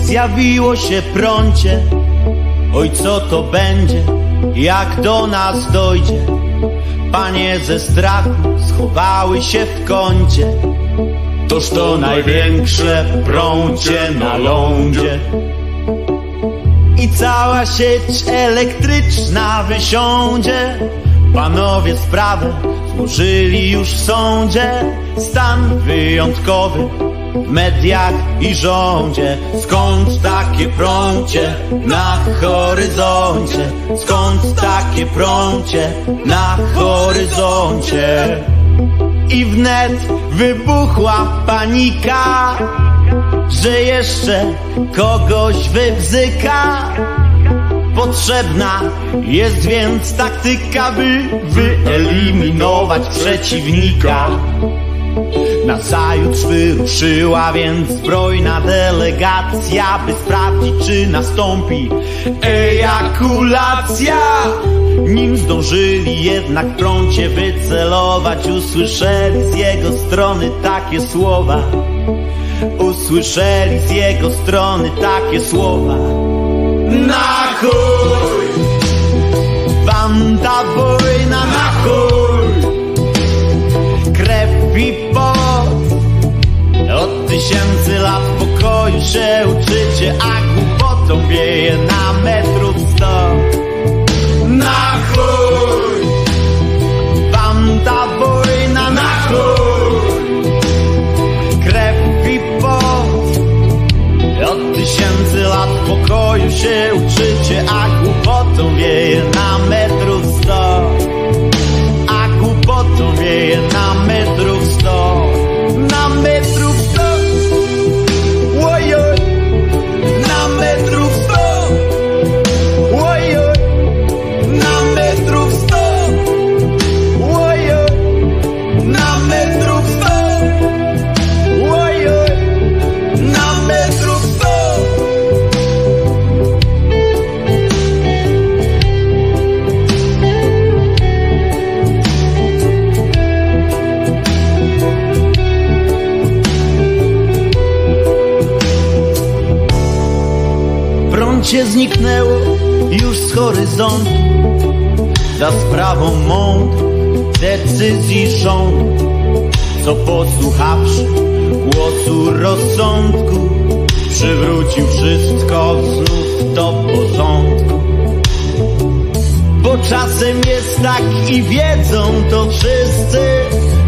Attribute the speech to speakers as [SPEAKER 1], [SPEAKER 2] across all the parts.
[SPEAKER 1] zjawiło się prącie. Oj, co to będzie, jak do nas dojdzie? Panie ze strachu schowały się w kącie. Toż to największe prącie na lądzie. I cała sieć elektryczna wysiądzie. Panowie sprawę złożyli już w sądzie. Stan wyjątkowy mediach i rządzie. Skąd takie prącie na horyzoncie? Skąd takie prącie na horyzoncie? I wnet wybuchła panika, że jeszcze kogoś wybzyka. Potrzebna jest więc taktyka, by wyeliminować przeciwnika. Nazajutrz wyruszyła więc zbrojna delegacja, by sprawdzić, czy nastąpi ejakulacja. Nim zdążyli jednak prącie wycelować, usłyszeli z jego strony takie słowa. Usłyszeli z jego strony takie słowa. Na chuj! Wam ta wojna na chuj! Od tysięcy lat pokoju się uczycie A głupotą wieje na metrów sto. Na chuj! Wam ta wojna na chuj! Krew i pot. Od tysięcy lat pokoju się uczycie A głupotą wieje na zniknęło już z horyzontu. Za sprawą mądrych decyzji rządu Co posłuchawszy głosu rozsądku Przywrócił wszystko znów do porządku. Bo czasem jest tak i wiedzą to wszyscy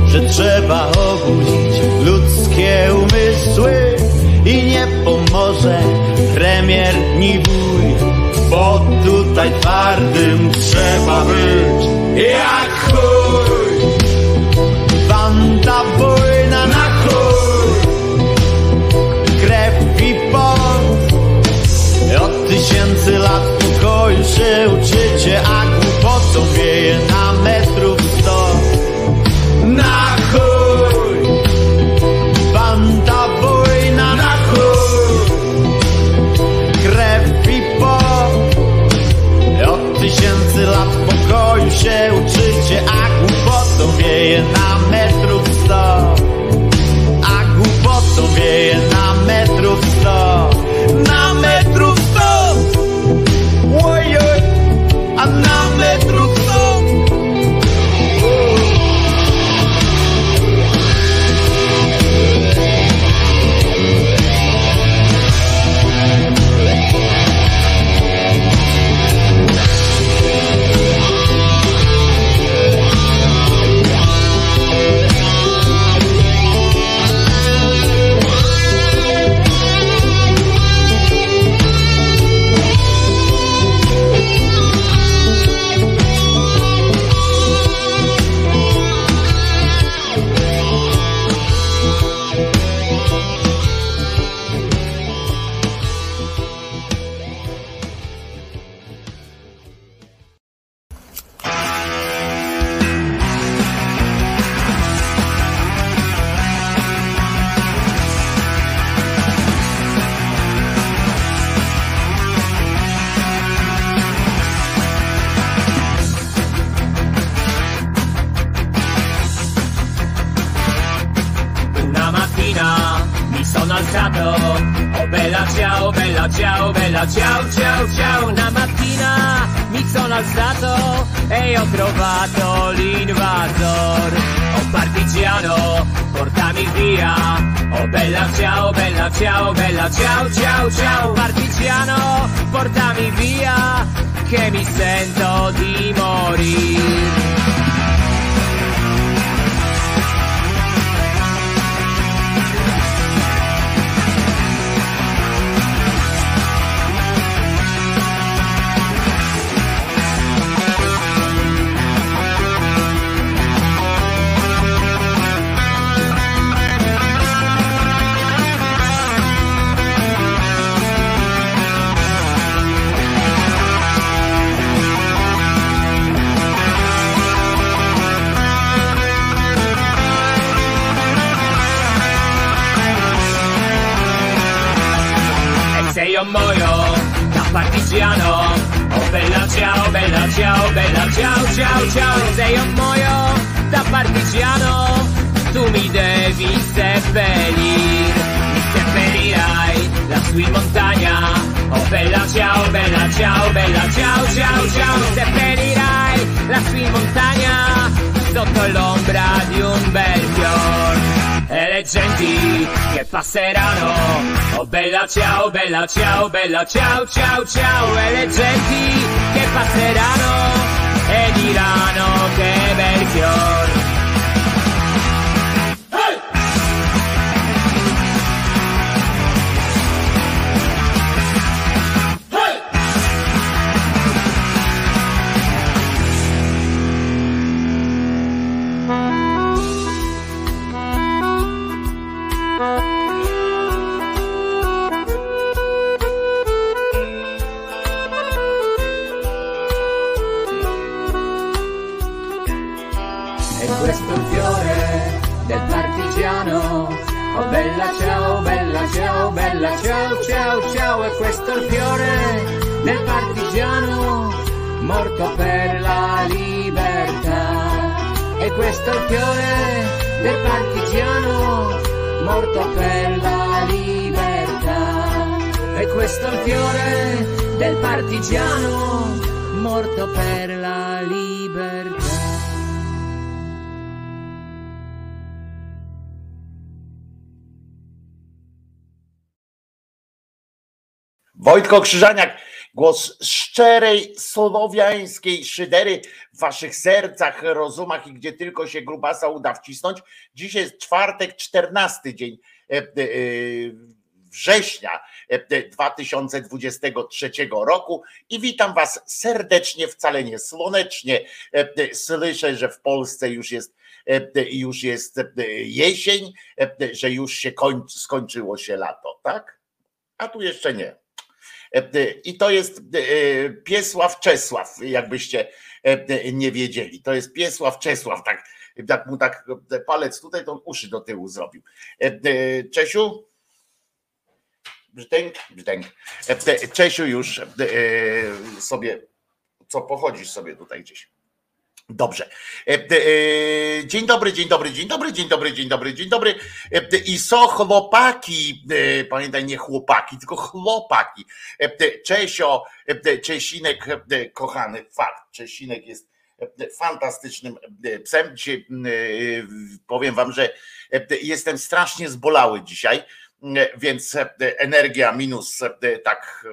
[SPEAKER 1] Że trzeba obudzić ludzkie umysły I nie pomoże premier ni Bo tutaj twardym trzeba być. Jak chuj. Wam ta wojna na chuj. Krew i pot. Od tysięcy lat pokoju się uczycie A głupotą wieje głupotą wieje
[SPEAKER 2] Wojtko Krzyżaniak, głos szczerej słowiańskiej szydery w waszych sercach, rozumach i gdzie tylko się grubasa uda wcisnąć. Dzisiaj jest czwartek, czternasty dzień e, e, września 2023 e, roku i witam was serdecznie, wcale nie słonecznie. Słyszę, że w Polsce już jest już jest jesień, że już się kończy, skończyło się lato, tak? A tu jeszcze nie. E, I to jest e, Piesław Czesław, jakbyście e, nie wiedzieli. To jest Piesław Czesław, tak, jak mu tak palec tutaj, to on uszy do tyłu zrobił. Czesiu? Brzdęk, brzdęk. Czesiu już sobie, co pochodzisz sobie tutaj gdzieś. Dobrze. E, e, dzień dobry, dzień dobry, dzień dobry, dzień dobry, dzień dobry, dzień dobry. E, I so chłopaki, pamiętaj, nie chłopaki, tylko chłopaki. Czesio, Czesinek, kochany, fakt, Czesinek jest fantastycznym psem. Dzisiaj powiem wam, że jestem strasznie zbolały dzisiaj, więc energia minus tak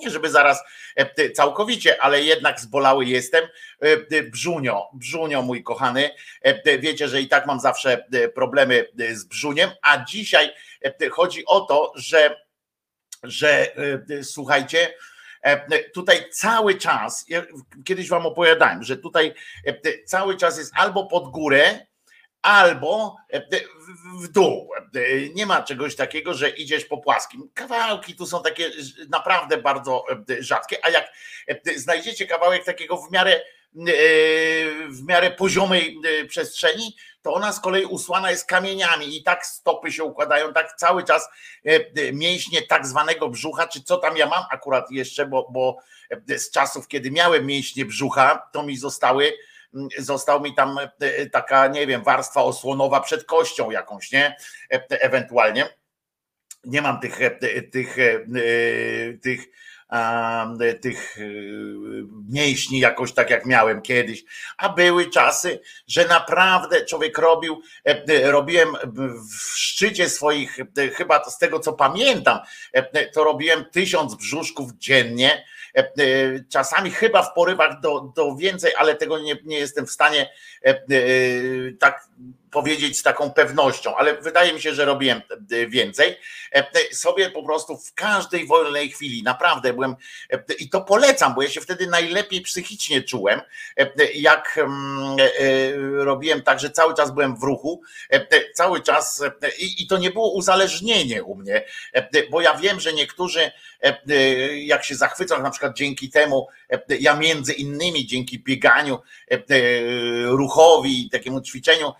[SPEAKER 2] nie żeby zaraz e, całkowicie, ale jednak zbolały jestem. E, brzunio, brzunio mój kochany, e, wiecie, że i tak mam zawsze problemy z brzuniem, a dzisiaj chodzi o to, że, że słuchajcie, tutaj cały czas, kiedyś wam opowiadałem, że tutaj cały czas jest albo pod górę, albo e, w dół. E, nie ma czegoś takiego, że idziesz po płaskim. Kawałki tu są takie naprawdę bardzo e, rzadkie, a jak znajdziecie kawałek takiego w miarę w miarę poziomej przestrzeni, to ona z kolei usłana jest kamieniami i tak stopy się układają, tak cały czas mięśnie tak zwanego brzucha, czy co tam ja mam akurat jeszcze, bo, bo z czasów, kiedy miałem mięśnie brzucha, to mi zostały został mi tam e, taka, nie wiem, warstwa osłonowa przed kością jakąś, nie? E, ewentualnie. nie mam tych, tych, tych tych y, mięśni jakoś tak jak miałem kiedyś, a były czasy, że naprawdę człowiek robił, e, e, robiłem w szczycie swoich, e, chyba z tego co pamiętam, to robiłem tysiąc brzuszków dziennie, czasami chyba w porywach do, do więcej, ale tego nie, nie jestem w stanie tak powiedzieć z taką pewnością, ale wydaje mi się, że robiłem e, więcej. E, e, sobie po prostu w każdej wolnej chwili, naprawdę byłem i to polecam, bo ja się wtedy najlepiej psychicznie czułem, jak mm, robiłem tak, że cały czas byłem w ruchu, cały czas i, i to nie było uzależnienie u mnie, bo ja wiem, że niektórzy jak się zachwycą, na przykład dzięki temu, ja między innymi dzięki bieganiu, ruchowi, takiemu ćwiczeniu,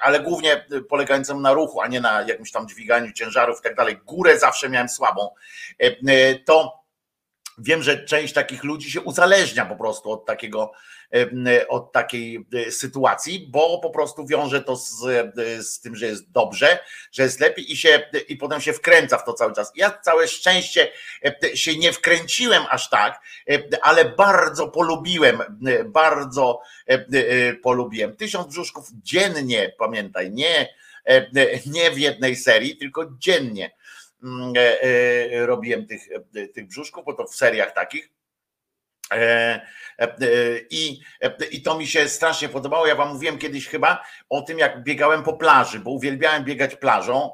[SPEAKER 2] ale głównie polegającym na ruchu, a nie na jakimś tam dźwiganiu ciężarów i tak dalej. Górę zawsze miałem słabą. E, e, to wiem, że część takich ludzi się uzależnia po prostu od takiego od takiej e, sytuacji, bo po prostu wiąże to z, e, z tym, że jest dobrze, że jest lepiej i, się, i potem się wkręca w to cały czas. Ja całe szczęście e, się nie wkręciłem aż tak, ale bardzo polubiłem, bardzo polubiłem. Tysiąc brzuszków dziennie, pamiętaj, nie, nie w jednej serii, tylko dziennie robiłem tych, tych brzuszków, bo to w seriach takich E, e, e, I, I to mi się strasznie podobało. Ja wam mówiłem kiedyś chyba o tym, jak biegałem po plaży, bo uwielbiałem biegać plażą.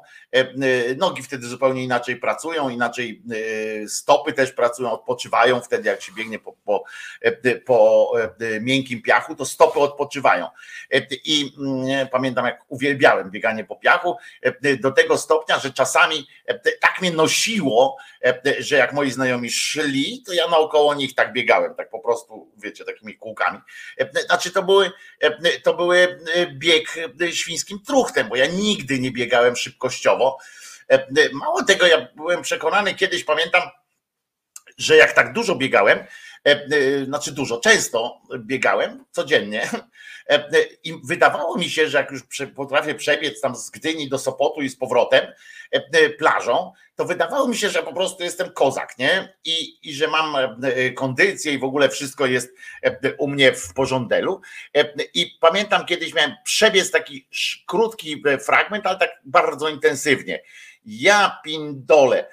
[SPEAKER 2] Nogi wtedy zupełnie inaczej pracują, inaczej stopy też pracują, odpoczywają. Wtedy, jak się biegnie po, po, po miękkim piachu, to stopy odpoczywają. I mm, pamiętam, jak uwielbiałem bieganie po piachu, do tego stopnia, że czasami tak mnie nosiło, że jak moi znajomi szli, to ja naokoło nich tak biegałem tak po prostu, wiecie, takimi kółkami. E, znaczy to były, e, to były e, bieg świńskim truchtem, bo ja nigdy nie biegałem szybkościowo. Mało tego, ja byłem przekonany, kiedyś pamiętam, że jak tak dużo biegałem, znaczy dużo, często biegałem codziennie i wydawało mi się, że jak już potrafię przebiec tam z Gdyni do Sopotu i z powrotem plażą, to wydawało mi się, że po prostu jestem kozak, nie? I, i że mam e, kondycję i w ogóle wszystko jest e, u mnie w porządku. E, I pamiętam kiedyś miałem przebiec taki krótki fragment, ale tak bardzo intensywnie. Ja pindole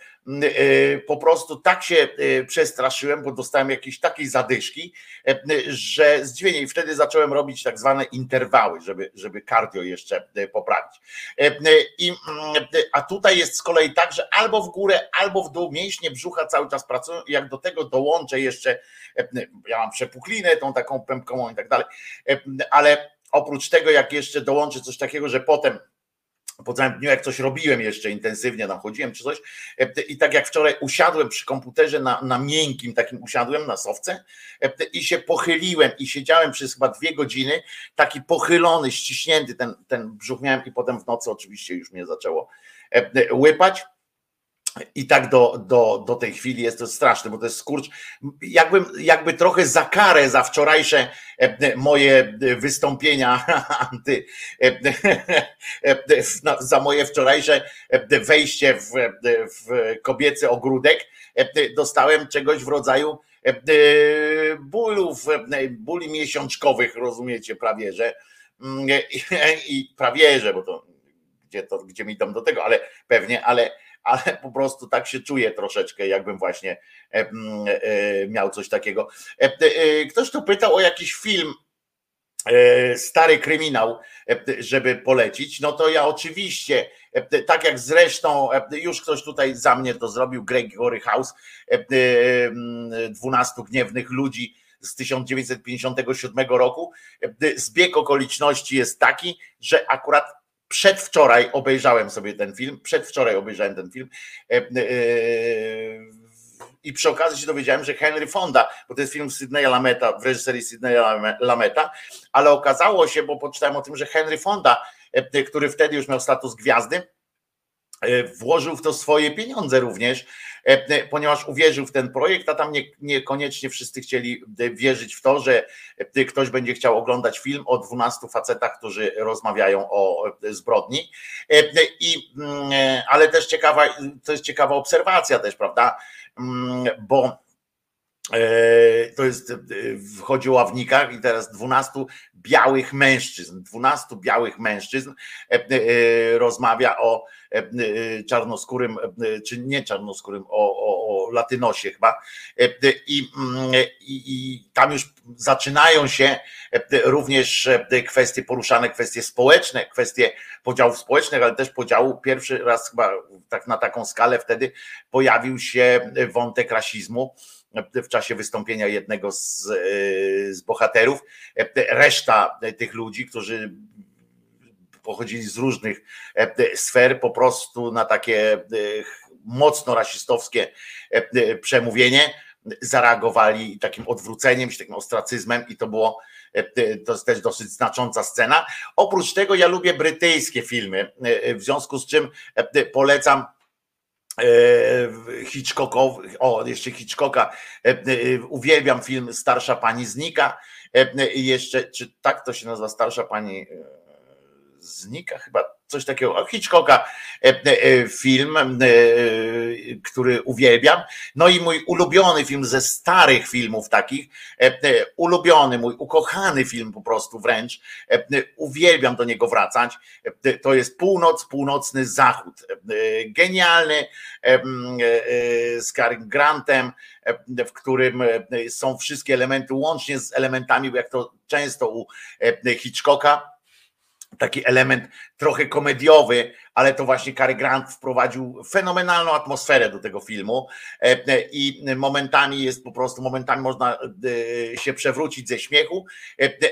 [SPEAKER 2] po prostu tak się e, przestraszyłem, bo dostałem jakieś takiej zadyszki, e, że zdziwienie. I wtedy zacząłem robić tak zwane interwały, żeby, żeby cardio jeszcze poprawić. I, mm, a tutaj jest z kolei tak, że albo w górę, albo w dół mięśnie brzucha cały czas pracują. Jak do tego dołączę jeszcze, ja mam przepuklinę tą taką pępkową i tak dalej, ale oprócz tego jak jeszcze dołączę coś takiego, że potem po całym dniu, jak coś robiłem jeszcze intensywnie, tam chodziłem czy coś e, i tak jak wczoraj usiadłem przy komputerze na, na miękkim takim usiadłem na sowce e, i się pochyliłem i siedziałem przez chyba dwie godziny, taki pochylony, ściśnięty ten, ten brzuch miałem i potem w nocy oczywiście już mnie zaczęło e, łypać i tak do, do, do tej chwili jest to straszne, bo to jest skurcz. Jakbym, jakby trochę za karę za wczorajsze e, moje wystąpienia anty, e, za moje wczorajsze wejście w, w kobiecy ogródek dostałem czegoś w rodzaju bólów, bóli miesiączkowych, rozumiecie, prawie że mm, i prawie że, bo to gdzie, to, gdzie mi dam do tego, ale pewnie, ale ale po prostu tak się czuję troszeczkę, jakbym właśnie e, e, miał coś takiego. E, ktoś tu pytał o jakiś film, stary kryminał, żeby polecić, no to ja oczywiście, tak jak zresztą już ktoś tutaj za mnie to zrobił, Gregory House, 12 gniewnych ludzi z 1957 roku. Zbieg okoliczności jest taki, że akurat Przedwczoraj obejrzałem sobie ten film, przedwczoraj obejrzałem ten film. E, e, I przy okazji się dowiedziałem, że Henry Fonda, bo to jest film Sydneya Lameta, w reżyserii Sydneya Lameta, ale okazało się, bo poczytałem o tym, że Henry Fonda, e, który wtedy już miał status gwiazdy, włożył w to swoje pieniądze również, ponieważ uwierzył w ten projekt, a tam nie, niekoniecznie wszyscy chcieli wierzyć w to, że ktoś będzie chciał oglądać film o 12 facetach, którzy rozmawiają o zbrodni. I, mm, ale też ciekawa, to jest ciekawa obserwacja też, prawda? Mm, bo E, to jest, e, wchodzi o ławnikach i teraz 12 białych mężczyzn, 12 białych mężczyzn e, rozmawia o czarnoskórym, czy nie czarnoskórym, o, o, o latynosie chyba. I, mm, i, I tam już zaczynają się również kwestie poruszane, kwestie społeczne, kwestie podziałów społecznych, ale też podziału. Pierwszy raz chyba tak na taką skalę wtedy pojawił się wątek rasizmu w czasie wystąpienia jednego z, e, z bohaterów. Reszta tych ludzi, którzy pochodzili z różnych e, sfer, po prostu na takie mocno rasistowskie przemówienie zareagowali takim odwróceniem, takim ostracyzmem i to było to jest też dosyć znacząca scena. Oprócz tego ja lubię brytyjskie filmy, w związku z czym polecam E, Hitchcockowy, o jeszcze Hitchcocka, e, e, uwielbiam film Starsza Pani Znika, jeszcze, czy tak to się nazywa, Starsza Pani Znika chyba, coś takiego, Hitchcocka e, e, film, e, który uwielbiam. No i mój ulubiony film ze starych filmów takich, ulubiony, mój ukochany film po prostu wręcz, uwielbiam do niego wracać. To jest Północ, Północny Zachód. Genialny z Cary Grantem, w którym są wszystkie elementy, łącznie z elementami, jak to często u Hitchcocka, taki element trochę komediowy, ale to właśnie Cary Grant wprowadził fenomenalną atmosferę do tego filmu e, e, i momentami jest po prostu, momentami można e, się przewrócić ze śmiechu,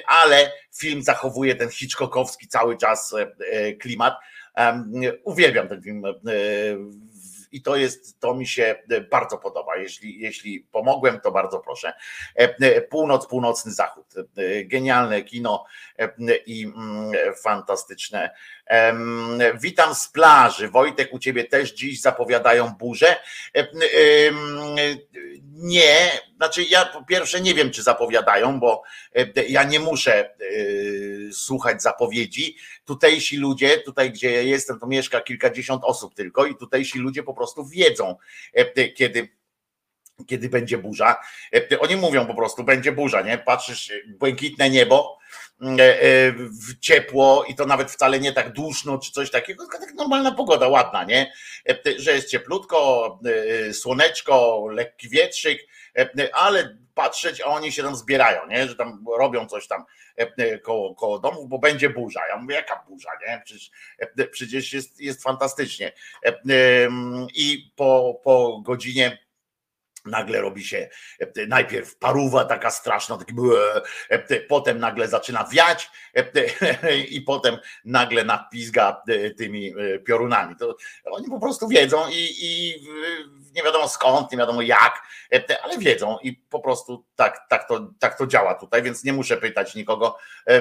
[SPEAKER 2] ale film zachowuje ten Hitchcockowski cały czas klimat. Uwielbiam ten film i to jest, to mi się bardzo podoba. Jeśli, jeśli pomogłem, to bardzo proszę. Północ, północny zachód. Genialne kino i mm, fantastyczne. Witam z plaży. Wojtek, u ciebie też dziś zapowiadają burzę. Nie, znaczy ja po pierwsze nie wiem, czy zapowiadają, bo ja nie muszę słuchać zapowiedzi. Tutejsi ludzie, tutaj gdzie ja jestem, to mieszka kilkadziesiąt osób tylko i tutejsi ludzie po prostu wiedzą, kiedy kiedy będzie burza. Oni mówią po prostu, będzie burza, nie? Patrzysz, błękitne niebo, E, e, ciepło i to nawet wcale nie tak duszno czy coś takiego, tylko tak normalna pogoda, ładna, nie? E, że jest cieplutko, słoneczko, lekki wietrzyk, ale patrzeć, a oni się tam zbierają, nie? Że tam robią coś tam koło, koło domów, bo będzie burza. Ja mówię, jaka burza, nie? Przecież, przecież jest, jest fantastycznie. I po, po godzinie Nagle robi się e, najpierw paruwa taka straszna, taki e, potem nagle zaczyna wiać e, i potem nagle napizga tymi piorunami. To oni po prostu wiedzą i, i nie wiadomo skąd, nie wiadomo jak, ale wiedzą i po prostu tak, tak, to, tak to działa tutaj, więc nie muszę pytać nikogo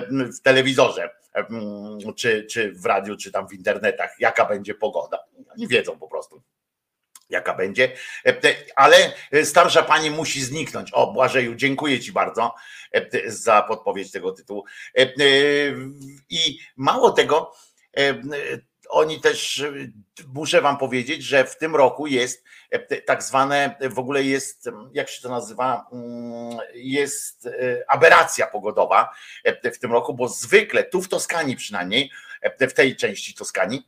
[SPEAKER 2] w telewizorze, czy, czy w radiu, czy tam w internetach, jaka będzie pogoda. Oni wiedzą po prostu jaka będzie, e, ale starsza pani musi zniknąć. O, Błażeju, dziękuję Ci bardzo e, za podpowiedź tego tytułu. E, I mało tego, oni też, muszę Wam powiedzieć, że w tym roku jest tak zwane, w ogóle jest, jak się to nazywa, mm, jest aberracja pogodowa w tym roku, bo zwykle tu w Toskanii przynajmniej, w tej części Toskanii,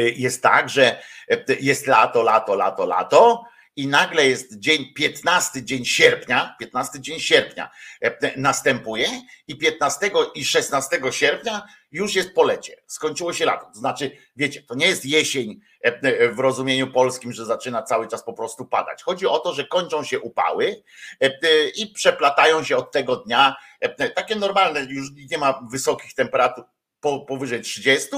[SPEAKER 2] jest tak, że y, jest lato, lato, lato, lato i nagle jest dzień 15 dzień sierpnia, 15 dzień sierpnia y, następuje i 15 i 16 sierpnia już jest polecie. Skończyło się lato. To znaczy, wiecie, to nie jest jesień w rozumieniu polskim, że zaczyna cały czas po prostu padać. Chodzi o to, że kończą się upały i przeplatają się od tego dnia takie normalne, już nie ma wysokich temperatur powyżej 30,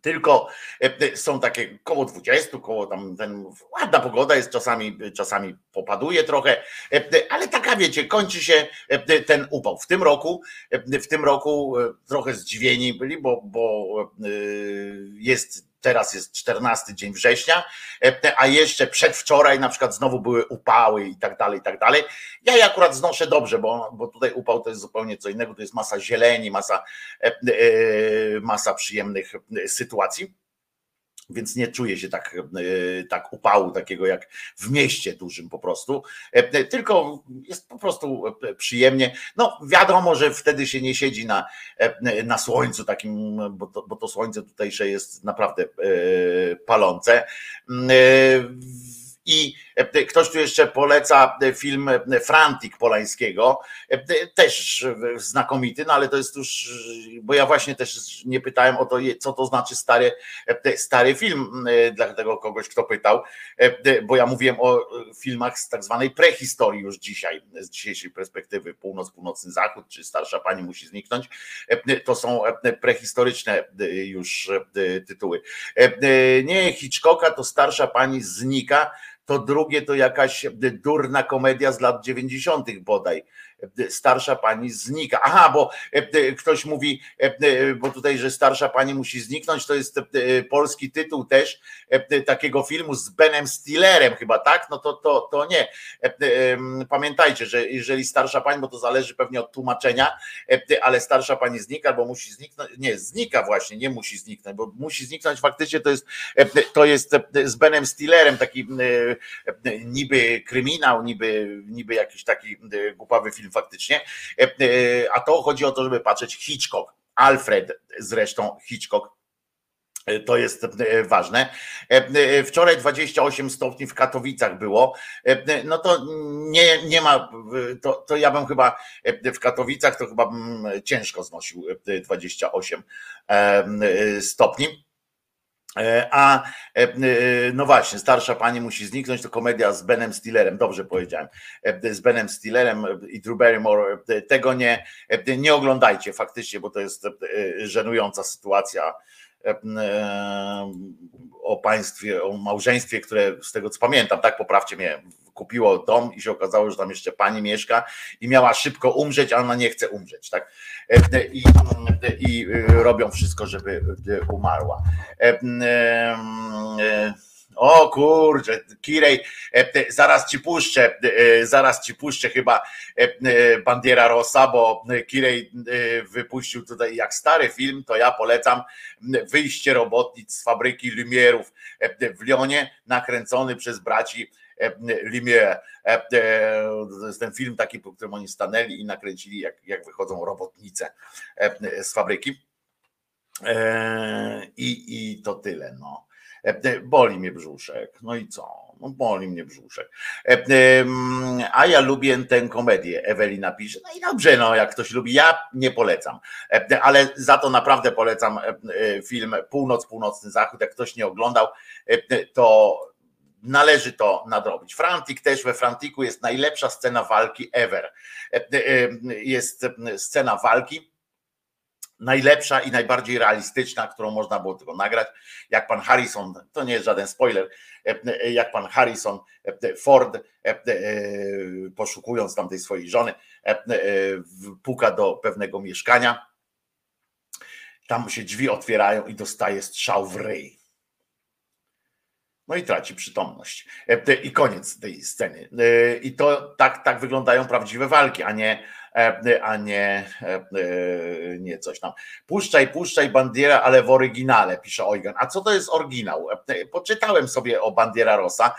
[SPEAKER 2] tylko e, e, są takie koło 20, koło tam ten, ładna pogoda jest, czasami, czasami popaduje trochę, e, ale taka wiecie, kończy się ten upał. W tym roku, w tym roku trochę zdziwieni byli, bo, bo jest teraz jest 14 dzień września, a jeszcze przedwczoraj na przykład znowu były upały i tak dalej, i tak dalej. Ja je akurat znoszę dobrze, bo, bo tutaj upał to jest zupełnie co innego, to jest masa zieleni, masa, masa przyjemnych sytuacji więc nie czuję się tak, e, tak upału takiego jak w mieście dużym po prostu, e, tylko jest po prostu przyjemnie. No wiadomo, że wtedy się nie siedzi na, e, na słońcu takim, bo to, bo to słońce tutejsze jest naprawdę palące i e, ktoś tu jeszcze poleca e, film e, Frantik Polańskiego, też znakomity, no ale to jest już, bo ja właśnie też nie pytałem o to, co to znaczy stary, stary film, dla tego kogoś, kto pytał, bo ja mówiłem o filmach z tak zwanej prehistorii już dzisiaj, z dzisiejszej perspektywy północ, północny zachód, czy starsza pani musi zniknąć, to są prehistoryczne już tytuły. Nie Hitchcocka, to starsza pani znika, to drugie to jakaś durna komedia z lat 90. bodaj starsza pani znika. Aha, bo e, e, ktoś mówi, e, bo tutaj, że starsza pani musi zniknąć, to jest polski tytuł też takiego filmu z Benem Stillerem chyba, tak? No to, to, to nie. Pamiętajcie, że jeżeli starsza pani, bo to zależy pewnie od tłumaczenia, ale starsza pani znika, bo musi zniknąć, nie, znika właśnie, nie musi zniknąć, bo musi zniknąć faktycznie to jest, to jest z Benem Stillerem taki niby kryminał, niby, niby jakiś taki głupawy film faktycznie, e, e, a to chodzi o to, żeby patrzeć Hitchcock, Alfred zresztą Hitchcock, e, to jest ważne. Wczoraj 28 stopni w Katowicach było. No to nie, nie ma, to, to ja bym chyba w Katowicach to chyba bym ciężko znosił 28 stopni. E, a e, e, no właśnie, starsza pani musi zniknąć, to komedia z Benem Stillerem, dobrze powiedziałem, z Benem Stillerem i Drew Barrymore. Tego nie, nie oglądajcie faktycznie, bo to jest żenująca sytuacja o państwie, o małżeństwie, które z tego co pamiętam, tak poprawcie mnie, kupiło dom i się okazało, że tam jeszcze pani mieszka i miała szybko umrzeć, a ona nie chce umrzeć, tak? I, i robią wszystko, żeby umarła. O kurczę, Kirej, zaraz ci puszczę, zaraz ci puszczę chyba Bandiera Rosa, bo Kirej wypuścił tutaj jak stary film, to ja polecam wyjście robotnic z fabryki Lumierów w Lyonie, nakręcony przez braci Lumière. To jest ten film taki, po którym oni stanęli i nakręcili, jak, jak wychodzą robotnice z fabryki. I, I to tyle. No. Boli mnie brzuszek. No i co? No boli mnie brzuszek. A ja lubię tę komedię, Ewelina pisze. No i dobrze, no jak ktoś lubi, ja nie polecam. Ale za to naprawdę polecam film Północ, Północny Zachód. Jak ktoś nie oglądał, to należy to nadrobić. Frantik też we Frantiku jest najlepsza scena walki ever. Jest scena walki najlepsza i najbardziej realistyczna, którą można było tylko nagrać. Jak pan Harrison, to nie jest żaden spoiler, jak pan Harrison Ford, poszukując tamtej swojej żony, puka do pewnego mieszkania. Tam się drzwi otwierają i dostaje strzał w ryj no i traci przytomność. E, I koniec tej sceny. E, I to tak, tak wyglądają prawdziwe walki, a nie, e, a nie, nie coś tam. Puszczaj, puszczaj bandiera, ale w oryginale, pisze Eugen. A co to jest oryginał? Poczytałem sobie o Bandiera Rosa.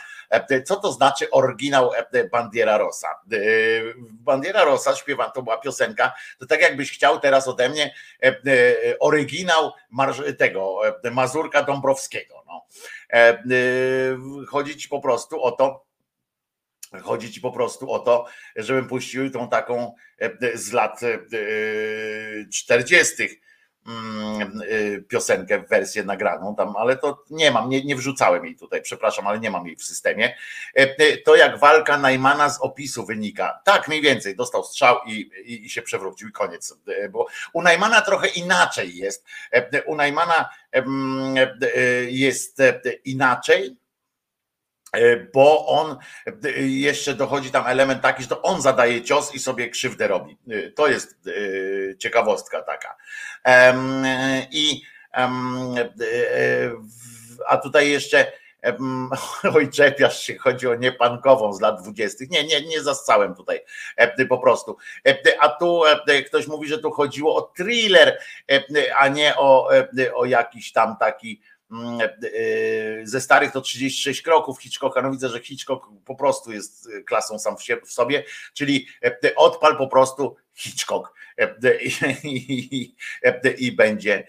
[SPEAKER 2] Co to znaczy oryginał Bandiera Rosa? Bandiera Rosa śpiewa, to była piosenka, to tak jakbyś chciał teraz ode mnie oryginał tego Mazurka Dąbrowskiego. No. Chodzi ci po prostu o to, Chodzi ci po prostu o to, żebym puścił tą taką z lat 40 Mm, y, piosenkę, wersję nagraną tam, ale to nie mam, nie, nie wrzucałem jej tutaj, przepraszam, ale nie mam jej w systemie. E, e, to jak walka Najmana z opisu wynika. Tak, mniej więcej, dostał strzał i, i, i się przewrócił i koniec. E, bo u Najmana trochę inaczej jest. U Najmana jest inaczej, bo on e, jeszcze dochodzi tam element taki, że to on zadaje cios i sobie krzywdę robi. E, to jest ciekawostka taka. I A tutaj jeszcze Oj, czepiasz się, chodzi o niepankową z lat dwudziestych. Nie, nie, nie zascałem tutaj po prostu. A tu ktoś mówi, że tu chodziło o thriller, a nie o, o jakiś tam taki ze starych to 36 kroków Hitchcocka. No widzę, że Hitchcock po prostu jest klasą sam w sobie, czyli odpal po prostu Hitchcock i, będzie,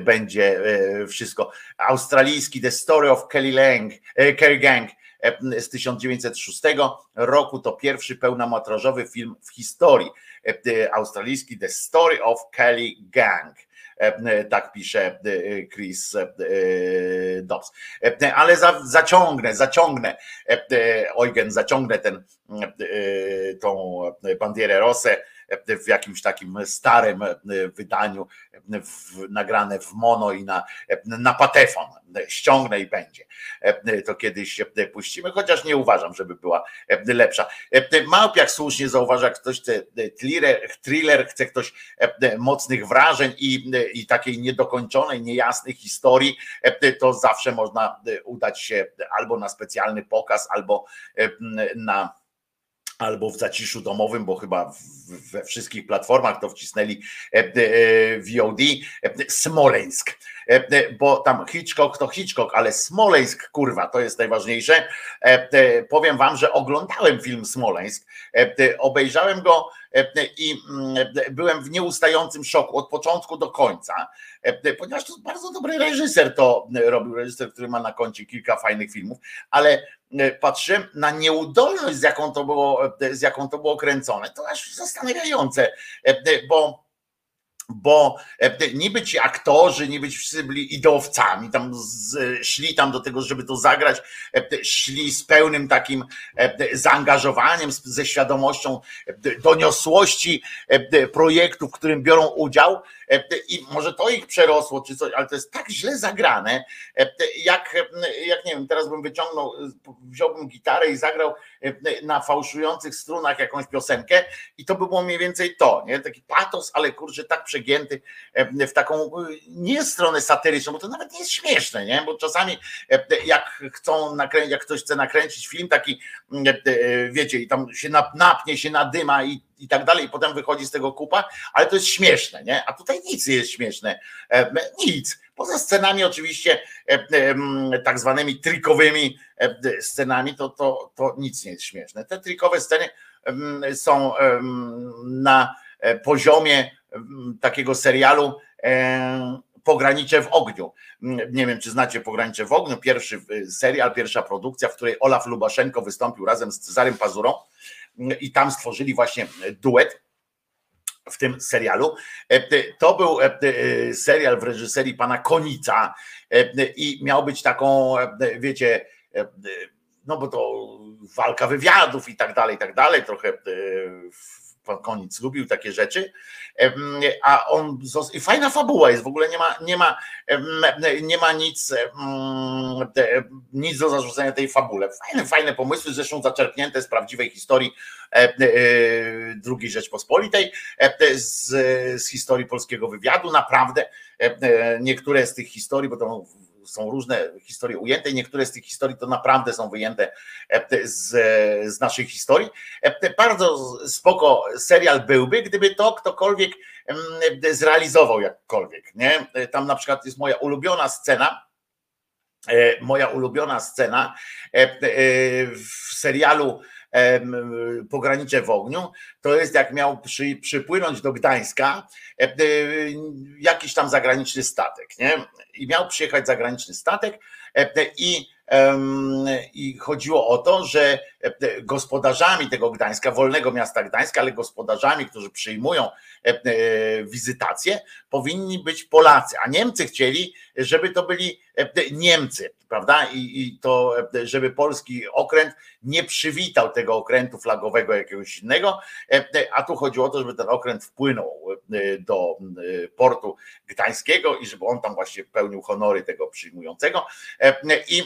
[SPEAKER 2] będzie wszystko. Australijski The Story of Kelly Lang, Kerry Gang z 1906 roku to pierwszy pełnometrażowy film w historii. Australijski The Story of Kelly Gang. Tak pisze Chris Dobbs. Ale za, zaciągnę, zaciągnę, Eugen, zaciągnę ten, tą bandierę Rosę w jakimś takim starym e, wydaniu, w, nagrane w mono i na, na patefon. Ściągnę i będzie. To kiedyś puścimy, chociaż nie uważam, żeby była lepsza. Małpiak słusznie zauważa, ktoś chce thriller, thriller chce ktoś mocnych wrażeń i, i takiej niedokończonej, niejasnej historii, to zawsze można udać się albo na specjalny pokaz, albo na albo w zaciszu domowym, bo chyba we wszystkich platformach to wcisnęli e, e, VOD, e, Smoleńsk, bo tam Hitchcock to Hitchcock, ale Smoleńsk, kurwa, to jest najważniejsze. Powiem wam, że oglądałem film Smoleńsk, obejrzałem go i mm, byłem w nieustającym szoku od początku do końca, ponieważ to bardzo dobry reżyser to robił, reżyser, który ma na koncie kilka fajnych filmów, ale patrzyłem na nieudolność, z jaką to było, z jaką to było kręcone, to aż zastanawiające, bo bo e, niby ci aktorzy, niby ci wszyscy byli ideowcami, tam z, szli tam do tego, żeby to zagrać, e, szli z pełnym takim e, zaangażowaniem, ze świadomością doniosłości projektu, w którym biorą udział i może to ich przerosło, czy coś, ale to jest tak źle zagrane, jak, jak nie wiem, teraz bym wyciągnął, wziąłbym gitarę i zagrał na fałszujących strunach jakąś piosenkę i to by było mniej więcej to, nie? Taki patos, ale kurczę, tak przegięty w taką nie stronę satyryczną, bo to nawet nie jest śmieszne, nie? Bo czasami jak chcą nakręcić, jak ktoś chce nakręcić film taki, wiecie, i tam się napnie się na dyma i i tak dalej, i potem wychodzi z tego kupa, ale to jest śmieszne, nie? A tutaj nic nie jest śmieszne. Nic. Poza scenami oczywiście tak zwanymi trikowymi scenami, to, to, to nic nie jest śmieszne. Te trikowe sceny są na e, poziomie takiego serialu Pogranicze w ogniu. Nie wiem, czy znacie Pogranicze w ogniu, pierwszy serial, pierwsza produkcja, w której Olaf Lubaszenko wystąpił razem z Cezarym Pazurą i tam stworzyli właśnie duet w tym serialu. To był serial w reżyserii pana Konica i miał być taką, wiecie, no bo to walka wywiadów i tak dalej, i tak dalej, trochę Konic lubił takie rzeczy, a on, i fajna fabuła jest, w ogóle nie ma, nie ma, nie ma nic, nic do zarzucenia tej fabule. Fajne, fajne pomysły, zresztą zaczerpnięte z prawdziwej historii e, II Rzeczpospolitej, z, z historii polskiego wywiadu, naprawdę niektóre z tych historii, bo to są różne historie ujęte niektóre z tych historii to naprawdę są wyjęte e, z, z naszej historii. E, bardzo spoko serial byłby, gdyby to ktokolwiek zrealizował jakkolwiek. Nie? E, tam na przykład jest moja ulubiona scena, moja ulubiona scena w serialu pogranicze w ogniu, to jest jak miał przy, przypłynąć do Gdańska jakiś tam zagraniczny statek, nie? I miał przyjechać zagraniczny statek i i chodziło o to, że gospodarzami tego Gdańska, wolnego miasta Gdańska, ale gospodarzami, którzy przyjmują wizytacje, powinni być Polacy, a Niemcy chcieli, żeby to byli Niemcy, prawda? I, I to, żeby polski okręt nie przywitał tego okrętu flagowego jakiegoś innego, a tu chodziło o to, żeby ten okręt wpłynął do portu gdańskiego i żeby on tam właśnie pełnił honory tego przyjmującego. I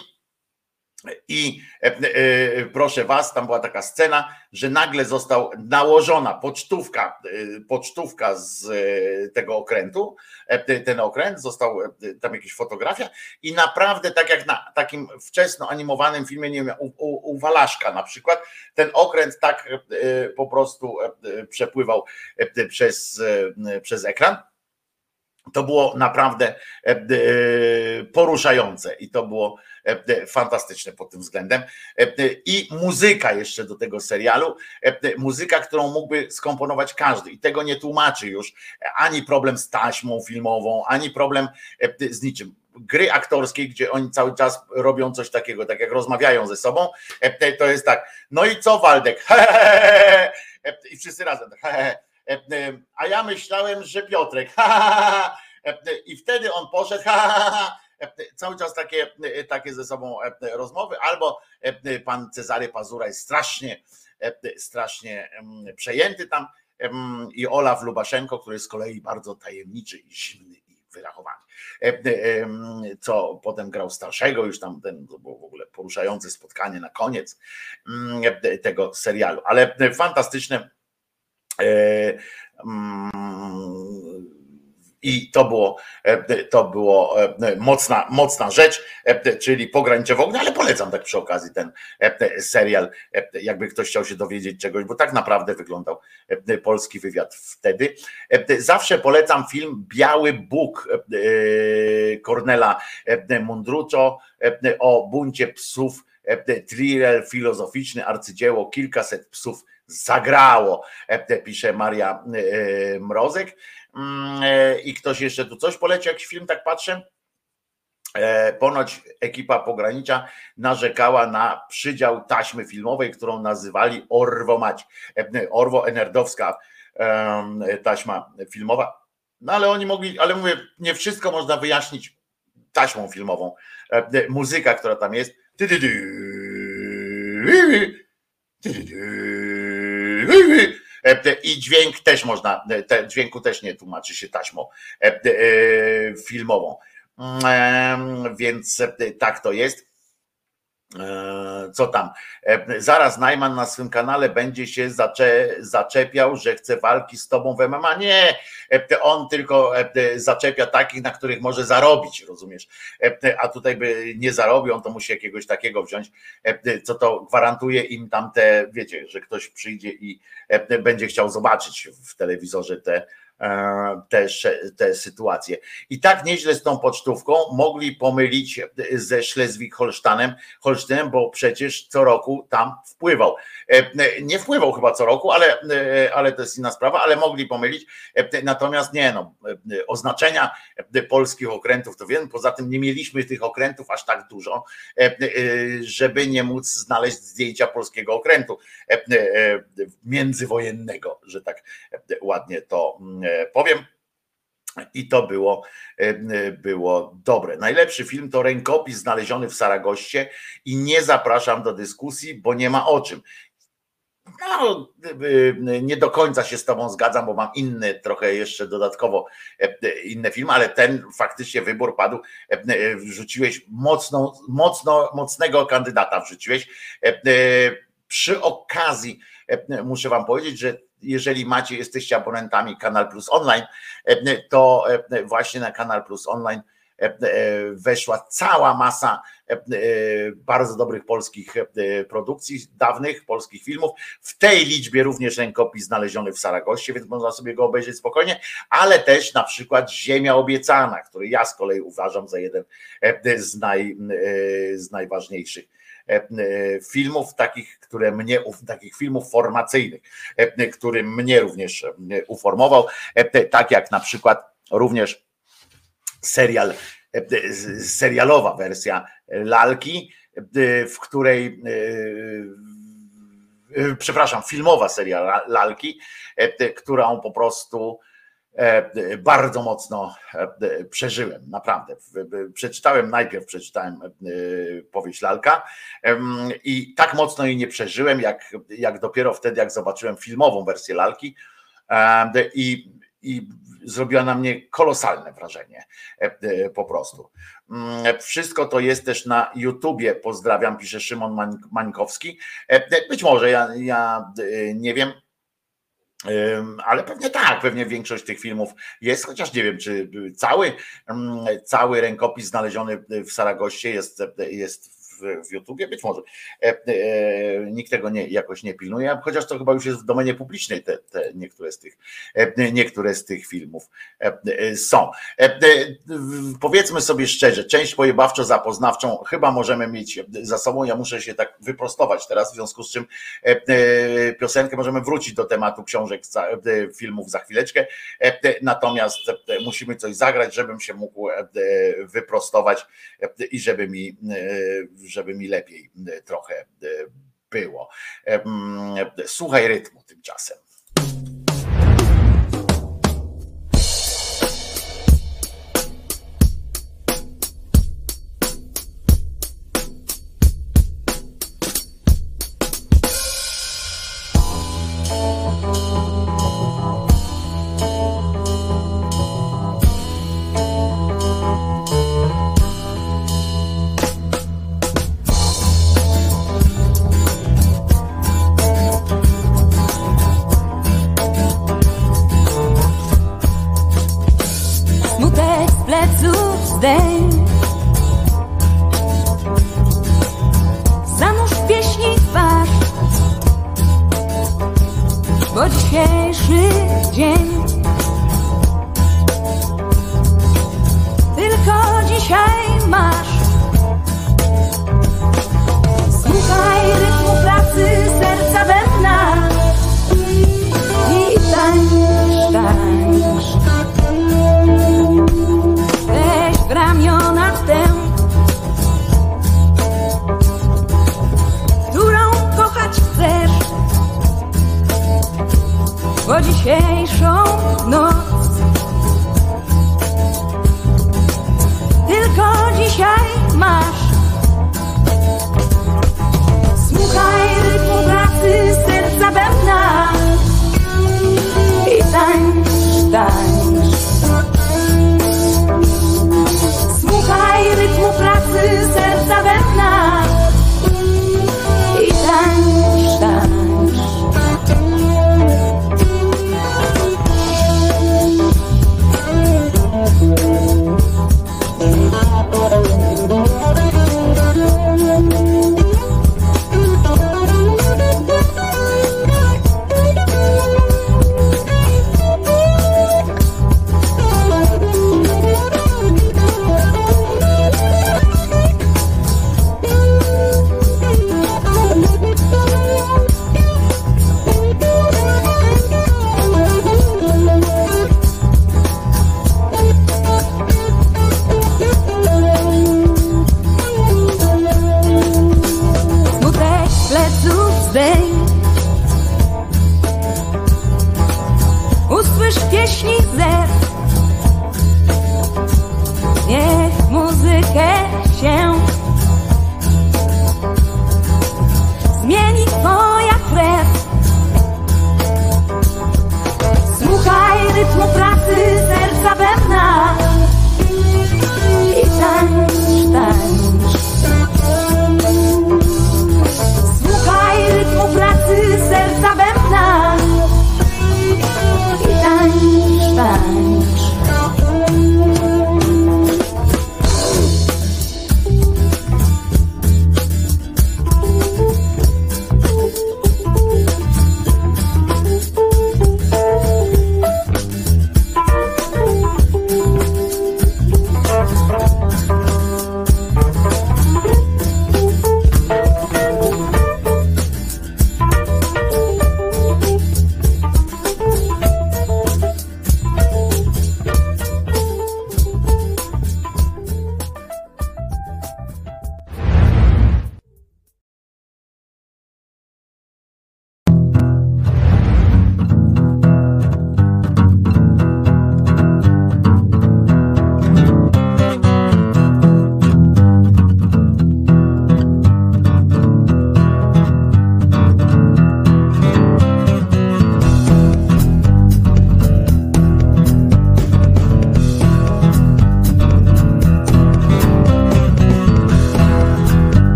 [SPEAKER 2] I e, e, proszę was, tam była taka scena, że nagle został nałożona pocztówka, e, pocztówka z tego okrętu. Ten okręt został tam jakaś fotografia i naprawdę tak jak na takim wczesno animowanym filmie, nie wiem, u, u, u Walaszka na przykład, ten okręt tak po prostu przepływał przez, przez ekran to było naprawdę e, e, poruszające i to było e, fantastyczne pod tym względem. I muzyka jeszcze do tego serialu, muzyka, którą mógłby skomponować każdy i tego nie tłumaczy już ani problem z taśmą filmową, ani problem z niczym. Gry aktorskie, gdzie oni cały czas robią coś takiego, tak jak rozmawiają ze sobą, to jest tak, no i co Waldek? I wszyscy razem tak, E, e, a ja myślałem, że Piotrek. E, I wtedy on poszedł. Cały czas takie, takie ze sobą rozmowy, albo pan Cezary Pazura jest strasznie, strasznie przejęty tam i Olaf Lubaszenko, który jest z kolei bardzo tajemniczy i zimny i wyrachowany. Co potem grał starszego, już tam ten, to było w ogóle poruszające spotkanie na koniec tego serialu, ale fantastyczne E, mm, I to było, e, to było e, mocna, mocna rzecz, czyli Pogranicze w ogóle, ale polecam tak przy okazji ten serial, jakby ktoś chciał się dowiedzieć czegoś, bo tak naprawdę wyglądał polski wywiad wtedy. Zawsze polecam film Biały Bóg Cornela Mundruczo o buncie psów, thriller filozoficzny, arcydzieło, kilkaset psów zagrało, e, pisze Maria e, Mrozek. Mm, e, I ktoś jeszcze tu coś poleci, jakiś film, tak patrzę. Ponoć ekipa pogranicza narzekała na przydział taśmy filmowej, którą nazywali Orwomać. Orwo Enerdowska taśma filmowa. No ale oni mogli, ale mówię, nie wszystko można wyjaśnić taśmą filmową. Muzyka, która tam jest. I dźwięk też można, te, dźwięku też nie tłumaczy się taśmą e, e, filmową. Mm, więc e, tak to jest. E, co tam? E, zaraz Najman na swym kanale będzie się zacze, zaczepiał, że chce walki z tobą w MMA. Nie, e, on tylko zaczepia takich, na których może zarobić, rozumiesz? A tutaj by nie zarobił, on to musi jakiegoś takiego wziąć, co to gwarantuje im tam te, wiecie, że ktoś przyjdzie i będzie chciał zobaczyć w telewizorze te E, te, te sytuacje. I tak nieźle z tą pocztówką mogli pomylić ze Szlezwik-Holsztanem, Holsztynem, bo przecież co roku tam wpływał. E, nie wpływał chyba co roku, ale, e, ale to jest inna sprawa, ale mogli pomylić. Natomiast nie, no, oznaczenia polskich okrętów to wiem, poza tym nie mieliśmy tych okrętów aż tak dużo, żeby nie móc znaleźć zdjęcia polskiego okrętu międzywojennego, że tak ładnie to powiem. I to było, było dobre. Najlepszy film to rękopis znaleziony w Saragoście i nie zapraszam do dyskusji, bo nie ma o czym. No, nie do końca się z Tobą zgadzam, bo mam inny, trochę jeszcze dodatkowo inne filmy, ale ten faktycznie wybór padł. Wrzuciłeś mocną, mocno, mocnego kandydata, wrzuciłeś. Przy okazji muszę Wam powiedzieć, że jeżeli macie, jesteście abonentami Kanal Plus Online, to właśnie na Kanal Plus Online weszła cała masa bardzo dobrych polskich produkcji, dawnych polskich filmów. W tej liczbie również rękopis znaleziony w Saragoście, więc można sobie go obejrzeć spokojnie, ale też na przykład Ziemia Obiecana, który ja z kolei uważam za jeden z, naj, z najważniejszych E, e, filmów takich, które mnie, takich filmów formacyjnych, e, który mnie również uformował, tak jak na przykład również serial, serialowa wersja Lalki, w której przepraszam, filmowa seria Lalki, którą po prostu E, bardzo mocno e, przeżyłem, naprawdę. Przeczytałem, najpierw przeczytałem e, powieść Lalka i tak mocno jej nie przeżyłem, jak, jak dopiero wtedy, jak zobaczyłem filmową wersję Lalki i i zrobiła na mnie kolosalne wrażenie po prostu. Mm, wszystko to jest też na YouTubie. Pozdrawiam, pisze Szymon Mańkowski. Być może ja, ja nie wiem, ale pewnie tak, pewnie większość tych filmów jest, chociaż nie wiem, czy cały, mm, cały rękopis znaleziony w Saragoście jest, jest w YouTubie, być może. E, e, nikt tego nie, jakoś nie pilnuje, chociaż to chyba już jest w domenie publicznej te, te niektóre, z tych, e, niektóre z tych filmów są. Powiedzmy sobie szczerze, część pojebawczo-zapoznawczą chyba możemy mieć za sobą. Ja muszę się tak wyprostować teraz, w związku z czym piosenkę możemy wrócić do tematu książek, filmów za chwileczkę. Natomiast musimy coś zagrać, żebym się mógł wyprostować i żeby mi żeby mi lepiej e, trochę e, było. E, słuchaj rytmu tymczasem.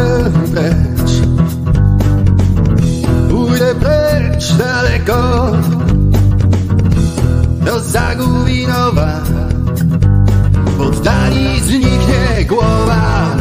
[SPEAKER 3] pójdę precz Pójdę precz daleko
[SPEAKER 4] Do
[SPEAKER 5] Zagubinowa. Poddani zniknie głowa.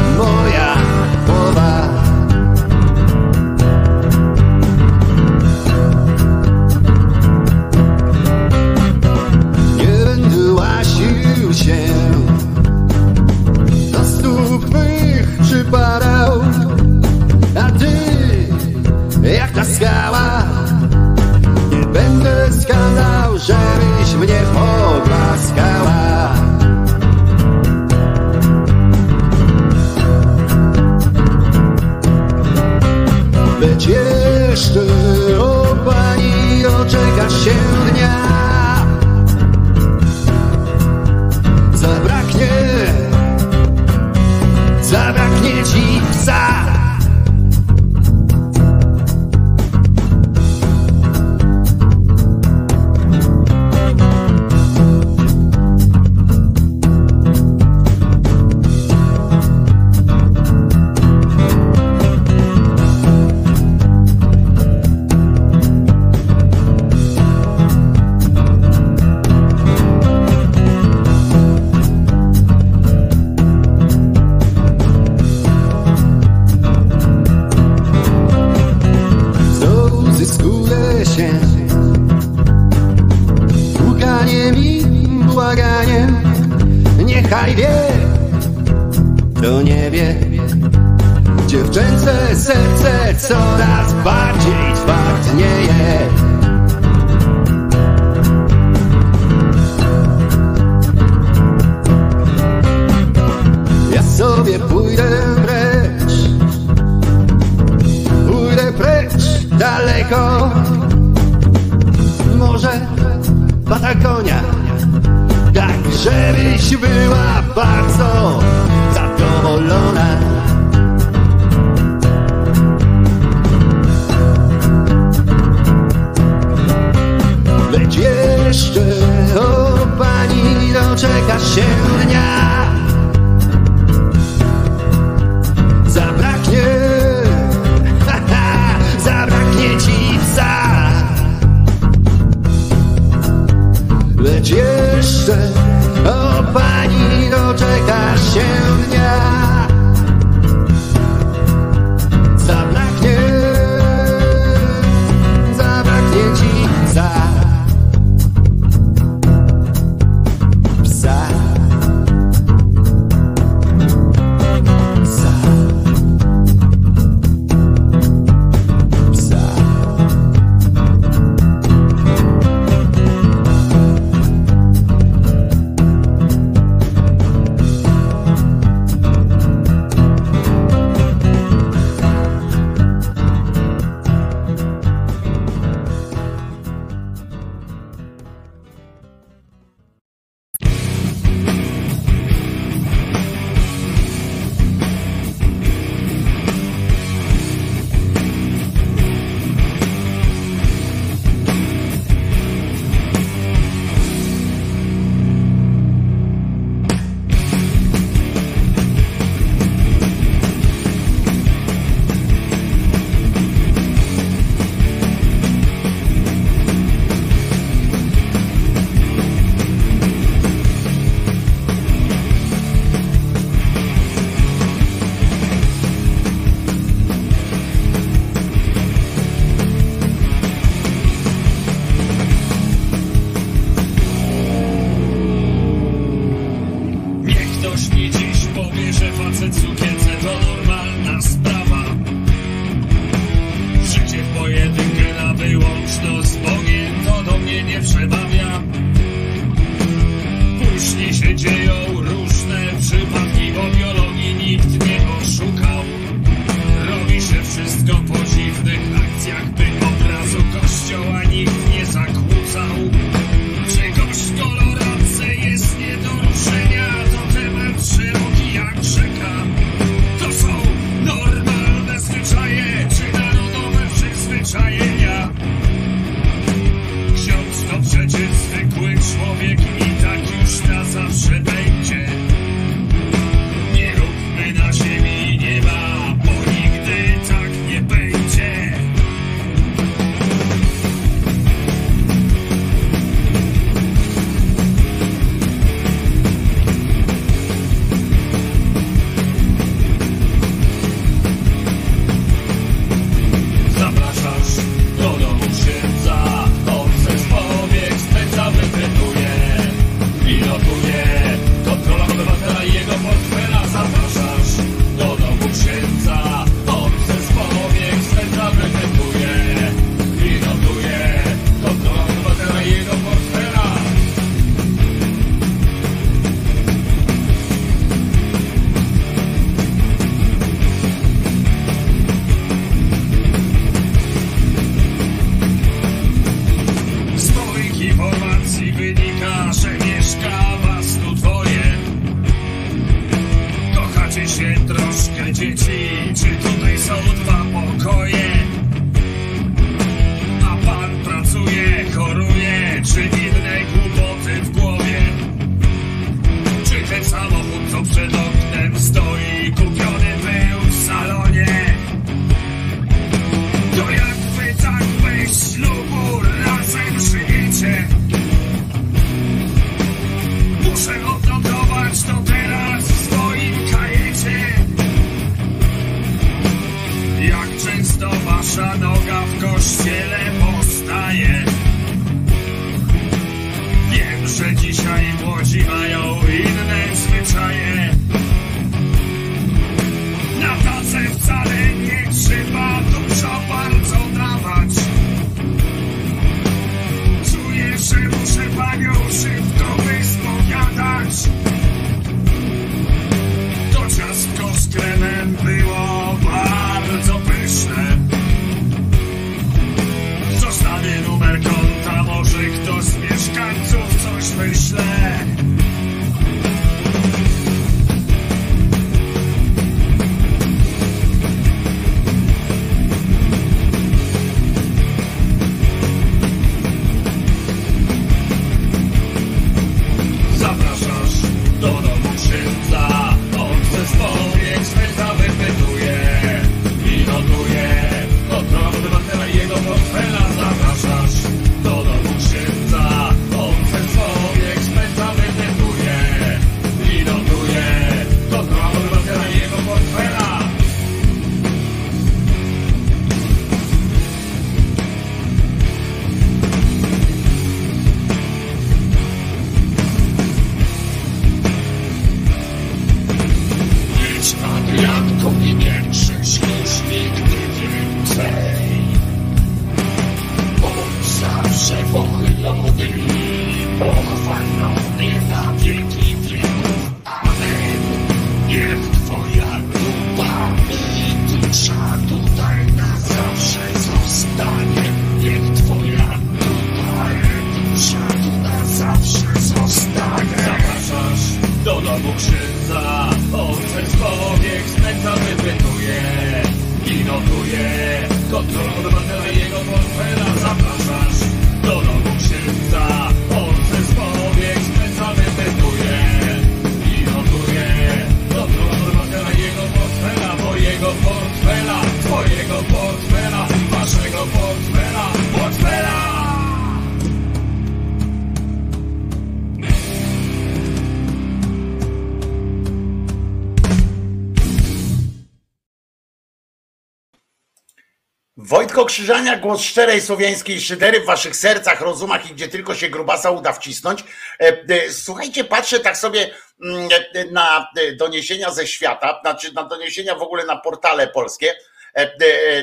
[SPEAKER 2] Wojtko Krzyżania, głos szczerej słowiańskiej szydery w waszych sercach, rozumach i gdzie tylko się grubasa uda wcisnąć. E, e, Słuchajcie, patrzę tak sobie mm, e, na doniesienia ze świata, znaczy na doniesienia w ogóle na portale polskie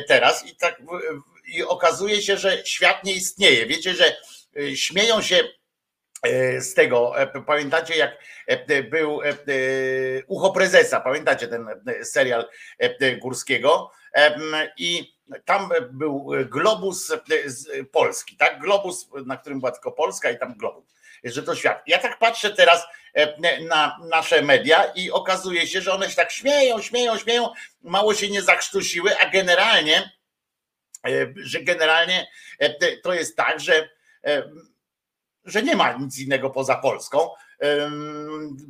[SPEAKER 2] teraz i tak i okazuje się, że świat nie istnieje. Wiecie, że śmieją się z tego. Pamiętacie, jak był Ucho Prezesa, pamiętacie ten e, serial e, Górskiego? Em, I tam był globus e, Polski, tak? Globus, na którym była tylko Polska i tam globus, że to świat. Ja tak patrzę teraz e, na nasze media i okazuje się, że one się tak śmieją, śmieją, śmieją, mało się nie zakrztusiły, a generalnie, e, że generalnie e, to jest tak, że e, że nie ma nic innego poza Polską,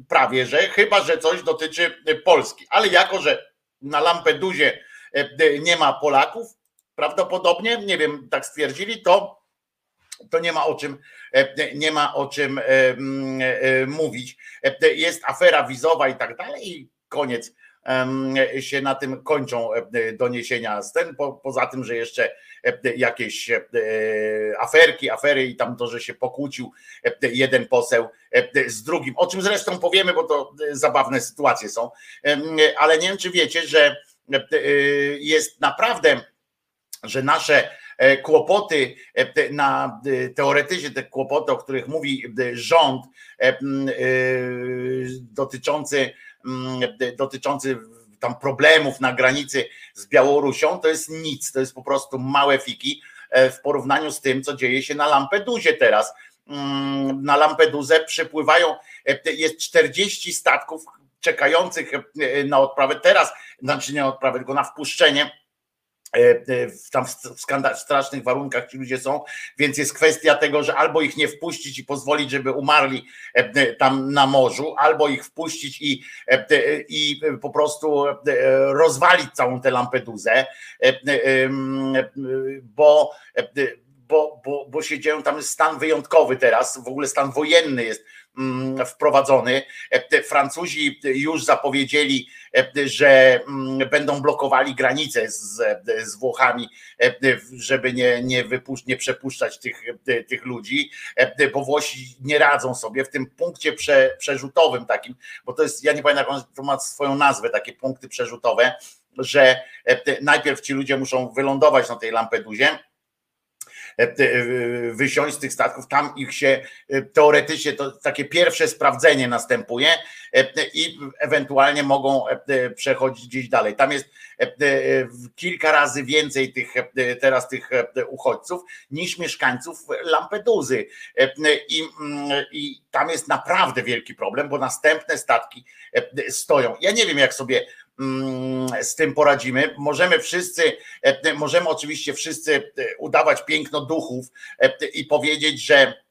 [SPEAKER 2] prawie że, chyba że coś dotyczy Polski. Ale jako, że na Lampedusie e, nie ma Polaków, prawdopodobnie, nie wiem, tak stwierdzili, to, to nie ma o czym, e, nie ma o czym e, m, e, mówić. Jest afera wizowa i tak dalej i koniec się na tym kończą doniesienia z ten, po, poza tym, że jeszcze jakieś e, aferki, afery i tam to, że się pokłócił e, jeden poseł e, z drugim, o czym zresztą powiemy, bo to e, zabawne sytuacje są, ale nie wiem, czy wiecie, że e, jest naprawdę, że nasze e, kłopoty e, na e, teoretycznie te kłopoty, o których mówi e, rząd e, e, dotyczący e, dotyczący tam problemów na granicy z Białorusią, to jest nic, to jest po prostu małe fiki e, w porównaniu z tym, co dzieje się na Lampedusie teraz. Mm, Na Lampedusę przypływają, e, jest 40 statków czekających e, na odprawę teraz, znaczy nie na odprawę, tylko na wpuszczenie w- tam w skanda- w strasznych warunkach ci ludzie są, więc jest kwestia tego, że albo ich nie wpuścić i pozwolić, żeby umarli e, e, tam na morzu, albo ich wpuścić i, e, e, i po prostu e, rozwalić całą tę e, e, e, bo, e, bo, bo, bo się dzieją, tam jest stan wyjątkowy teraz, w ogóle stan wojenny jest mm, wprowadzony. E, Francuzi już zapowiedzieli, e, że mm, będą blokowali granice z, z Włochami, e, żeby nie, nie, wypusz- nie przepuszczać tych, e, tych ludzi, e, bo Włosi nie radzą sobie w tym punkcie prze, przerzutowym takim, bo to jest, ja nie pamiętam, jak to ma swoją nazwę, takie punkty przerzutowe, że e, najpierw ci ludzie muszą wylądować na tej Lampedusie, e, wysiąść z tych statków, tam ich się e, teoretycznie to takie pierwsze sprawdzenie następuje e, i ewentualnie mogą e, przechodzić gdzieś dalej. Tam jest e, kilka razy więcej tych e, teraz tych e, uchodźców niż mieszkańców Lampedusy E, i, mm, i tam jest naprawdę wielki problem, bo następne statki e, stoją. Ja nie wiem jak sobie z tym poradzimy. Możemy wszyscy, e, możemy oczywiście wszyscy e, udawać piękno duchów e, i powiedzieć, że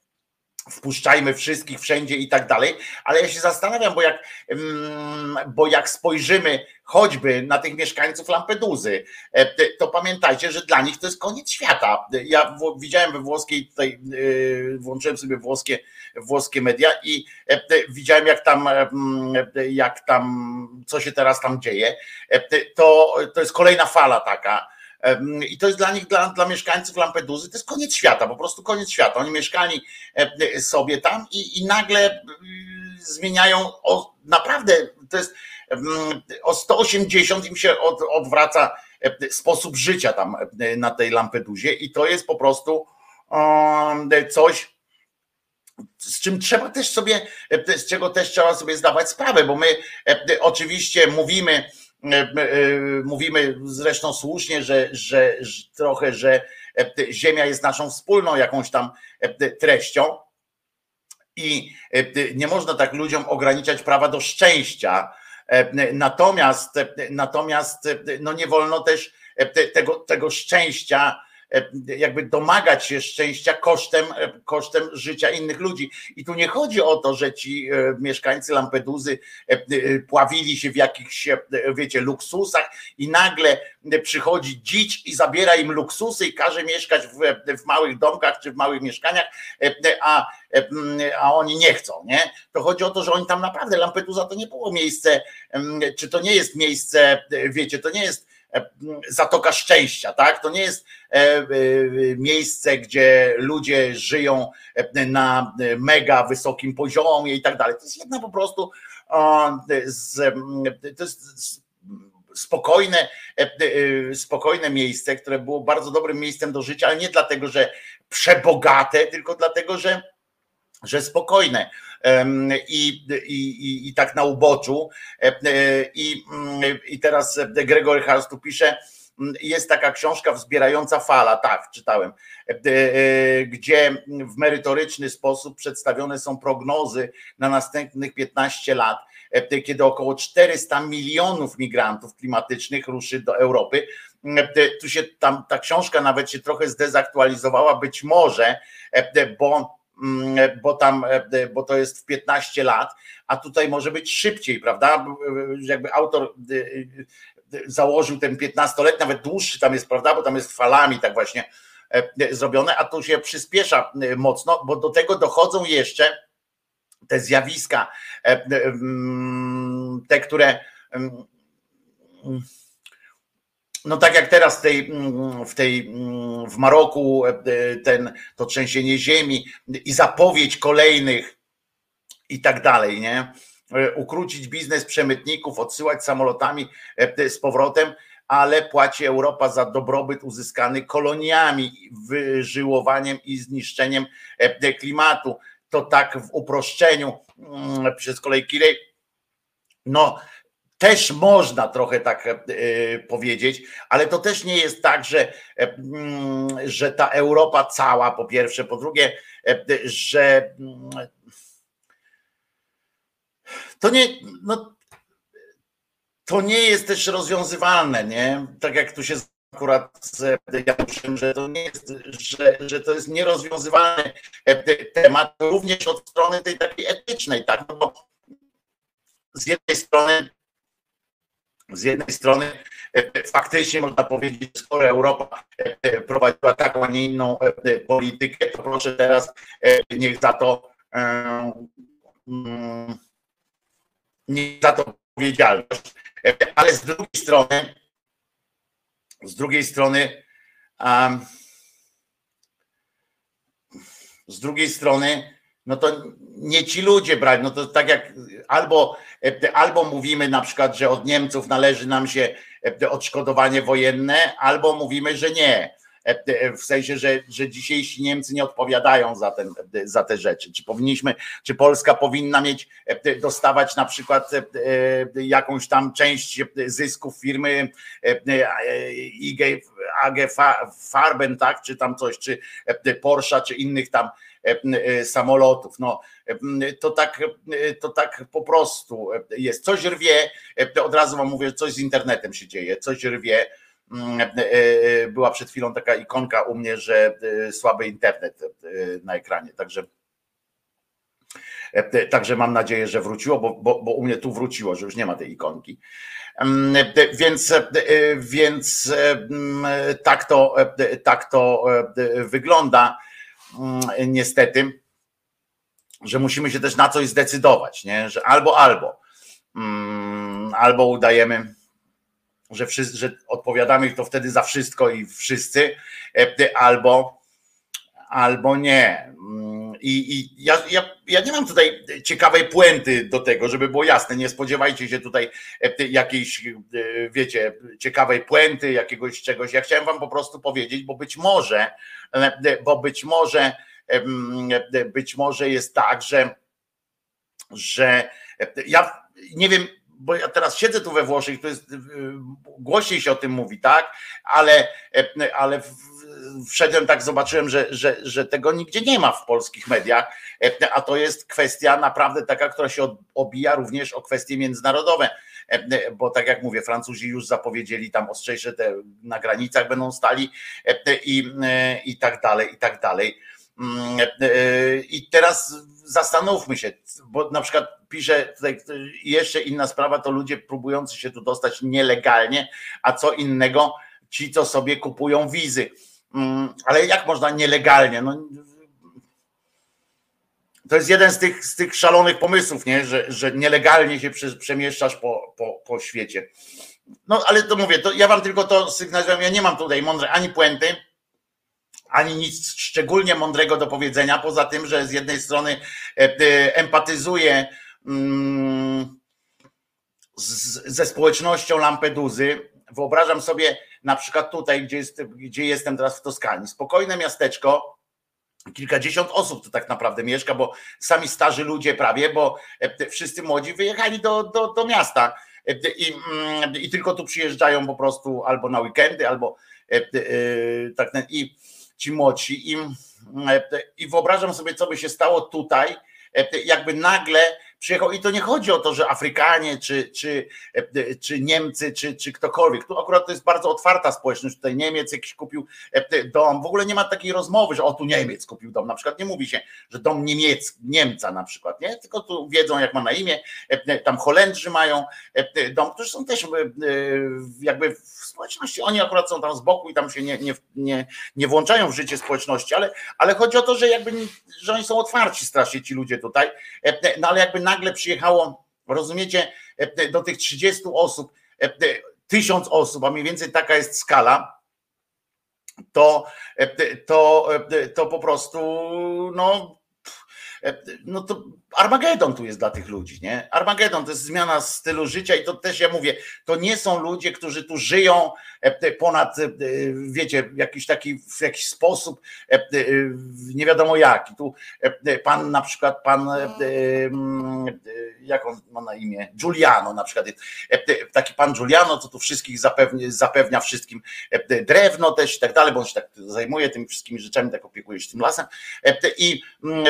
[SPEAKER 2] wpuszczajmy wszystkich wszędzie i tak dalej, ale ja się zastanawiam, bo jak, mm, bo jak spojrzymy choćby na tych mieszkańców Lampedusy, e, to pamiętajcie, że dla nich to jest koniec świata. Ja widziałem we włoskiej, tutaj y, włączyłem sobie włoskie, włoskie media i e, widziałem jak tam, mm, jak tam, co się teraz tam dzieje. E, To, to jest kolejna fala taka, I to jest dla nich, dla, dla mieszkańców Lampedusy, to jest koniec świata, po prostu koniec świata. Oni mieszkali sobie tam i, i nagle zmieniają o, naprawdę, to jest o 180 im się od, odwraca sposób życia tam na tej Lampedusie i to jest po prostu coś, z czym trzeba też sobie, z czego też trzeba sobie zdawać sprawę, bo my oczywiście mówimy, mówimy zresztą słusznie, że, że, trochę, że e, Ziemia jest naszą wspólną jakąś tam e, treścią, I nie można tak ludziom ograniczać prawa do szczęścia. Natomiast, natomiast no nie wolno też tego, tego szczęścia E, jakby domagać się szczęścia kosztem, e, kosztem życia innych ludzi. I tu nie chodzi o to, że ci e, mieszkańcy Lampeduzy pławili się w jakichś, wiecie, luksusach i nagle przychodzi dzicz i zabiera im luksusy i każe mieszkać w, w małych domkach czy w małych mieszkaniach, a, a oni nie chcą, nie? To chodzi o to, że oni tam naprawdę, Lampedusa to nie było miejsce, czy to nie jest miejsce, wiecie, to nie jest E, Zatoka Szczęścia, tak? To nie jest e, e, miejsce, gdzie ludzie żyją na mega wysokim poziomie i tak dalej. To jest jedna po prostu to jest spokojne, spokojne miejsce, które było bardzo dobrym miejscem do życia, ale nie dlatego, że przebogate, tylko dlatego, że, że spokojne i, i, i tak na uboczu. E, I, mm, i teraz Gregory Hals tu pisze, mm, jest taka książka Wzbierająca fala, tak, czytałem, e, e, gdzie w merytoryczny sposób przedstawione są prognozy na następnych 15 lat, kiedy około 400 milionów migrantów klimatycznych ruszy do Europy. Tu się tam ta książka nawet się trochę zdezaktualizowała, być może, bo bo tam, e, bo to jest w 15 lat, a tutaj może być szybciej, prawda? Jakby autor e, e, założył ten 15-letni, nawet dłuższy tam jest, prawda? Bo tam jest falami tak właśnie zrobione, a tu się przyspiesza mocno, bo do tego dochodzą jeszcze te zjawiska, mm, te, które mm, no tak jak teraz w tej, w tej w Maroku e, ten, to trzęsienie ziemi i zapowiedź kolejnych i tak dalej, nie? E, ukrócić biznes przemytników, odsyłać samolotami e, z powrotem, ale płaci Europa za dobrobyt uzyskany koloniami, wyżyłowaniem i zniszczeniem klimatu. To tak w uproszczeniu mm, przez kolei Kirej. No, też można trochę tak e, powiedzieć, ale to też nie jest tak, że, e, mm, że ta Europa cała, po pierwsze, po drugie, e, że mm, to nie, no, to nie jest też rozwiązywalne, nie? Tak jak tu się akurat z Januszem, że to nie jest, że, że to jest nierozwiązywalny temat, również od strony tej takiej etycznej, tak? No bo z jednej strony z jednej strony e, faktycznie można powiedzieć, skoro Europa e, prowadziła taką, a nie inną e, politykę, to proszę teraz niech za to mm, niech za to odpowiedzialność. Ale z drugiej strony, z drugiej strony, z drugiej strony, no to nie ci ludzie brać, no to tak jak albo albo mówimy na przykład, że od Niemców należy nam się odszkodowanie wojenne, albo mówimy, że nie. E, w sensie, że, że dzisiejsi Niemcy nie odpowiadają za, ten, za te rzeczy. Czy powinniśmy, czy Polska powinna mieć, dostawać na przykład jakąś tam część zysków firmy IG, AG Farben, tak, czy tam coś, czy Porsche, czy innych tam samolotów. No, to tak, to tak po prostu jest. Coś rwie, od razu wam mówię, coś z internetem się dzieje, coś rwie. Była przed chwilą taka ikonka u mnie, że słaby internet na ekranie, także Także mam nadzieję, że wróciło, bo, bo, bo u mnie tu wróciło, że już nie ma tej ikonki. Więc, więc tak, to, tak to wygląda niestety że musimy się też na coś zdecydować, nie? że albo, albo, mm, albo udajemy, że, wszyscy, że odpowiadamy to wtedy za wszystko i wszyscy, e, albo, albo nie. Mm, I, i ja, ja, ja nie mam tutaj ciekawej puenty do tego, żeby było jasne. Nie spodziewajcie się tutaj e, jakiejś, e, wiecie, ciekawej puenty, jakiegoś czegoś. Ja chciałem Wam po prostu powiedzieć, bo być może, bo być może być może jest tak, że, że ja nie wiem, bo ja teraz siedzę tu we Włoszech, to jest głośniej się o tym mówi, tak? Ale, ale wszedłem tak, zobaczyłem, że, że, że tego nigdzie nie ma w polskich mediach, a to jest kwestia naprawdę taka, która się obija również o kwestie międzynarodowe bo tak jak mówię, Francuzi już zapowiedzieli tam ostrzejsze te na granicach będą stali i, i tak dalej, i tak dalej. Mm, I teraz zastanówmy się, bo na przykład pisze tutaj jeszcze inna sprawa, to ludzie próbujący się tu dostać nielegalnie, a co innego ci, co sobie kupują wizy. Mm, ale jak można nielegalnie? No, to jest jeden z tych, z tych szalonych pomysłów, nie? Że, że nielegalnie się przemieszczasz po, po, po świecie. No ale to mówię, to ja wam tylko to sygnalizuję, ja nie mam tutaj mądrej ani puenty, ani nic szczególnie mądrego do powiedzenia, poza tym, że z jednej strony e, e, empatyzuję mm, ze społecznością Lampeduzy. Wyobrażam sobie na przykład tutaj, gdzie, jest, gdzie jestem teraz w Toskanii, spokojne miasteczko, kilkadziesiąt osób tu tak naprawdę mieszka, bo sami starzy ludzie prawie, bo e, wszyscy młodzi wyjechali do, do, do miasta i, mm, i tylko tu przyjeżdżają po prostu albo na weekendy, albo tak i ci młodsi. I, I wyobrażam sobie, co by się stało tutaj, jakby nagle przyjechał i to nie chodzi o to, że Afrykanie, czy, czy, czy Niemcy, czy, czy ktokolwiek. Tu akurat to jest bardzo otwarta społeczność. Tutaj Niemiec jakiś kupił dom. W ogóle nie ma takiej rozmowy, że o tu Niemiec kupił dom. Na przykład nie mówi się, że dom Niemiec, Niemca na przykład, nie? Tylko tu wiedzą, jak ma na imię. Tam Holendrzy mają dom, którzy są też jakby w społeczności. Oni akurat są tam z boku i tam się nie, nie, nie, nie włączają w życie społeczności, ale, ale chodzi o to, że jakby że oni są otwarci strasznie ci ludzie tutaj. No ale jakby nagle przyjechało, rozumiecie, do tych 30 osób, tysiąc osób, a mniej więcej taka jest skala, to, to, to po prostu no, no to Armagedon tu jest dla tych ludzi, nie? Armagedon to jest zmiana stylu życia i to też ja mówię, to nie są ludzie, którzy tu żyją e, ponad, e, wiecie, jakiś taki, w jakiś sposób, e, nie wiadomo jaki. Tu pan na przykład, pan, jak on ma na imię? Giuliano na przykład. Taki pan Giuliano, co tu wszystkich zapewnia, zapewnia wszystkim drewno też i tak dalej, bo on się tak zajmuje tymi wszystkimi rzeczami, tak opiekuje się tym lasem. I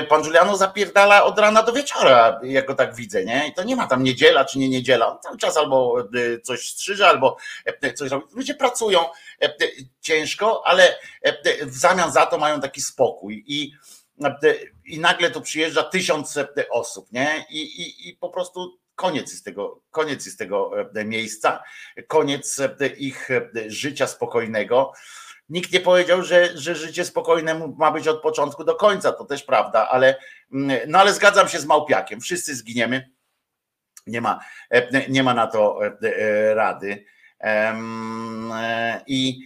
[SPEAKER 2] pan Giuliano zapierdala od rana do wieczora, jak go tak widzę, nie? I to nie ma tam niedziela czy nie niedziela. On cały czas albo e, coś strzyże, albo e, coś robi. Ludzie pracują e, ciężko, ale w zamian za to mają taki spokój. I, i nagle tu przyjeżdża tysiąc osób, nie? I, i, i po prostu koniec jest tego, koniec jest tego miejsca, koniec ich życia spokojnego. Nikt nie powiedział, że, że życie spokojne ma być od początku do końca, to też prawda, ale, mm, no ale zgadzam się z Małpiakiem, wszyscy zginiemy, nie ma, e, nie ma na to e, e, rady. I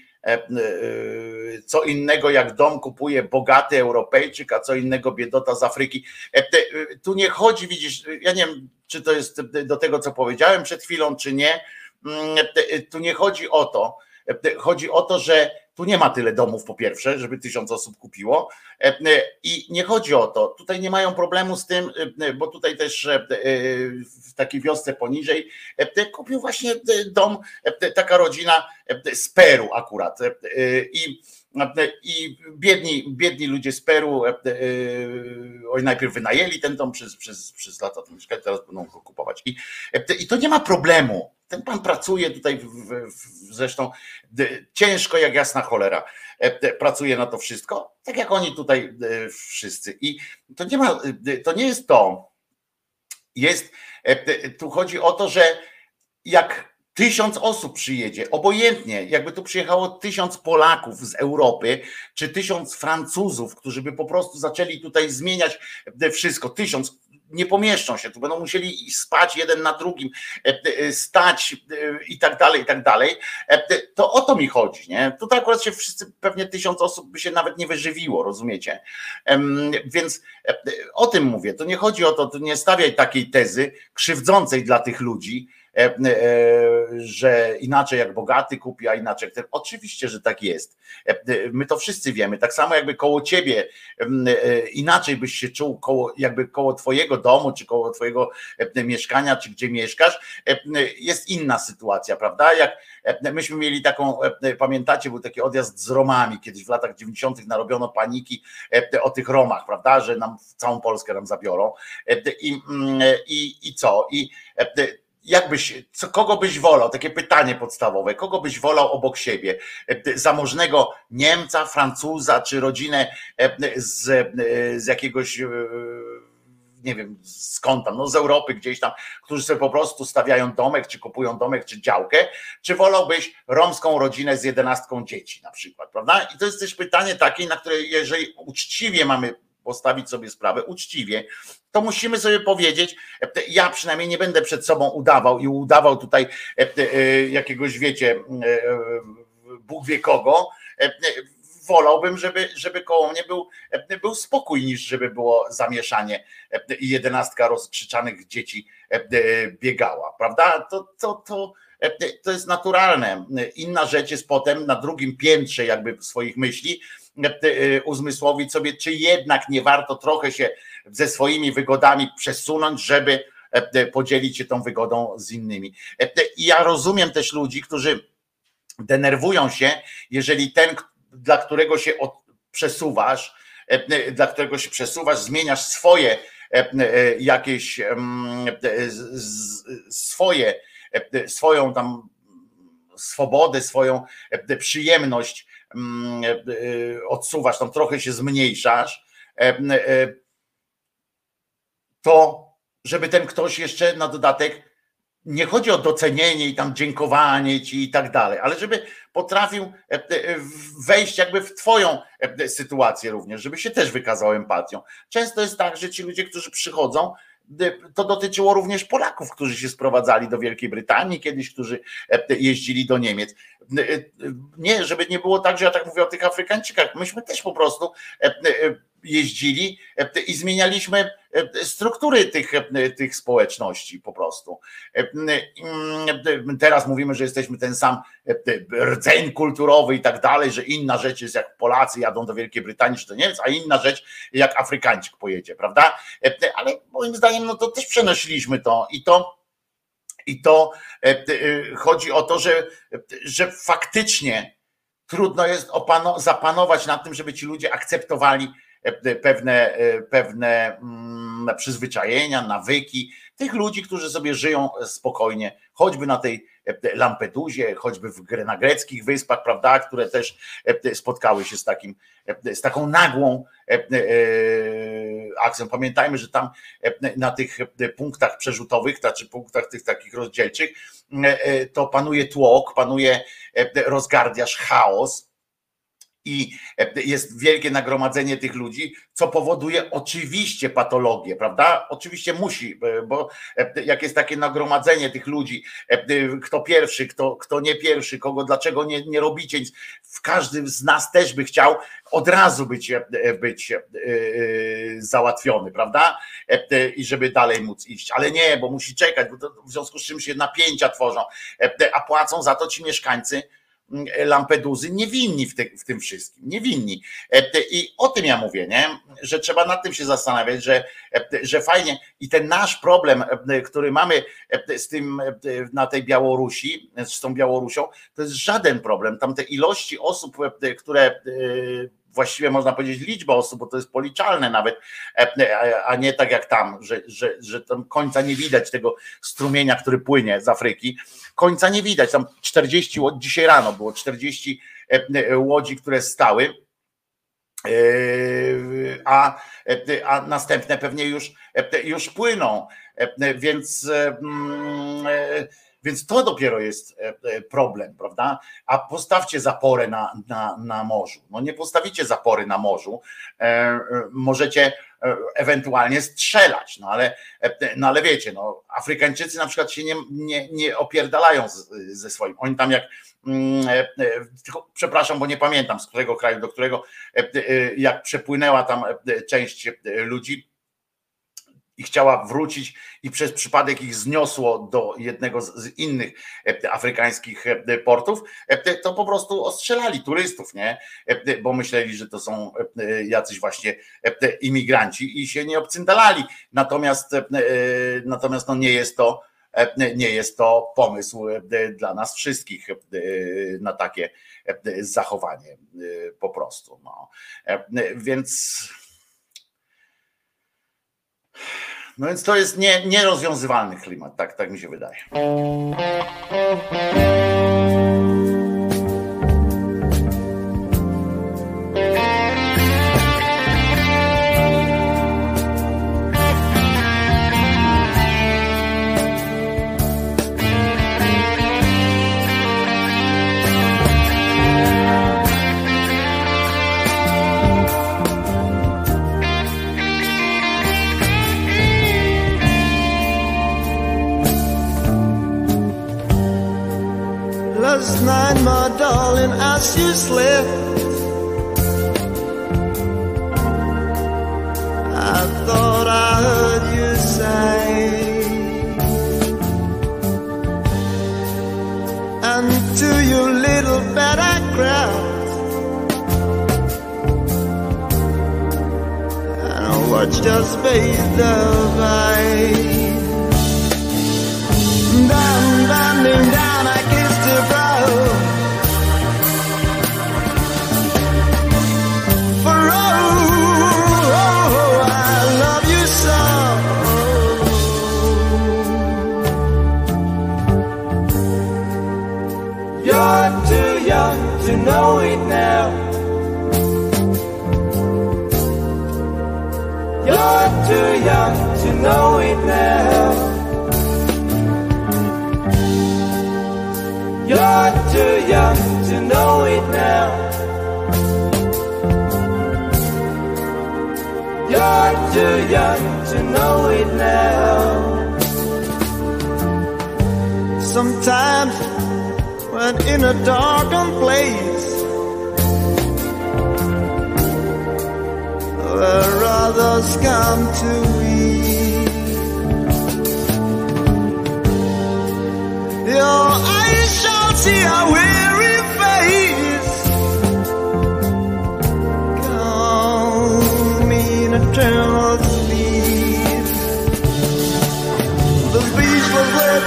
[SPEAKER 2] co innego jak dom kupuje bogaty Europejczyk, a co innego biedota z Afryki. Tu nie chodzi, widzisz, ja nie wiem, czy to jest do tego, co powiedziałem przed chwilą, czy nie. Mm, tu nie chodzi o to. Chodzi o to, że tu nie ma tyle domów, po pierwsze, żeby tysiąc osób kupiło. E, e, I nie chodzi o to. Tutaj nie mają problemu z tym, e, bo tutaj też w takiej wiosce poniżej kupił właśnie dom taka rodzina z Peru akurat. I i biedni, biedni ludzie z Peru oni najpierw wynajęli ten dom przez, przez, przez lata, teraz będą go kupować. I, I to nie ma problemu ten pan pracuje tutaj, w, w, zresztą ciężko jak jasna cholera, e, pracuje na to wszystko, tak jak oni tutaj e, wszyscy. I to nie ma, to nie jest to. Jest, e, tu chodzi o to, że jak tysiąc osób przyjedzie, obojętnie, jakby tu przyjechało tysiąc Polaków z Europy, czy tysiąc Francuzów, którzy by po prostu zaczęli tutaj zmieniać wszystko, tysiąc, nie pomieszczą się, tu będą musieli spać jeden na drugim, e, e, stać e, i tak dalej, i tak dalej. To o to mi chodzi, nie? Tutaj akurat się wszyscy, pewnie tysiąc osób by się nawet nie wyżywiło, rozumiecie? Więc o tym mówię, to nie chodzi o to, to nie stawiaj takiej tezy krzywdzącej dla tych ludzi, że inaczej jak bogaty kupi, a inaczej ten. Oczywiście, że tak jest. My to wszyscy wiemy. Tak samo jakby koło ciebie inaczej byś się czuł koło, jakby koło twojego domu, czy koło twojego mieszkania, czy gdzie mieszkasz, jest inna sytuacja, prawda? Jak myśmy mieli taką, pamiętacie, był taki odjazd z Romami, kiedyś w latach 90. narobiono paniki o tych Romach, prawda, że nam całą Polskę nam zabiorą. I, i, i co? I jakbyś, co, kogo byś wolał? Takie pytanie podstawowe. Kogo byś wolał obok siebie? Zamożnego Niemca, Francuza, czy rodzinę z, z jakiegoś nie wiem skąd tam, no z Europy gdzieś tam, którzy sobie po prostu stawiają domek, czy kupują domek, czy działkę, czy wolałbyś romską rodzinę z jedenastką dzieci na przykład, prawda? I to jest też pytanie takie, na które jeżeli uczciwie mamy postawić sobie sprawę, uczciwie, to musimy sobie powiedzieć, ja przynajmniej nie będę przed sobą udawał i udawał tutaj e, e, jakiegoś, wiecie, e, Bóg wie kogo, wolałbym, żeby, żeby koło mnie był, był spokój, niż żeby było zamieszanie i jedenastka rozkrzyczanych dzieci biegała, prawda? To, to, to, to jest naturalne. Inna rzecz jest potem na drugim piętrze jakby swoich myśli uzmysłowić sobie, czy jednak nie warto trochę się ze swoimi wygodami przesunąć, żeby podzielić się tą wygodą z innymi. I ja rozumiem też ludzi, którzy denerwują się, jeżeli ten, dla którego się przesuwasz, e, dla którego się przesuwasz, zmieniasz swoje e, e, jakieś swoje, swoją tam swobodę, swoją przyjemność odsuwasz, tam trochę się zmniejszasz, to żeby ten ktoś jeszcze na dodatek nie chodzi o docenienie i tam dziękowanie ci i tak dalej, ale żeby potrafił e, e, wejść jakby w twoją e, sytuację również, żeby się też wykazał empatią. Często jest tak, że ci ludzie, którzy przychodzą, to dotyczyło również Polaków, którzy się sprowadzali do Wielkiej Brytanii kiedyś, którzy jeździli do Niemiec. Nie, żeby nie było tak, że ja tak mówię o tych Afrykańczykach. Myśmy też po prostu jeździli e, i zmienialiśmy e, struktury tych, e, tych społeczności po prostu. Teraz mówimy, że jesteśmy ten sam rdzeń kulturowy i tak dalej, że inna rzecz jest jak Polacy jadą do Wielkiej Brytanii czy do Niemiec, a inna rzecz jak Afrykańczyk pojedzie, prawda? Ale moim zdaniem no to też przenosiliśmy to i to i to chodzi o to, że, że faktycznie trudno jest zapanować nad tym, żeby ci ludzie akceptowali pewne, e, pewne mm, przyzwyczajenia, nawyki tych ludzi, którzy sobie żyją spokojnie, choćby na tej e, Lampedusie, choćby w, na greckich wyspach, prawda, które też spotkały się z, takim, z taką nagłą akcją. Pamiętajmy, że tam na tych punktach przerzutowych, znaczy punktach tych takich rozdzielczych, to panuje tłok, panuje rozgardiasz, chaos i e, jest wielkie nagromadzenie tych ludzi, co powoduje oczywiście patologię, prawda? Oczywiście musi, e, bo e, jak jest takie nagromadzenie tych ludzi, kto pierwszy, kto, kto nie pierwszy, kogo dlaczego nie, nie robicie w każdym z nas też by chciał od razu być, być załatwiony, prawda? I żeby dalej móc iść, ale nie, bo musi czekać, bo w związku z czym się napięcia tworzą, a płacą za to ci mieszkańcy Lampeduzy niewinni w, te, w tym wszystkim, niewinni. E, I o tym ja mówię, nie? że trzeba nad tym się zastanawiać, że, e, że fajnie i ten nasz problem, e, który mamy z tym na tej Białorusi, z tą Białorusią, to jest żaden problem. Tam te ilości osób, które właściwie można powiedzieć liczba osób, bo to jest policzalne nawet, a nie tak jak tam, że, że, że tam końca nie widać tego strumienia, który płynie z Afryki. Końca nie widać. Tam 40 dzisiaj rano było 40 łodzi, które stały. A, a następne pewnie już, już płyną. Więc więc to dopiero jest e, e, problem, prawda? A postawcie zaporę na, na, na morzu. No nie postawicie zapory na morzu. E, możecie ewentualnie strzelać, no ale, no ale wiecie, no, Afrykańczycy na przykład się nie, nie, nie opierdalają z, ze swoim. Oni tam jak, mm, tylko, przepraszam, bo nie pamiętam z którego kraju do którego, jak przepłynęła tam część ludzi, i chciała wrócić i przez przypadek ich zniosło do jednego z innych afrykańskich portów, to po prostu ostrzelali turystów, nie? Bo myśleli, że to są jacyś właśnie imigranci i się nie obcyndalali. Natomiast, natomiast no nie jest to nie jest to pomysł dla nas wszystkich na takie zachowanie po prostu. No. Więc no więc to jest nie, nierozwiązywalny klimat, tak, tak mi się wydaje.
[SPEAKER 6] much is left. I thought I heard you say, and to your little battleground. I watched us bathe the know it now. You're too young to know it now. You're too young to know it now. Sometimes when in a darkened place where others come to eat. Your eyes shall see a weary face. In eternal sleep. The lip,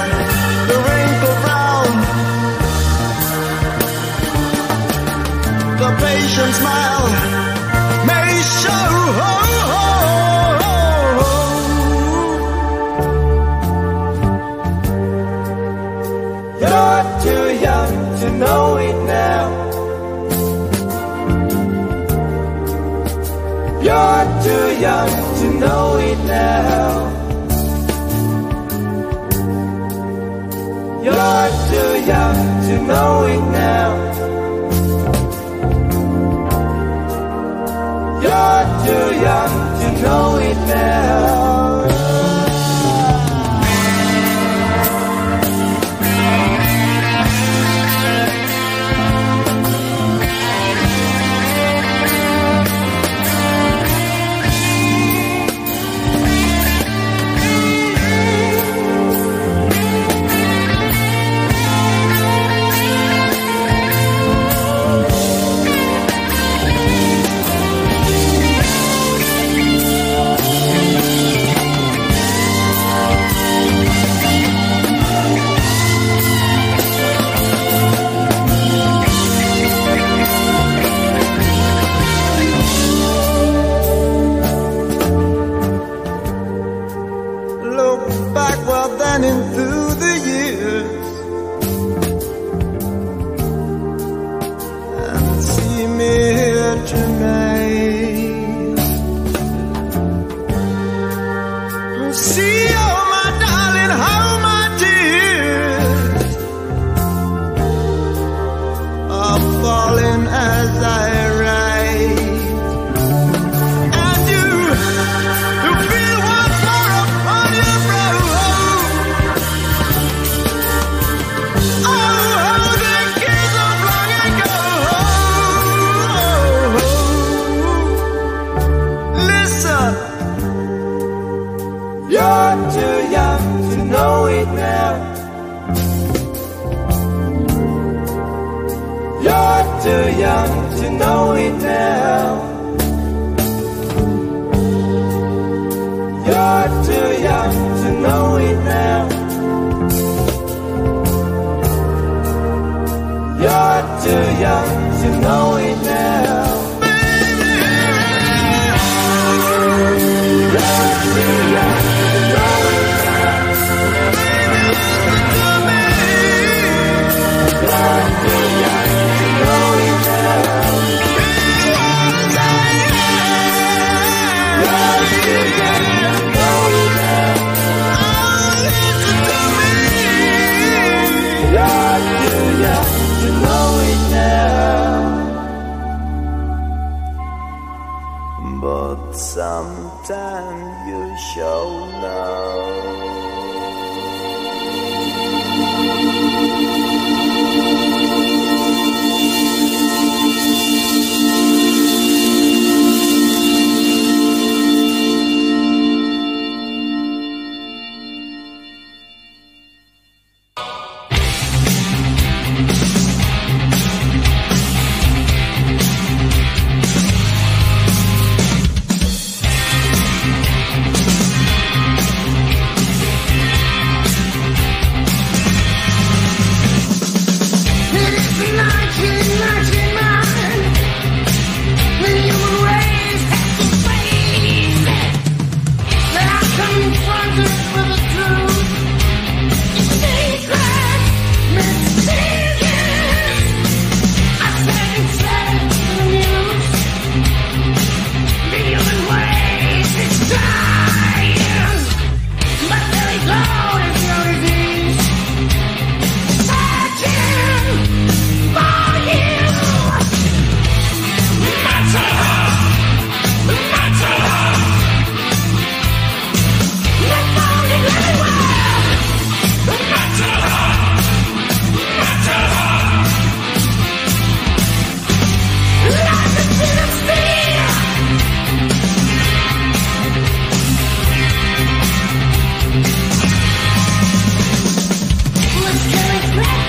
[SPEAKER 6] the wrinkled brow, the patient smile young to know it now. You're too young to know it now. You're too young to know it now.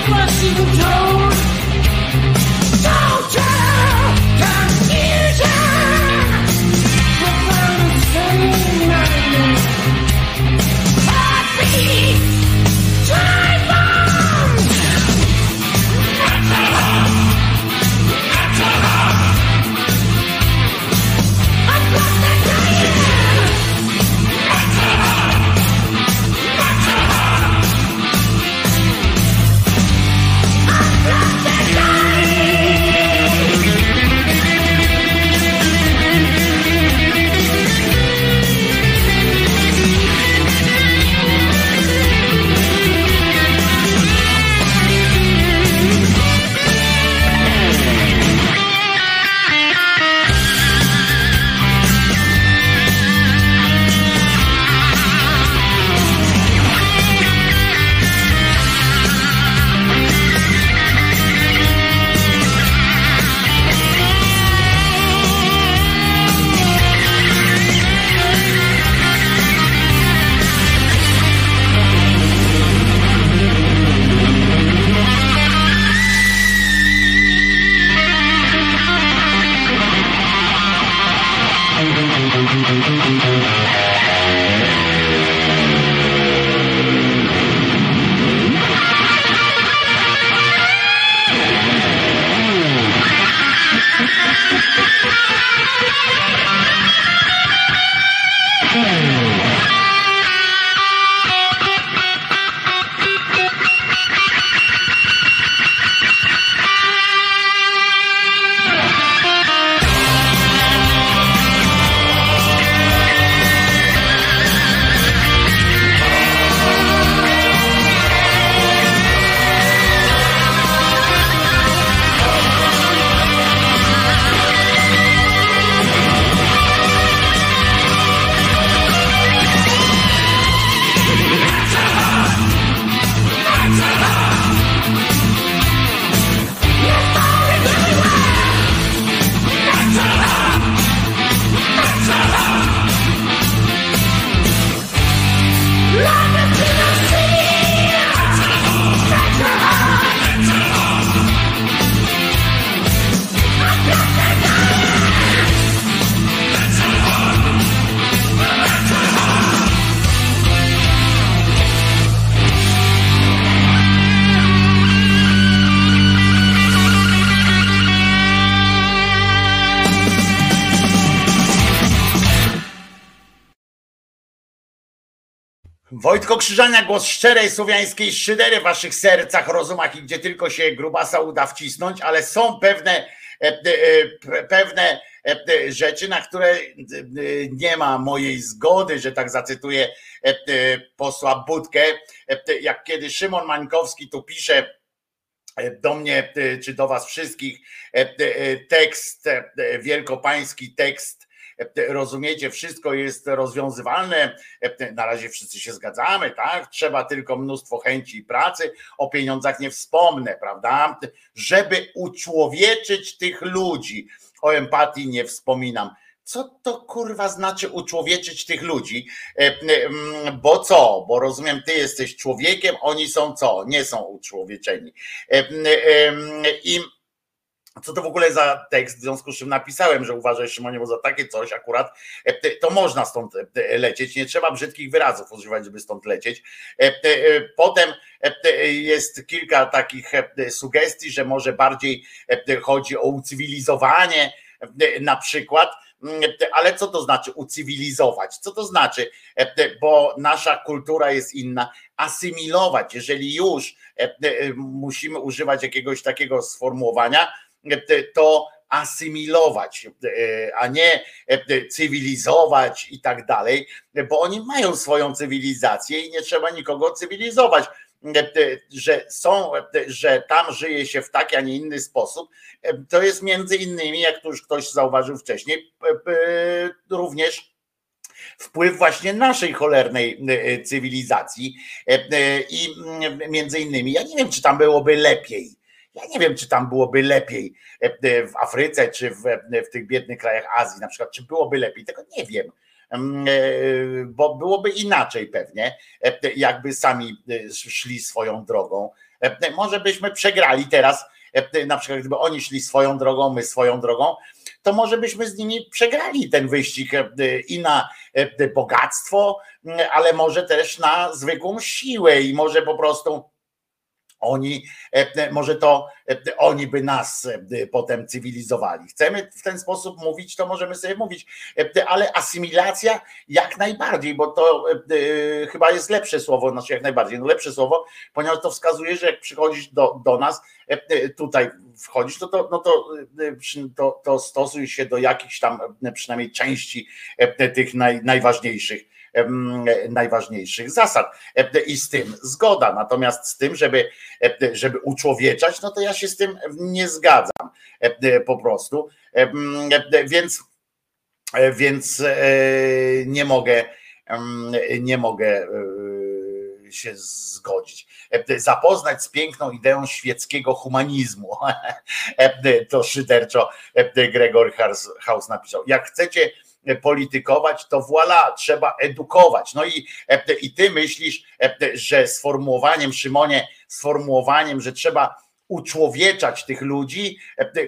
[SPEAKER 6] It
[SPEAKER 4] back,
[SPEAKER 2] Wojtko Krzyżania, głos szczerej słowiańskiej szydery w waszych sercach, rozumach i gdzie tylko się grubasa uda wcisnąć, ale są pewne, e, e, pewne e, rzeczy, na które nie ma mojej zgody, że tak zacytuję posła Budkę, jak kiedy Szymon Mańkowski tu pisze, do mnie czy do was wszystkich tekst, wielkopański tekst rozumiecie, wszystko jest rozwiązywalne, na razie wszyscy się zgadzamy, tak? Trzeba tylko mnóstwo chęci i pracy, o pieniądzach nie wspomnę, prawda? Żeby uczłowieczyć tych ludzi, o empatii nie wspominam. Co to kurwa znaczy uczłowieczyć tych ludzi? Bo co? Bo rozumiem, ty jesteś człowiekiem, oni są co? Nie są uczłowieczeni. I co to w ogóle za tekst, w związku z czym napisałem, że uważaj Szymonie, bo za takie coś akurat e, to można stąd e, lecieć, nie trzeba brzydkich wyrazów używać, żeby stąd lecieć. E, potem jest kilka takich sugestii, że może bardziej chodzi o ucywilizowanie na przykład, ale co to znaczy ucywilizować? Co to znaczy? Bo nasza kultura jest inna. Asymilować, jeżeli już musimy używać jakiegoś takiego sformułowania, to asymilować, a nie cywilizować i tak dalej, bo oni mają swoją cywilizację i nie trzeba nikogo cywilizować. Że są, że tam żyje się w taki, a nie inny sposób, to jest między innymi, jak tu już ktoś zauważył wcześniej, również wpływ właśnie naszej cholernej cywilizacji i między innymi, ja nie wiem, czy tam byłoby lepiej ja nie wiem, czy tam byłoby lepiej e, e, w Afryce, czy w, e, w tych biednych krajach Azji na przykład, czy byłoby lepiej, tego nie wiem mm, bo byłoby inaczej pewnie, jakby sami szli swoją drogą. Może byśmy przegrali teraz, na przykład gdyby oni szli swoją drogą, my swoją drogą, to może byśmy z nimi przegrali ten wyścig i na bogactwo, ale może też na zwykłą siłę i może po prostu oni, e, e, może to e, oni by nas potem cywilizowali. Chcemy w ten sposób mówić, to możemy sobie mówić, ale asymilacja jak najbardziej, bo to chyba jest lepsze słowo, znaczy jak najbardziej, no lepsze słowo, ponieważ to wskazuje, że jak przychodzisz do, do nas, tutaj wchodzisz, to, to, no to, to, to stosuj się do jakichś tam przynajmniej części tych naj, najważniejszych najważniejszych zasad. I z tym zgoda. Natomiast z tym, żeby, żeby uczłowieczać, no to ja się z tym nie zgadzam po prostu. Więc, więc e, nie mogę, nie mogę e, się zgodzić. Zapoznać z piękną ideą świeckiego humanizmu. To szyderczo Gregor Haus napisał. Jak chcecie politykować, to voilà, trzeba edukować. No i, i ty myślisz, że sformułowaniem, Szymonie, sformułowaniem, że trzeba uczłowieczać tych ludzi,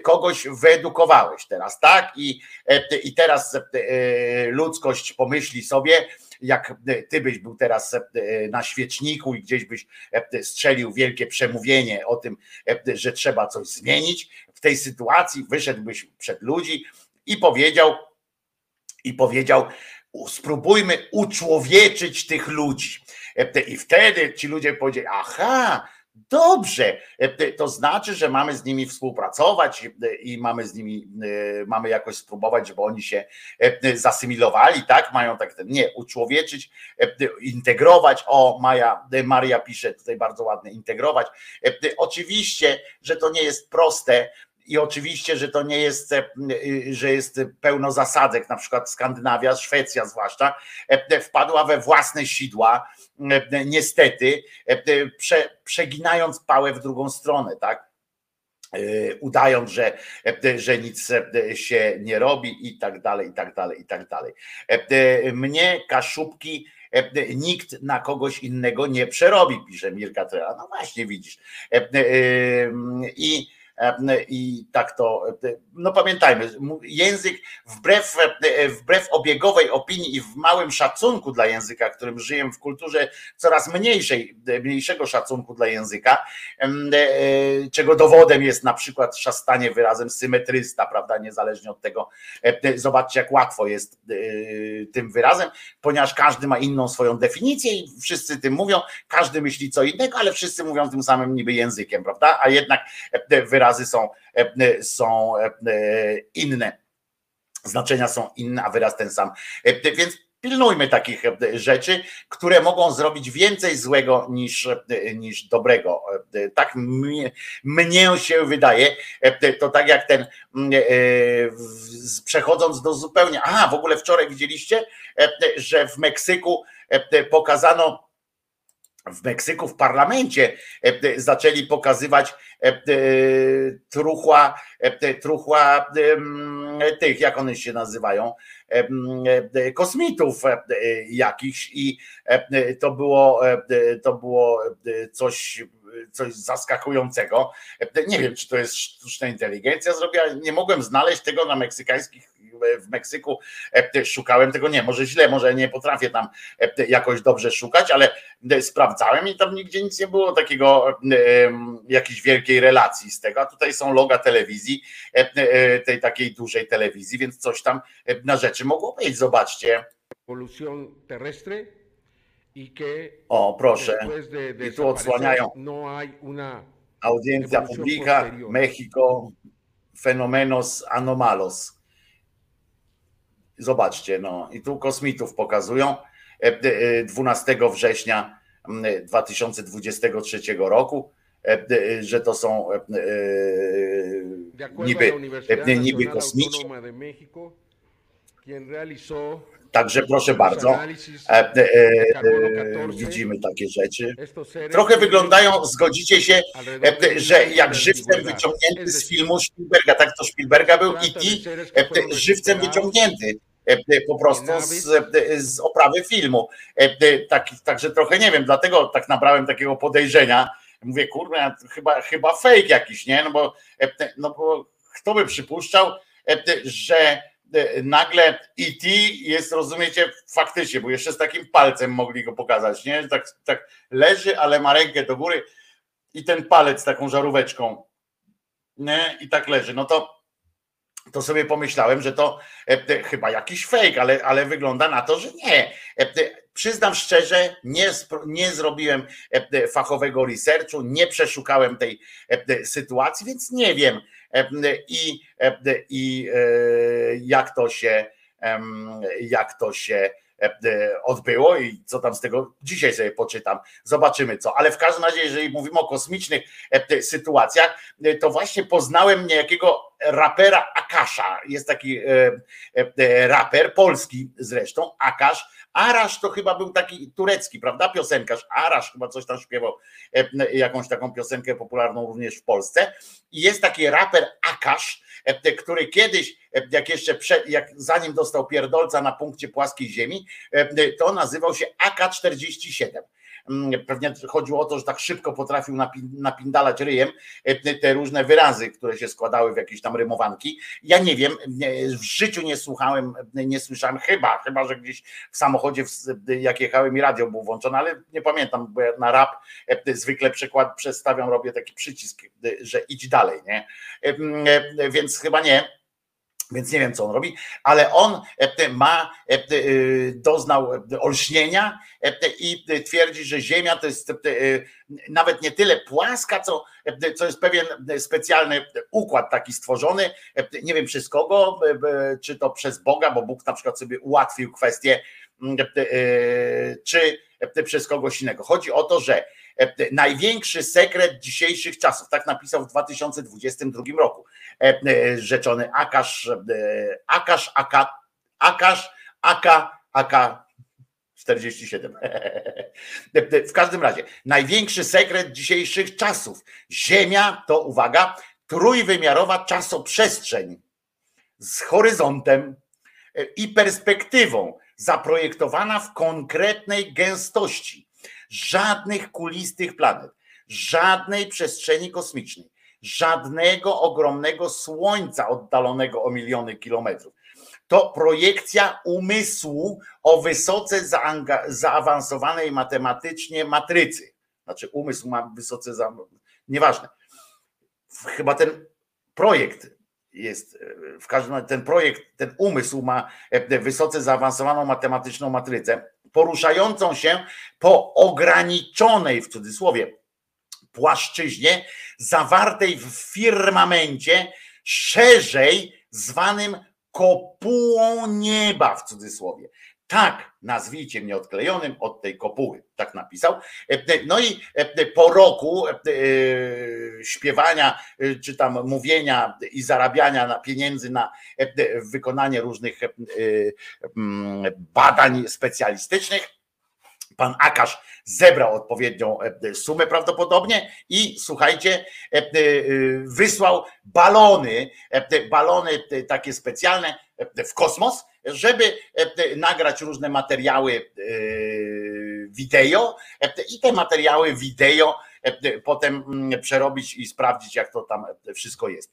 [SPEAKER 2] kogoś wyedukowałeś teraz, tak? I, i teraz ludzkość pomyśli sobie, jak ty byś był teraz na świeczniku i gdzieś byś strzelił wielkie przemówienie o tym, że trzeba coś zmienić w tej sytuacji, wyszedłbyś przed ludzi i powiedział, i powiedział: Spróbujmy uczłowieczyć tych ludzi. I wtedy ci ludzie powiedzieli: Aha, Dobrze, to znaczy, że mamy z nimi współpracować i mamy z nimi, mamy jakoś spróbować, żeby oni się zasymilowali, tak? Mają tak, nie, uczłowieczyć, integrować. O, Maja, Maria pisze tutaj bardzo ładnie, integrować. Oczywiście, że to nie jest proste, i oczywiście, że to nie jest, e, że jest pełno zasadzek, na przykład Skandynawia, Szwecja zwłaszcza, e, wpadła we własne sidła, e, niestety, prze, przeginając pałę w drugą stronę, tak? udając, że, że nic się nie robi i tak dalej, i tak dalej, i tak dalej. Mnie kaszubki nikt na kogoś innego nie przerobi, pisze Mirka Trela. No właśnie widzisz. I I tak to, no pamiętajmy, język wbrew, wbrew obiegowej opinii i w małym szacunku dla języka, którym żyję w kulturze coraz mniejszej, mniejszego szacunku dla języka, czego dowodem jest na przykład szastanie wyrazem symetrysta, prawda, niezależnie od tego, zobaczcie jak łatwo jest tym wyrazem, ponieważ każdy ma inną swoją definicję i wszyscy tym mówią, każdy myśli co innego, ale wszyscy mówią tym samym niby językiem, prawda? A jednak wyrazy są, są inne. Znaczenia są inne, a wyraz ten sam. Więc pilnujmy takich rzeczy, które mogą zrobić więcej złego niż, niż dobrego. Tak mnie, mnie się wydaje. To tak jak ten, przechodząc do zupełnie. Aha, w ogóle wczoraj widzieliście, że w Meksyku pokazano w Meksyku w parlamencie zaczęli pokazywać truchła, truchła tych, jak one się nazywają, kosmitów jakichś i to było, to było coś, coś zaskakującego. Nie wiem, czy to jest sztuczna inteligencja zrobiła, nie mogłem znaleźć tego na meksykańskich w Meksyku szukałem tego, nie, może źle, może nie potrafię tam jakoś dobrze szukać, ale sprawdzałem i tam nigdzie nic nie było takiego, jakiejś wielkiej relacji z tego, a tutaj są loga telewizji, tej takiej dużej telewizji, więc coś tam na rzeczy mogło być, zobaczcie. O, proszę. I tu odsłaniają audiencia publica, Mexico, fenomenos anomalos. Zobaczcie, no i tu kosmitów pokazują 12 września 2023 roku, że to są niby, niby kosmici. Także proszę bardzo, widzimy takie rzeczy. Trochę wyglądają, zgodzicie się, że jak żywcem wyciągnięty z filmu Spielberga, tak to Spielberga był i ti żywcem wyciągnięty po prostu z, z oprawy filmu. Tak, także trochę nie wiem, dlatego tak nabrałem takiego podejrzenia. Mówię, kurwa, chyba, chyba fake jakiś, nie? No bo, no bo kto by przypuszczał, że nagle E.T. jest, rozumiecie, faktycznie, bo jeszcze z takim palcem mogli go pokazać, nie? Tak, tak leży, ale ma rękę do góry i ten palec taką żaróweczką, nie? I tak leży. No to to sobie pomyślałem, że to e, chyba jakiś fake, ale, ale wygląda na to, że nie. E, przyznam szczerze, nie, nie zrobiłem e, fachowego researchu, nie przeszukałem tej sytuacji, więc nie wiem i, i jak to się jak to się odbyło i co tam z tego dzisiaj sobie poczytam. Zobaczymy co. Ale w każdym razie, jeżeli mówimy o kosmicznych sytuacjach, to właśnie poznałem niejakiego rapera Akasza. Jest taki raper, polski zresztą, Akasz. Arasz to chyba był taki turecki, prawda? Piosenkarz. Arasz chyba coś tam śpiewał, jakąś taką piosenkę popularną również w Polsce. I jest taki raper Akasz, który kiedyś, jak jeszcze przed, jak zanim dostał pierdolca na punkcie płaskiej ziemi, to nazywał się AK-47. Pewnie chodziło o to, że tak szybko potrafił napindalać ryjem te różne wyrazy, które się składały w jakieś tam rymowanki. Ja nie wiem, w życiu nie słuchałem, nie słyszałem, chyba, chyba, że gdzieś w samochodzie, jak jechałem i radio było włączone, ale nie pamiętam, bo ja na rap zwykle przekład przestawiam, robię taki przycisk, że idź dalej, nie? Więc chyba nie. Więc nie wiem, co on robi, ale on ma, doznał olśnienia i twierdzi, że Ziemia to jest nawet nie tyle płaska, co, co jest pewien specjalny układ taki stworzony. Nie wiem przez kogo, czy to przez Boga, bo Bóg na przykład sobie ułatwił kwestię, czy przez kogoś innego. Chodzi o to, że największy sekret dzisiejszych czasów, tak napisał w 2022 roku rzeczony Akasz, Akasz, Aka, Akasz, Aka, Aka 47. W każdym razie, największy sekret dzisiejszych czasów. Ziemia to, uwaga, trójwymiarowa czasoprzestrzeń z horyzontem i perspektywą zaprojektowana w konkretnej gęstości. Żadnych kulistych planet, żadnej przestrzeni kosmicznej, żadnego ogromnego słońca oddalonego o miliony kilometrów. To projekcja umysłu o wysoce zaawansowanej matematycznie matrycy. Znaczy umysł ma wysoce za... nieważne. Chyba ten projekt jest, e, w każdym razie ten projekt, ten umysł ma e, wysoce zaawansowaną matematyczną matrycę, poruszającą się po ograniczonej, w cudzysłowie, płaszczyźnie zawartej w firmamencie szerzej zwanym kopułą nieba w cudzysłowie. Tak, nazwijcie mnie odklejonym od tej kopuły. Tak napisał. No i po roku e, śpiewania, e, czy tam mówienia i zarabiania na pieniędzy na e, wykonanie różnych badań specjalistycznych, pan Akasz zebrał odpowiednią sumę prawdopodobnie i słuchajcie, wysłał balony, balony takie specjalne w kosmos, żeby nagrać różne materiały wideo i te materiały wideo potem mm, przerobić i sprawdzić, jak to tam wszystko jest.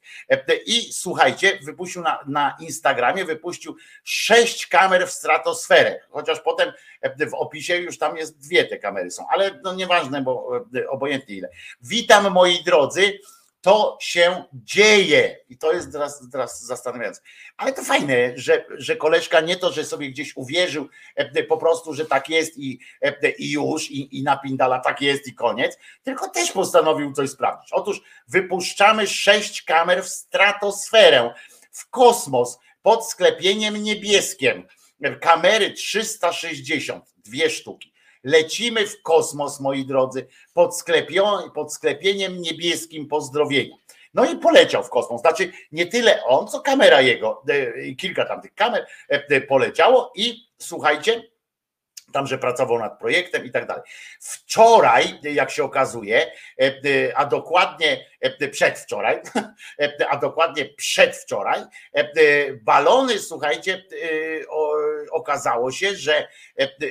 [SPEAKER 2] I słuchajcie, wypuścił na, na Instagramie, wypuścił sześć kamer w stratosferę, chociaż potem w opisie już tam jest dwie te kamery są, ale no nieważne, bo obojętnie ile. Witam moi drodzy to się dzieje. I to jest teraz, teraz zastanawiające. Ale to fajne, że, że koleżka nie to, że sobie gdzieś uwierzył e, po prostu, że tak jest i, e, i już, i, i napindala tak jest i koniec, tylko też postanowił coś sprawdzić. Otóż wypuszczamy sześć kamer w stratosferę, w kosmos, pod sklepieniem niebieskim. Kamery 360, dwie sztuki lecimy w kosmos, moi drodzy, pod, pod sklepieniem niebieskim pozdrowienia. No i poleciał w kosmos. Znaczy nie tyle on, co kamera jego. E, kilka tam tych kamer e, e, poleciało i słuchajcie, tam, że pracował nad projektem i tak dalej. Wczoraj, jak się okazuje, a dokładnie przedwczoraj, a dokładnie przedwczoraj, balony, słuchajcie, okazało się, że,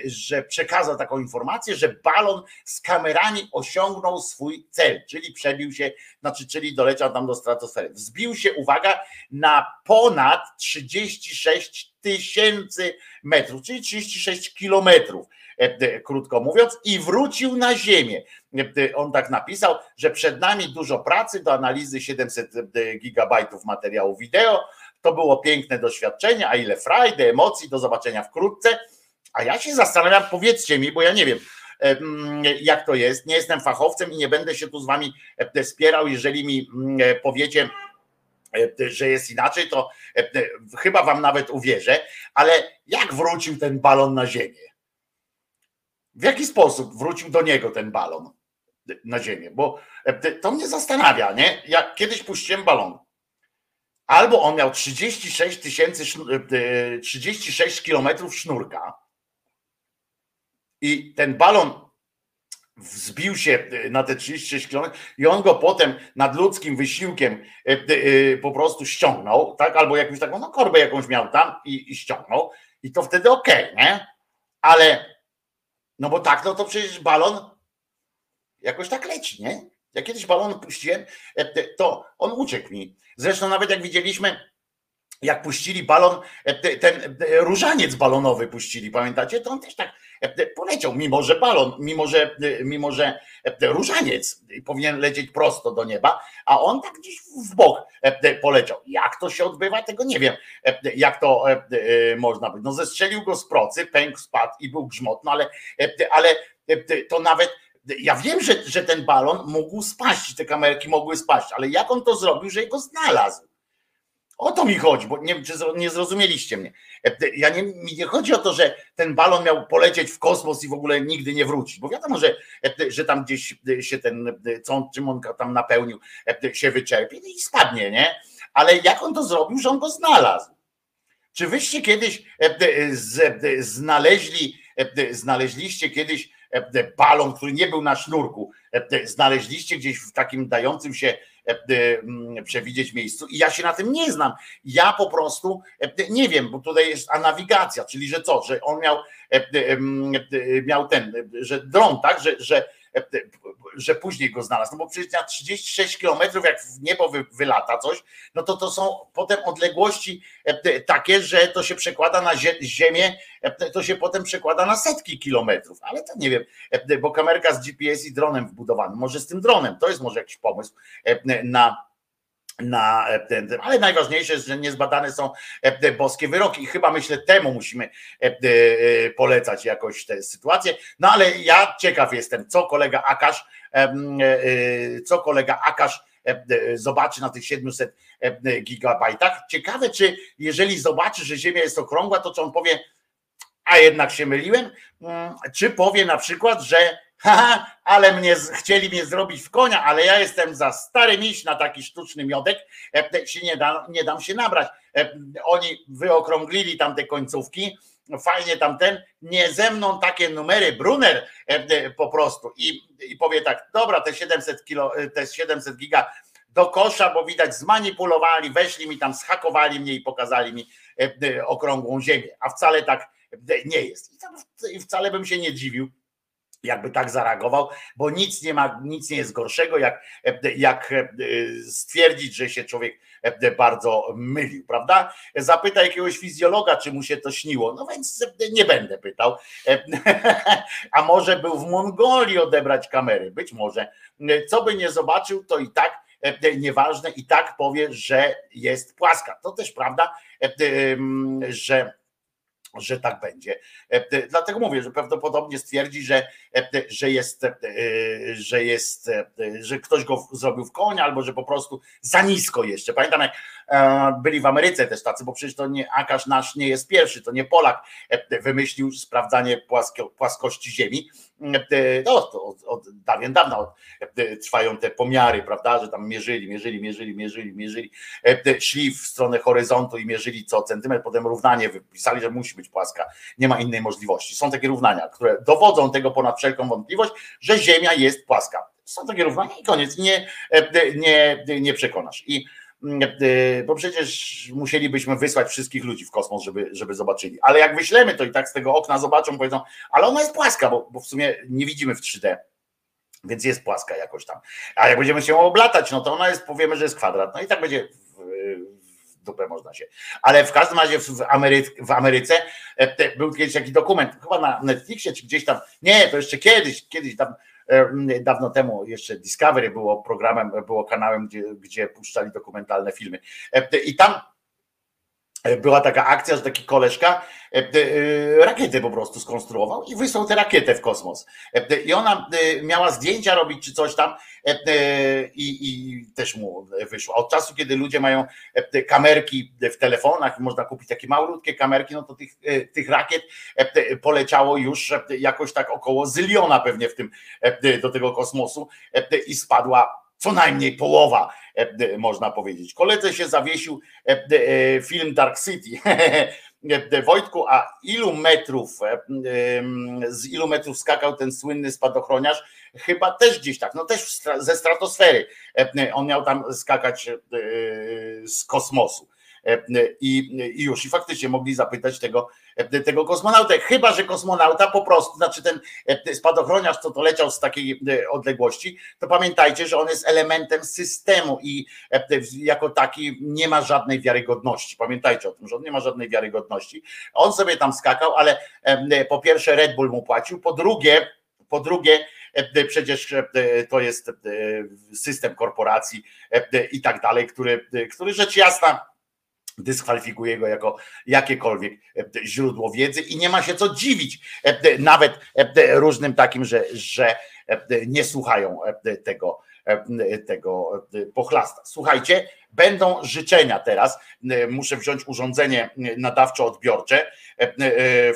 [SPEAKER 2] że przekazał taką informację, że balon z kamerami osiągnął swój cel, czyli przebił się, znaczy, czyli doleciał tam do stratosfery. Wzbił się, uwaga, na ponad 36 tysięcy metrów, czyli 36 kilometrów, krótko mówiąc, i wrócił na Ziemię. On tak napisał, że przed nami dużo pracy do analizy 700 gigabajtów materiału wideo. To było piękne doświadczenie, a ile frajdy, emocji, do zobaczenia wkrótce. A ja się zastanawiam, powiedzcie mi, bo ja nie wiem, jak to jest. Nie jestem fachowcem i nie będę się tu z wami wspierał, jeżeli mi powiecie, że jest inaczej, to chyba wam nawet uwierzę, ale jak wrócił ten balon na Ziemię? W jaki sposób wrócił do niego ten balon na Ziemię? Bo to mnie zastanawia, nie? Jak kiedyś puściłem balon, albo on miał 36 tysięcy, 36 kilometrów sznurka i ten balon wzbił się na te 36 km i on go potem nad ludzkim wysiłkiem po prostu ściągnął, tak? Albo jakąś taką no, korbę jakąś miał tam i, i ściągnął i to wtedy okej, okay, nie? Ale no bo tak, no to przecież balon jakoś tak leci, nie? Ja kiedyś balon puściłem, to on uciekł mi. Zresztą nawet jak widzieliśmy, jak puścili balon, ten różaniec balonowy puścili, pamiętacie? To on też tak poleciał, mimo że balon, mimo że, mimo że różaniec powinien lecieć prosto do nieba, a on tak gdzieś w bok poleciał. Jak to się odbywa, tego nie wiem, jak to można być. No zestrzelił go z procy, pękł, spadł i był grzmot, no ale, ale to nawet ja wiem, że, że ten balon mógł spaść, te kamerki mogły spaść, ale jak on to zrobił, że go znalazł? O to mi chodzi, bo nie wiem, czy nie zrozumieliście mnie. Ja nie, mi nie chodzi o to, że ten balon miał polecieć w kosmos i w ogóle nigdy nie wrócić, bo wiadomo, że, że tam gdzieś się ten, co czym on tam napełnił, się wyczerpie i spadnie, nie? Ale jak on to zrobił, że on go znalazł? Czy wyście kiedyś znaleźli, znaleźliście kiedyś balon, który nie był na sznurku, znaleźliście gdzieś w takim dającym się mm, przewidzieć miejscu i ja się na tym nie znam. Ja po prostu nie wiem, bo tutaj jest a nawigacja, czyli że co, że on miał, miał ten, że dron, tak, że, że że później go znalazł, no bo przecież na 36 kilometrów jak w niebo wy, wylata coś, no to to są potem odległości takie, że to się przekłada na ziemię, to się potem przekłada na setki kilometrów, ale to nie wiem, bo kamerka z GPS i dronem wbudowany, może z tym dronem, to jest może jakiś pomysł na na ten, ale najważniejsze jest, że niezbadane są e, boskie wyroki i chyba myślę temu musimy e, e, polecać jakoś tę sytuację. No ale ja ciekaw jestem, co kolega Akasz, co kolega Akasz zobaczy na tych 700 gigabajtach. Ciekawe, czy jeżeli zobaczy, że Ziemia jest okrągła, to czy on powie, a jednak się myliłem, mm, czy powie na przykład, że ale mnie, chcieli mnie zrobić w konia, ale ja jestem za stary miś na taki sztuczny miodek, e, się nie, da, nie dam się nabrać. E, oni wyokrąglili tam te końcówki, fajnie tamten, nie ze mną takie numery, Brunner e, po prostu. I, i powie tak, dobra, te 700 kilo, te 700 giga do kosza, bo widać zmanipulowali, weszli mi tam, schakowali mnie i pokazali mi okrągłą ziemię, a wcale tak nie jest. I wcale bym się nie dziwił, jakby tak zareagował, bo nic nie ma, nic nie jest gorszego, jak, jak e, stwierdzić, że się człowiek e, bardzo mylił, prawda? Zapyta jakiegoś fizjologa, czy mu się to śniło. No więc nie będę pytał. A może był w Mongolii odebrać kamery? Być może. Co by nie zobaczył, to i tak e, nieważne, i tak powie, że jest płaska. To też prawda, że że tak będzie. E, dlatego mówię, że prawdopodobnie stwierdzi, że, e, że jest, e, że jest, że ktoś go zrobił w konia, albo że po prostu za nisko jeszcze. Pamiętam, jak byli w Ameryce też tacy, bo przecież to nie Akasz nasz nie jest pierwszy, to nie Polak wymyślił sprawdzanie płasko, płaskości Ziemi. No, to od, od dawien dawna od, trwają te pomiary, prawda, że tam mierzyli, mierzyli, mierzyli, mierzyli, mierzyli, szli w stronę horyzontu i mierzyli co centymetr, potem równanie wypisali, że musi być płaska, nie ma innej możliwości. Są takie równania, które dowodzą tego ponad wszelką wątpliwość, że Ziemia jest płaska. Są takie równania i koniec, nie, nie, nie przekonasz. I E, bo przecież musielibyśmy wysłać wszystkich ludzi w kosmos, żeby, żeby zobaczyli. Ale jak wyślemy, to i tak z tego okna zobaczą, powiedzą, ale ona jest płaska, bo, bo w sumie nie widzimy w 3D. Więc jest płaska jakoś tam. A jak będziemy się oblatać, no to ona jest, powiemy, że jest kwadrat. No i tak będzie dupę można się. Ale w każdym razie w, Amery w Ameryce e, był kiedyś taki dokument, chyba na Netflixie, czy gdzieś tam, nie, to jeszcze kiedyś, kiedyś tam dawno temu jeszcze Discovery było programem, było kanałem, gdzie, gdzie puszczali dokumentalne filmy. E, I tam e, była taka akcja, że taki koleżka rakietę po prostu skonstruował i wysłał tę rakietę w kosmos. I ona miała zdjęcia robić czy coś tam i, i też mu wyszło. Od czasu, kiedy ludzie mają kamerki w telefonach można kupić takie malutkie kamerki, no to tych, tych rakiet poleciało już jakoś tak około zyliona pewnie w tym do tego kosmosu i spadła co najmniej połowa, można powiedzieć. Koledze się zawiesił film Dark City Wojtku, a ilu metrów, e, z ilu metrów skakał ten słynny spadochroniarz? Chyba też gdzieś tak, no też ze stratosfery. E, on miał tam skakać e, z kosmosu. I, i już, i faktycznie mogli zapytać tego, tego kosmonauta. Chyba, że kosmonauta po prostu, znaczy ten spadochroniarz, co to leciał z takiej odległości, to pamiętajcie, że on jest elementem systemu i jako taki nie ma żadnej wiarygodności. Pamiętajcie o tym, że on nie ma żadnej wiarygodności. On sobie tam skakał, ale po pierwsze Red Bull mu płacił, po drugie, po drugie, przecież to jest system korporacji i tak dalej, który, który rzecz jasna dyskwalifikuje go jako jakiekolwiek e, źródło wiedzy i nie ma się co dziwić e, nawet e, różnym takim, że, że nie słuchają tego, tego pochlasta. Słuchajcie, będą życzenia teraz. Muszę wziąć urządzenie nadawczo-odbiorcze,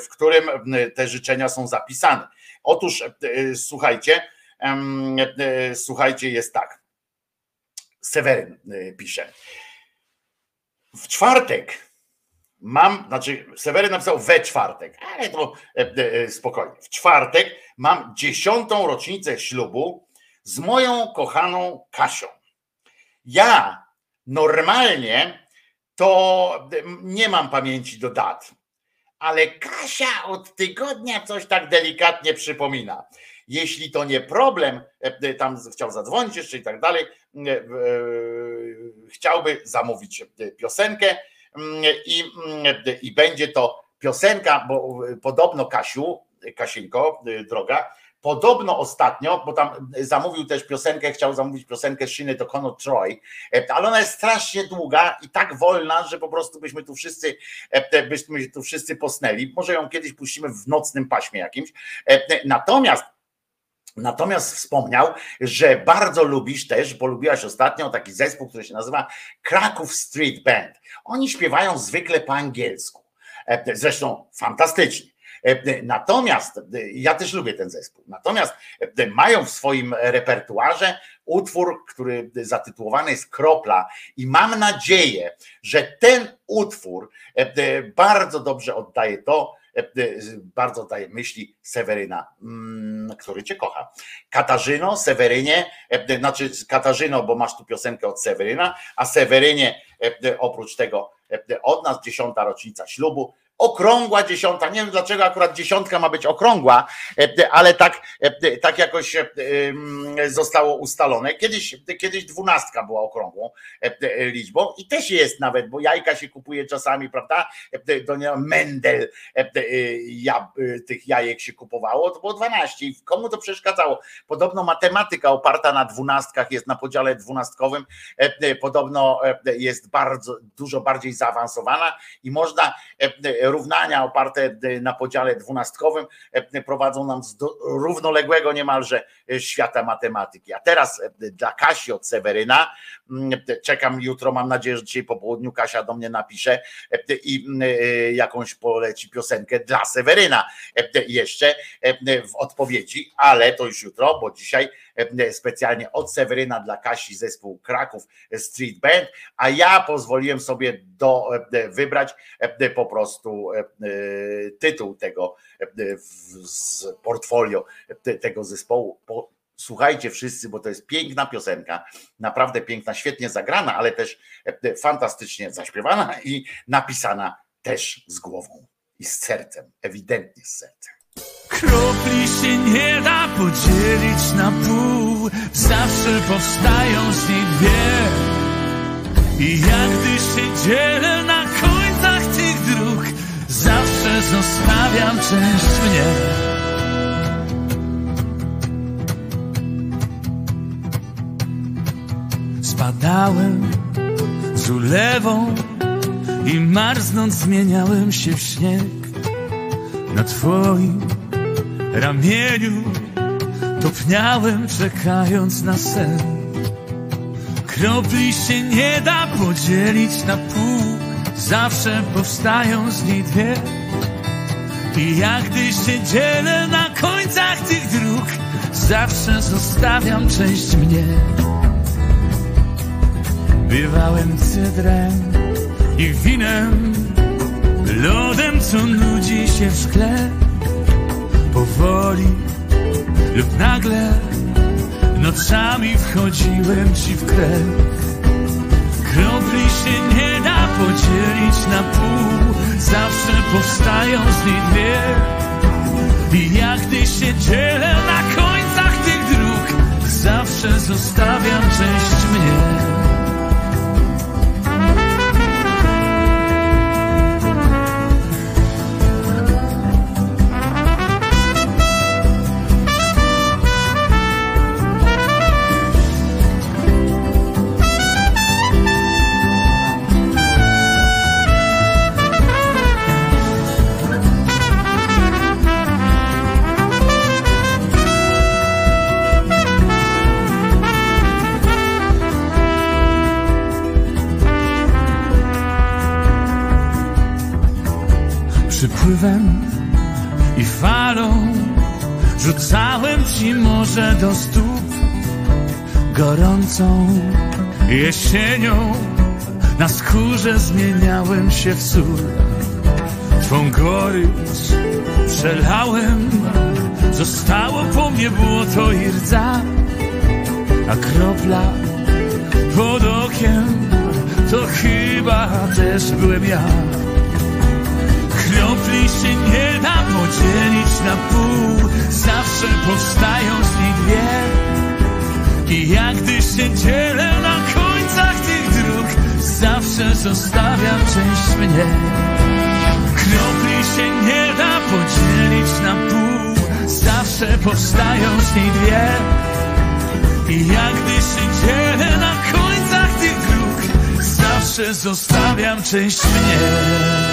[SPEAKER 2] w którym te życzenia są zapisane. Otóż słuchajcie, słuchajcie, jest tak. Seweryn pisze. W czwartek mam, znaczy Sewery napisał we czwartek, ale to e, e, e, spokojnie. W czwartek mam dziesiątą rocznicę ślubu z moją kochaną Kasią. Ja normalnie to nie mam pamięci do dat, ale Kasia od tygodnia coś tak delikatnie przypomina. Jeśli to nie problem, e, tam chciał zadzwonić jeszcze i tak dalej, e, e, chciałby zamówić piosenkę i, i będzie to piosenka, bo podobno Kasiu, Kasieńko, droga, Podobno ostatnio, bo tam zamówił też piosenkę, chciał zamówić piosenkę Szyny do Kono Troy, ale ona jest strasznie długa i tak wolna, że po prostu byśmy tu wszyscy, byśmy tu wszyscy posnęli. Może ją kiedyś puścimy w nocnym paśmie jakimś. Natomiast Natomiast wspomniał, że bardzo lubisz też, bo lubiłaś ostatnio taki zespół, który się nazywa Kraków Street Band. Oni śpiewają zwykle po angielsku. Zresztą fantastycznie. Natomiast ja też lubię ten zespół. Natomiast mają w swoim repertuarze utwór, który zatytułowany jest Kropla, i mam nadzieję, że ten utwór bardzo dobrze oddaje to, bardzo daje myśli Seweryna, mm, który cię kocha. Katarzyno, Sewerynie, znaczy Katarzyno, bo masz tu piosenkę od Seweryna, a Sewerynie oprócz tego od nas dziesiąta rocznica ślubu, okrągła dziesiąta. Nie wiem dlaczego akurat dziesiątka ma być okrągła, e, ale tak, e, tak jakoś e, zostało ustalone. Kiedyś, kiedyś dwunastka była okrągłą liczbą i też jest nawet, bo jajka się kupuje czasami, prawda? Do Mendel ja, tych jajek się kupowało, to było 12 i komu to przeszkadzało? Podobno matematyka oparta na dwunastkach jest na podziale dwunastkowym, podobno jest bardzo, dużo bardziej zaawansowana i można równania oparte na podziale dwunastkowym e, prowadzą nam do równoległego niemalże e, świata matematyki. A teraz e, dla Kasi od Seweryna, mm, czekam jutro, mam nadzieję, że dzisiaj po południu Kasia do mnie napisze i jakąś poleci piosenkę dla Seweryna jeszcze w odpowiedzi, ale to już jutro, bo dzisiaj specjalnie od Seweryna dla Kasi zespół Kraków Street Band, a ja pozwoliłem sobie do, wybrać po prostu tytuł tego z portfolio tego zespołu. Słuchajcie wszyscy, bo to jest piękna piosenka, naprawdę piękna, świetnie zagrana, ale też fantastycznie zaśpiewana i napisana też z głową i z sercem, ewidentnie z sercem.
[SPEAKER 5] Kropli się nie da podzielić na pół, zawsze powstają z niej dwie. I jak gdy się dzielę na końcach tych dróg, zawsze zostawiam część mnie. Spadałem z ulewą i marznąc zmieniałem się w śnieg na twoim ramieniu topniałem czekając na sen. Kropli się nie da podzielić na pół, zawsze powstają z niej dwie. I jak gdy się dzielę na końcach tych dróg, zawsze zostawiam część mnie. Bywałem cydrem i winem, lodem, co nudzi się w szkle powoli lub nagle nocami wchodziłem ci w krew. Kropli się nie da podzielić na pół, zawsze powstają z niej dwie. I jak gdy się dzielę na końcach tych dróg, zawsze zostawiam część mnie. Przypływem i falą Rzucałem ci morze do stóp Gorącą jesienią Na skórze zmieniałem się w sól. Twą gorycz przelałem Zostało po mnie błoto i rdza A kropla pod okiem To chyba też byłem ja
[SPEAKER 4] kufli się nie da podzielić na pół. Zawsze powstają z nich dwie. I jak gdy się dzielę na końcach tych dróg Zawsze zostawiam część mnie. Kropli się nie da podzielić na pół. Zawsze powstają z niej dwie. I jak gdy się dzielę na końcach tych dróg Zawsze zostawiam część mnie.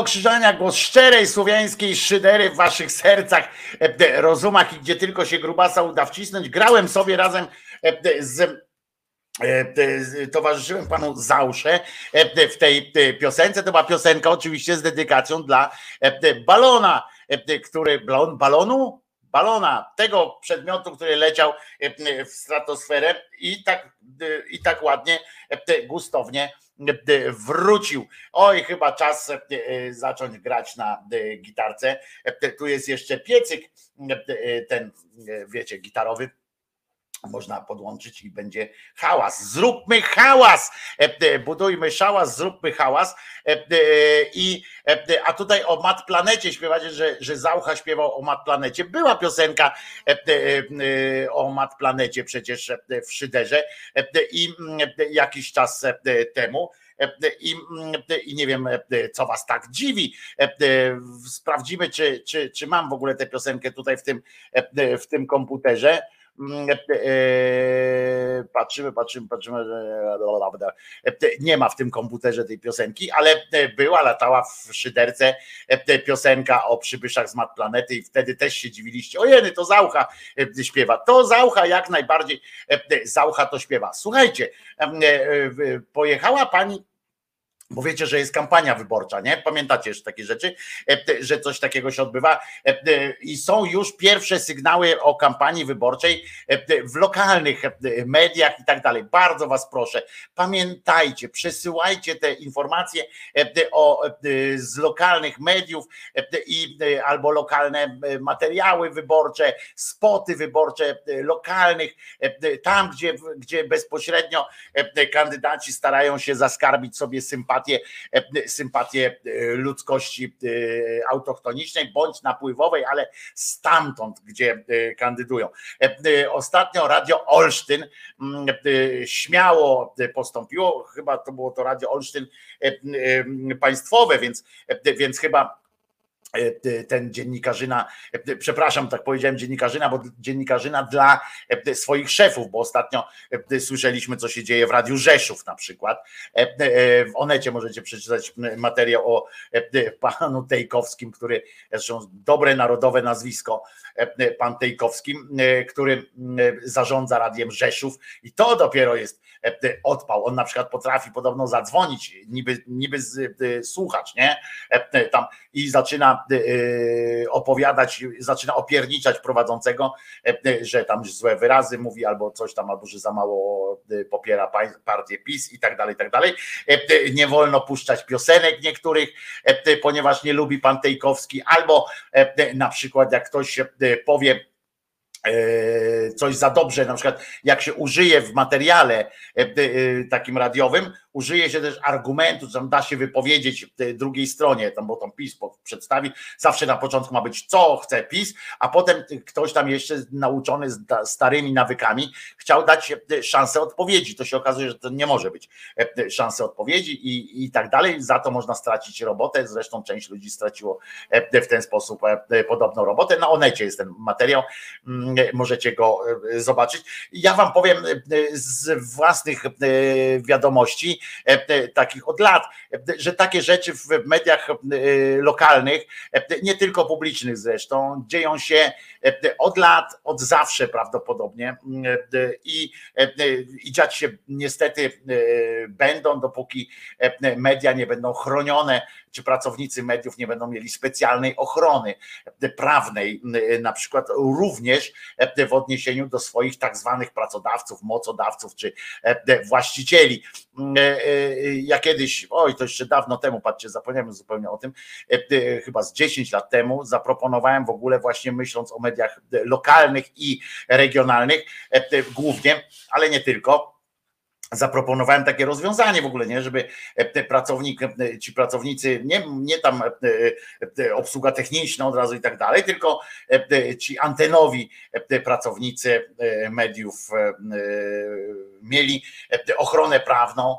[SPEAKER 2] Wojtko Krzyżania, głos szczerej słowiańskiej szydery w waszych sercach, e, e, rozumach i gdzie tylko się grubasa uda wcisnąć. Grałem sobie razem e, z towarzyszyłem panu Zausze w tej piosence. To była piosenka oczywiście z dedykacją dla balona, który balon, balonu? Balona, tego przedmiotu, który leciał w stratosferę i tak, i tak ładnie, gustownie wrócił. Oj, chyba czas e, e, zacząć grać na e, gitarce. Tu jest jeszcze piecyk, ten, wiecie, gitarowy można podłączyć i będzie hałas. Zróbmy hałas, E, e, budujmy szałas, zróbmy hałas. E, I, a tutaj o Mat Planecie śpiewacie, że, że Zaucha śpiewał o Mat Planecie. Była piosenka o Mat Planecie przecież w Szyderze i mm, jakiś czas temu. I, mm, I nie wiem, co was tak dziwi. Sprawdzimy, czy, czy, czy mam w ogóle tę piosenkę tutaj w tym, w tym komputerze. Mm, e, Patrzymy, patrzymy, patrzymy. e, Nie ma w tym komputerze tej piosenki, ale e, była, latała w szyderce e, piosenka o przybyszach z mat planety i wtedy też się dziwiliście. Ojeny, to Zaucha e, śpiewa. To Zaucha jak najbardziej e, Zaucha to śpiewa. Słuchajcie, e, e, pojechała pani bo wiecie, że jest kampania wyborcza, nie? Pamiętacie jeszcze takie rzeczy, e, że coś takiego się odbywa E, e, i są już pierwsze sygnały o kampanii wyborczej w lokalnych mediach i tak dalej. Bardzo was proszę, pamiętajcie, przesyłajcie te informacje o, z lokalnych mediów i albo lokalne materiały wyborcze, spoty wyborcze lokalnych, tam gdzie, gdzie bezpośrednio kandydaci starają się zaskarbić sobie sympatię, e, sympatię e, ludzkości e, autochtonicznej bądź napływowej, ale stamtąd, gdzie kandydują. Ostatnio Radio Olsztyn mm, śmiało postąpiło, chyba to było to Radio Olsztyn państwowe, więc, więc chyba ten dziennikarzyna, e, przepraszam, tak powiedziałem dziennikarzyna, bo dziennikarzyna dla e, swoich szefów, bo ostatnio e, słyszeliśmy, co się dzieje w Radiu Rzeszów na przykład. E, e, W Onecie możecie przeczytać materiał o e, panu Tejkowskim, który, zresztą dobre narodowe nazwisko, e, pan Tejkowskim, e, który e, zarządza Radiem Rzeszów i to dopiero jest e, odpał. On na przykład potrafi podobno zadzwonić, niby, niby e, słuchacz, nie? E, Tam i zaczyna e, opowiadać, zaczyna opierniczać prowadzącego, e, że tam złe wyrazy mówi albo coś tam, albo że za mało e, popiera partię PiS i tak dalej, i tak dalej. E, Nie wolno puszczać piosenek niektórych, e, ponieważ nie lubi pan Tejkowski, albo e, na przykład jak ktoś e, powie, e, coś za dobrze, na przykład jak się użyje w materiale e, e, takim radiowym, użyje się też argumentu, że da się wypowiedzieć e, drugiej stronie, tam, bo tam PiS przedstawi, zawsze na początku ma być co chce PiS, a potem ktoś tam jeszcze nauczony starymi nawykami chciał dać e, szansę odpowiedzi. To się okazuje, że to nie może być e, szansy odpowiedzi i, i tak dalej. Za to można stracić robotę. Zresztą część ludzi straciło e, w ten sposób e, podobną robotę. Na Onecie jest ten materiał, Mm, możecie go e, zobaczyć. Ja wam powiem e, z własnych e, wiadomości, takich od lat, że takie rzeczy w mediach lokalnych, nie tylko publicznych zresztą, dzieją się od lat, od zawsze prawdopodobnie i, i dziać się niestety będą, dopóki media nie będą chronione czy pracownicy mediów nie będą mieli specjalnej ochrony prawnej, na przykład również w odniesieniu do swoich tak zwanych pracodawców, mocodawców czy właścicieli. Ja kiedyś, oj, to jeszcze dawno temu, patrzcie, zapomniałem zupełnie o tym, chyba z 10 lat temu zaproponowałem w ogóle właśnie myśląc o mediach lokalnych i regionalnych głównie, ale nie tylko zaproponowałem takie rozwiązanie w ogóle, nie, żeby e, pracownik, e, ci pracownicy, nie, nie tam e, obsługa techniczna od razu i tak dalej, tylko ci antenowi pracownicy mediów mieli ochronę prawną,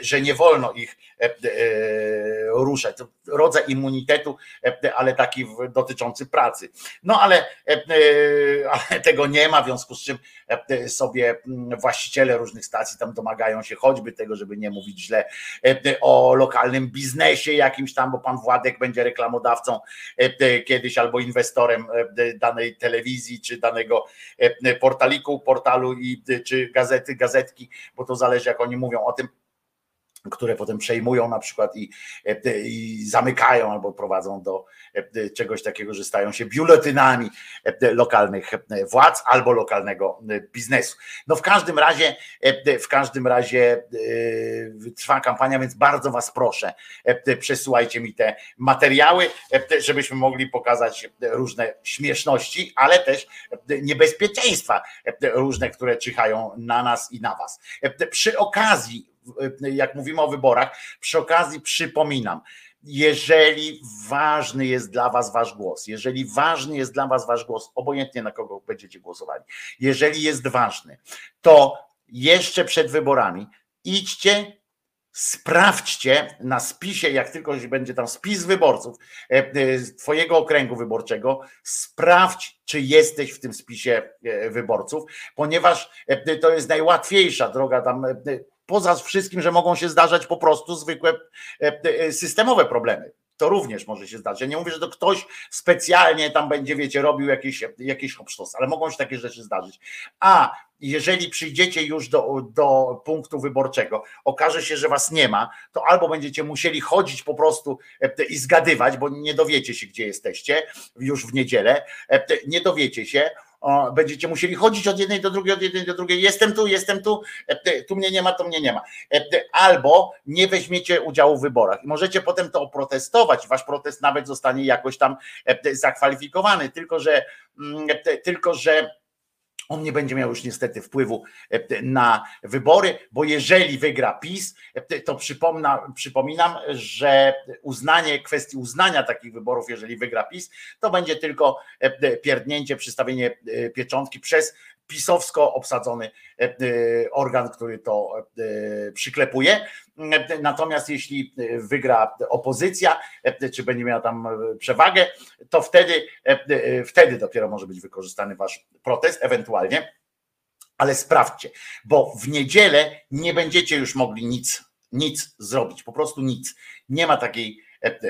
[SPEAKER 2] że nie wolno ich ruszać. Rodzaj immunitetu, ale taki dotyczący pracy. No ale, ale tego nie ma, w związku z czym sobie właściciele różnych stacji tam domagają się choćby tego, żeby nie mówić źle o lokalnym biznesie jakimś tam, bo pan Władek będzie reklamodawcą kiedyś albo inwestorem danej telewizji, czy danego portaliku, portalu i czy gazety, gazetki, bo to zależy jak oni mówią o tym które potem przejmują na przykład i, i, zamykają albo prowadzą do czegoś takiego, że stają się biuletynami lokalnych władz albo lokalnego biznesu. No w każdym razie, w każdym razie trwa kampania, więc bardzo was proszę, przesyłajcie mi te materiały, żebyśmy mogli pokazać różne śmieszności, ale też niebezpieczeństwa różne, które czyhają na nas i na was. Przy okazji jak mówimy o wyborach, przy okazji przypominam, jeżeli ważny jest dla Was Wasz głos, jeżeli ważny jest dla Was Wasz głos, obojętnie na kogo będziecie głosowali, jeżeli jest ważny, to jeszcze przed wyborami idźcie, sprawdźcie na spisie, jak tylko będzie tam spis wyborców e, e, Twojego okręgu wyborczego, sprawdź, czy jesteś w tym spisie e, wyborców, ponieważ to jest najłatwiejsza droga tam poza wszystkim, że mogą się zdarzać po prostu zwykłe e, e, systemowe problemy. To również może się zdarzyć. Ja nie mówię, że to ktoś specjalnie tam będzie, wiecie, robił jakieś, jakieś hopsztos, ale mogą się takie rzeczy zdarzyć. A jeżeli przyjdziecie już do, do punktu wyborczego, okaże się, że was nie ma, to albo będziecie musieli chodzić po prostu e, i zgadywać, bo nie dowiecie się, gdzie jesteście już w niedzielę, nie dowiecie się, o, będziecie musieli chodzić od jednej do drugiej, od jednej do drugiej. Jestem tu, jestem tu, e, tu mnie nie ma, to mnie nie ma. E, albo nie weźmiecie udziału w wyborach i możecie potem to oprotestować. Wasz protest nawet zostanie jakoś tam e, zakwalifikowany, tylko że, mm, tylko że on nie będzie miał już niestety wpływu e, na wybory, bo jeżeli wygra PiS, e, to przypominam, że uznanie kwestii uznania takich wyborów, jeżeli wygra PiS, to będzie tylko e, pierdnięcie, przystawienie pieczątki przez pisowsko obsadzony organ, który to przyklepuje. Natomiast jeśli wygra opozycja, czy będzie miała tam przewagę, to wtedy, wtedy dopiero może być wykorzystany wasz protest, ewentualnie. Ale sprawdźcie, bo w niedzielę nie będziecie już mogli nic, nic zrobić, po prostu nic. Nie ma takiej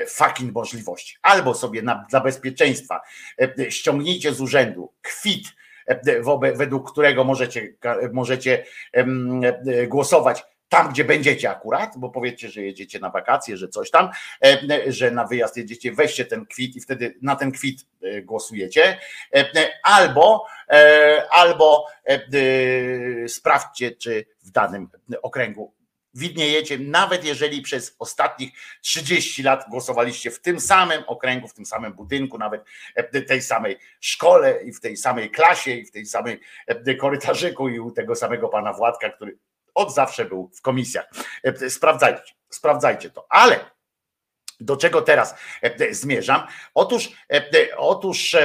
[SPEAKER 2] fucking możliwości. Albo sobie na, dla bezpieczeństwa ściągnijcie z urzędu kwit, według którego możecie, możecie głosować tam, gdzie będziecie akurat, bo powiedzcie, że jedziecie na wakacje, że coś tam, że na wyjazd jedziecie, weźcie ten kwit i wtedy na ten kwit e, głosujecie, albo, e, albo e, sprawdźcie, czy w danym okręgu widniejecie, nawet jeżeli przez ostatnich 30 lat głosowaliście w tym samym okręgu, w tym samym budynku, nawet w tej samej szkole i w tej samej klasie i w tej samej korytarzyku i u tego samego pana Władka, który od zawsze był w komisjach. Sprawdzajcie, sprawdzajcie to. Ale do czego teraz zmierzam? Otóż, otóż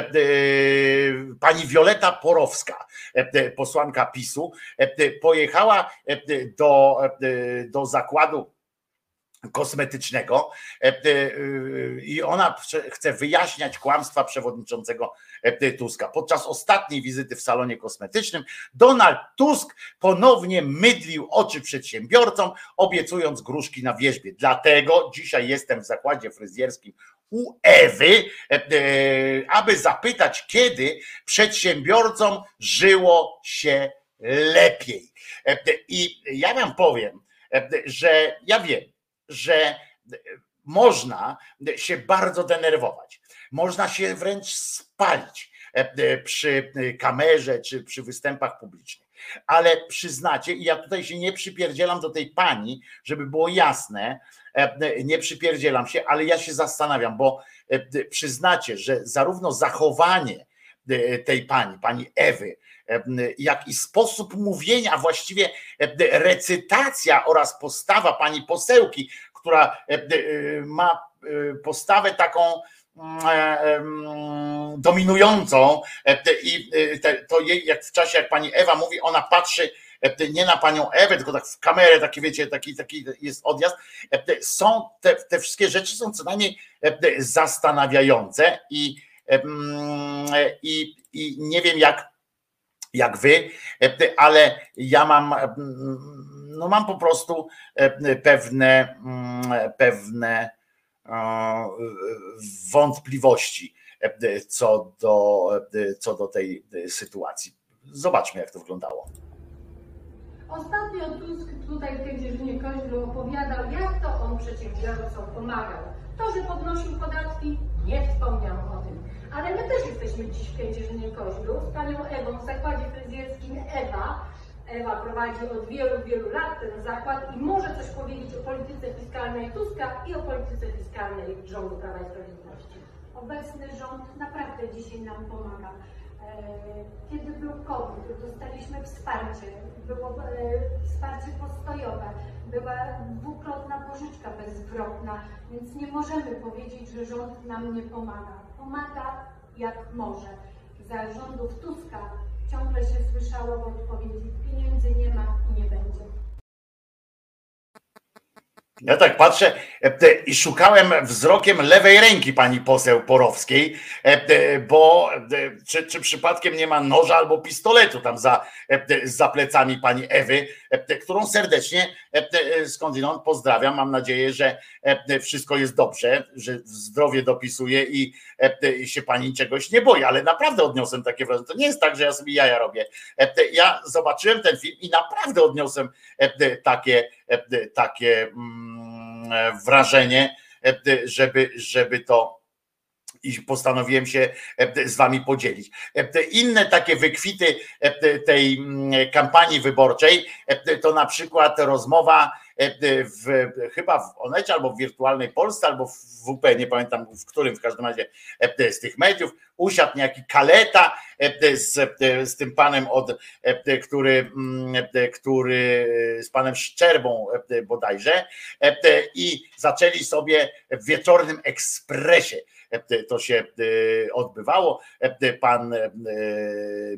[SPEAKER 2] pani Wioleta Porowska, posłanka PiSu, pojechała do, do zakładu kosmetycznego e, e, i ona chce wyjaśniać kłamstwa przewodniczącego e, Tuska. Podczas ostatniej wizyty w salonie kosmetycznym Donald Tusk ponownie mydlił oczy przedsiębiorcom, obiecując gruszki na wierzbie. Dlatego dzisiaj jestem w zakładzie fryzjerskim u Ewy, e, e, aby zapytać, kiedy przedsiębiorcom żyło się lepiej. E, I ja wam powiem, e, że ja wiem, że można się bardzo denerwować, można się wręcz spalić e, przy kamerze czy przy występach publicznych. Ale przyznacie, i ja tutaj się nie przypierdzielam do tej pani, żeby było jasne, e, nie przypierdzielam się, ale ja się zastanawiam, bo e, przyznacie, że zarówno zachowanie e, tej pani, pani Ewy, e, jak i sposób mówienia, właściwie e, recytacja oraz postawa pani posełki, która e, e, ma e, postawę taką mm, e, dominującą e, i e, to jej, jak w czasie, jak pani Ewa mówi, ona patrzy e, nie na panią Ewę, tylko tak w kamerę, taki wiecie, taki, taki jest odjazd. E, Są te, te wszystkie rzeczy są co najmniej e, zastanawiające i, i, i nie wiem jak, jak wy, e, ale ja mam mm, no mam po prostu e, pewne mm, pewne e, wątpliwości e, co do, e, co do tej e, sytuacji. Zobaczmy, jak to wyglądało.
[SPEAKER 7] Ostatnio Tusk tutaj w tej dzierżynie Koźlu opowiadał, jak to on przedsiębiorcom pomagał. To, że podnosił podatki, nie wspomniał o tym. Ale my też jesteśmy dziś w Kędzierzynie Koźlu z panią Ewą w zakładzie fryzjerskim Ewa. Ewa prowadzi od wielu, wielu lat ten zakład i może coś powiedzieć o polityce fiskalnej Tuska i o polityce fiskalnej rządu Prawa i Sprawiedliwości.
[SPEAKER 8] Obecny rząd naprawdę dzisiaj nam pomaga. E, Kiedy był COVID, dostaliśmy wsparcie, było e, wsparcie postojowe, była dwukrotna pożyczka bezzwrotna, więc nie możemy powiedzieć, że rząd nam nie pomaga. Pomaga jak może. Za rządów Tuska ciągle się słyszało w odpowiedzi, pieniędzy nie ma i nie będzie.
[SPEAKER 2] Ja tak patrzę i szukałem wzrokiem lewej ręki pani poseł Porowskiej, e, e, bo e, czy, czy przypadkiem nie ma noża albo pistoletu tam za, e, za plecami pani Ewy, e, którą serdecznie e, e, skądinąd pozdrawiam. Mam nadzieję, że e, wszystko jest dobrze, że zdrowie dopisuje i, e, się pani czegoś nie boi, ale naprawdę odniosłem takie wrażenie. To nie jest tak, że ja sobie jaja robię. E, Ja zobaczyłem ten film i naprawdę odniosłem e, takie, e, takie mm, e, wrażenie, e, żeby, żeby to i postanowiłem się e, z wami podzielić. E, Inne takie wykwity e, tej mm, kampanii wyborczej e, to na przykład rozmowa e, w, chyba w Onecie albo w Wirtualnej Polsce albo w WP, nie pamiętam w którym w każdym razie e, z tych mediów, usiadł niejaki Kaleta e, z, e, z tym panem od, e, który, mm, e, który z panem Szczerbą e, bodajże e, i zaczęli sobie w wieczornym ekspresie e, to się e, odbywało. E, Pan e,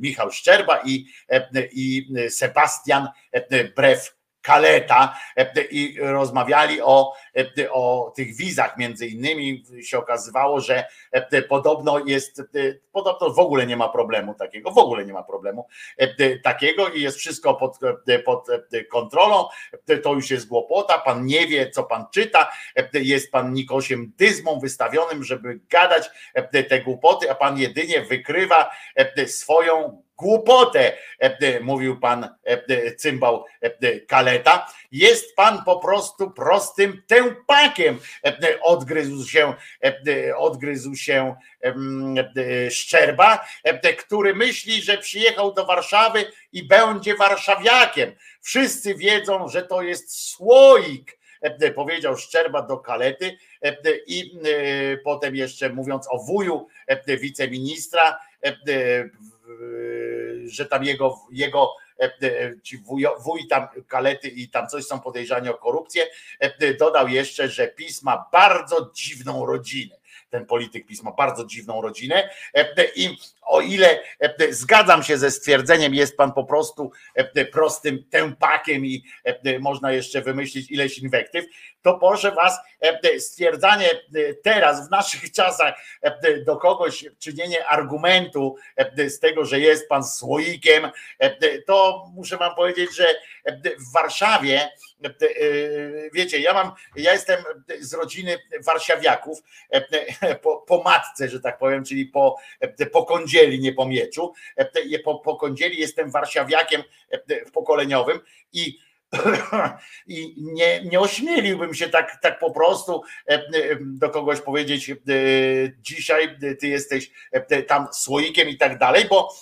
[SPEAKER 2] Michał Szczerba i, e, i Sebastian e, Brew Kaleta e, i rozmawiali o, e, o tych wizach między innymi. Się okazywało, że e, podobno jest, e, podobno w ogóle nie ma problemu takiego, w ogóle nie ma problemu e, takiego i jest wszystko pod, e, pod e, kontrolą, E, to już jest głupota, pan nie wie co pan czyta, E, jest pan Nikosiem Dyzmą wystawionym, żeby gadać e, te głupoty, a pan jedynie wykrywa e, swoją głupotę, e, mówił pan e, cymbał e, Kaleta. Jest pan po prostu prostym tępakiem. E, Odgryzł się, e, odgryzł się e, Szczerba, e, który myśli, że przyjechał do Warszawy i będzie warszawiakiem. Wszyscy wiedzą, że to jest słoik e, powiedział Szczerba do Kalety e, i e, potem jeszcze mówiąc o wuju e, wiceministra, e, że tam jego, jego e, ci wujo, wuj tam Kalety i tam coś są podejrzani o korupcję, e, dodał jeszcze, że PiS ma bardzo dziwną rodzinę. Ten polityk PiS ma bardzo dziwną rodzinę. I o ile zgadzam się ze stwierdzeniem, jest pan po prostu prostym tępakiem i można jeszcze wymyślić ileś inwektyw, to proszę was, stwierdzanie teraz w naszych czasach do kogoś czynienie argumentu z tego, że jest pan słoikiem, to muszę wam powiedzieć, że w Warszawie, wiecie, ja mam, ja jestem z rodziny warszawiaków, po, po matce, że tak powiem, czyli po, po kądzieli, nie po mieczu, po, po kądzieli jestem warszawiakiem pokoleniowym i i nie, nie ośmieliłbym się tak, tak po prostu do kogoś powiedzieć, dzisiaj ty jesteś tam słoikiem i tak dalej, bo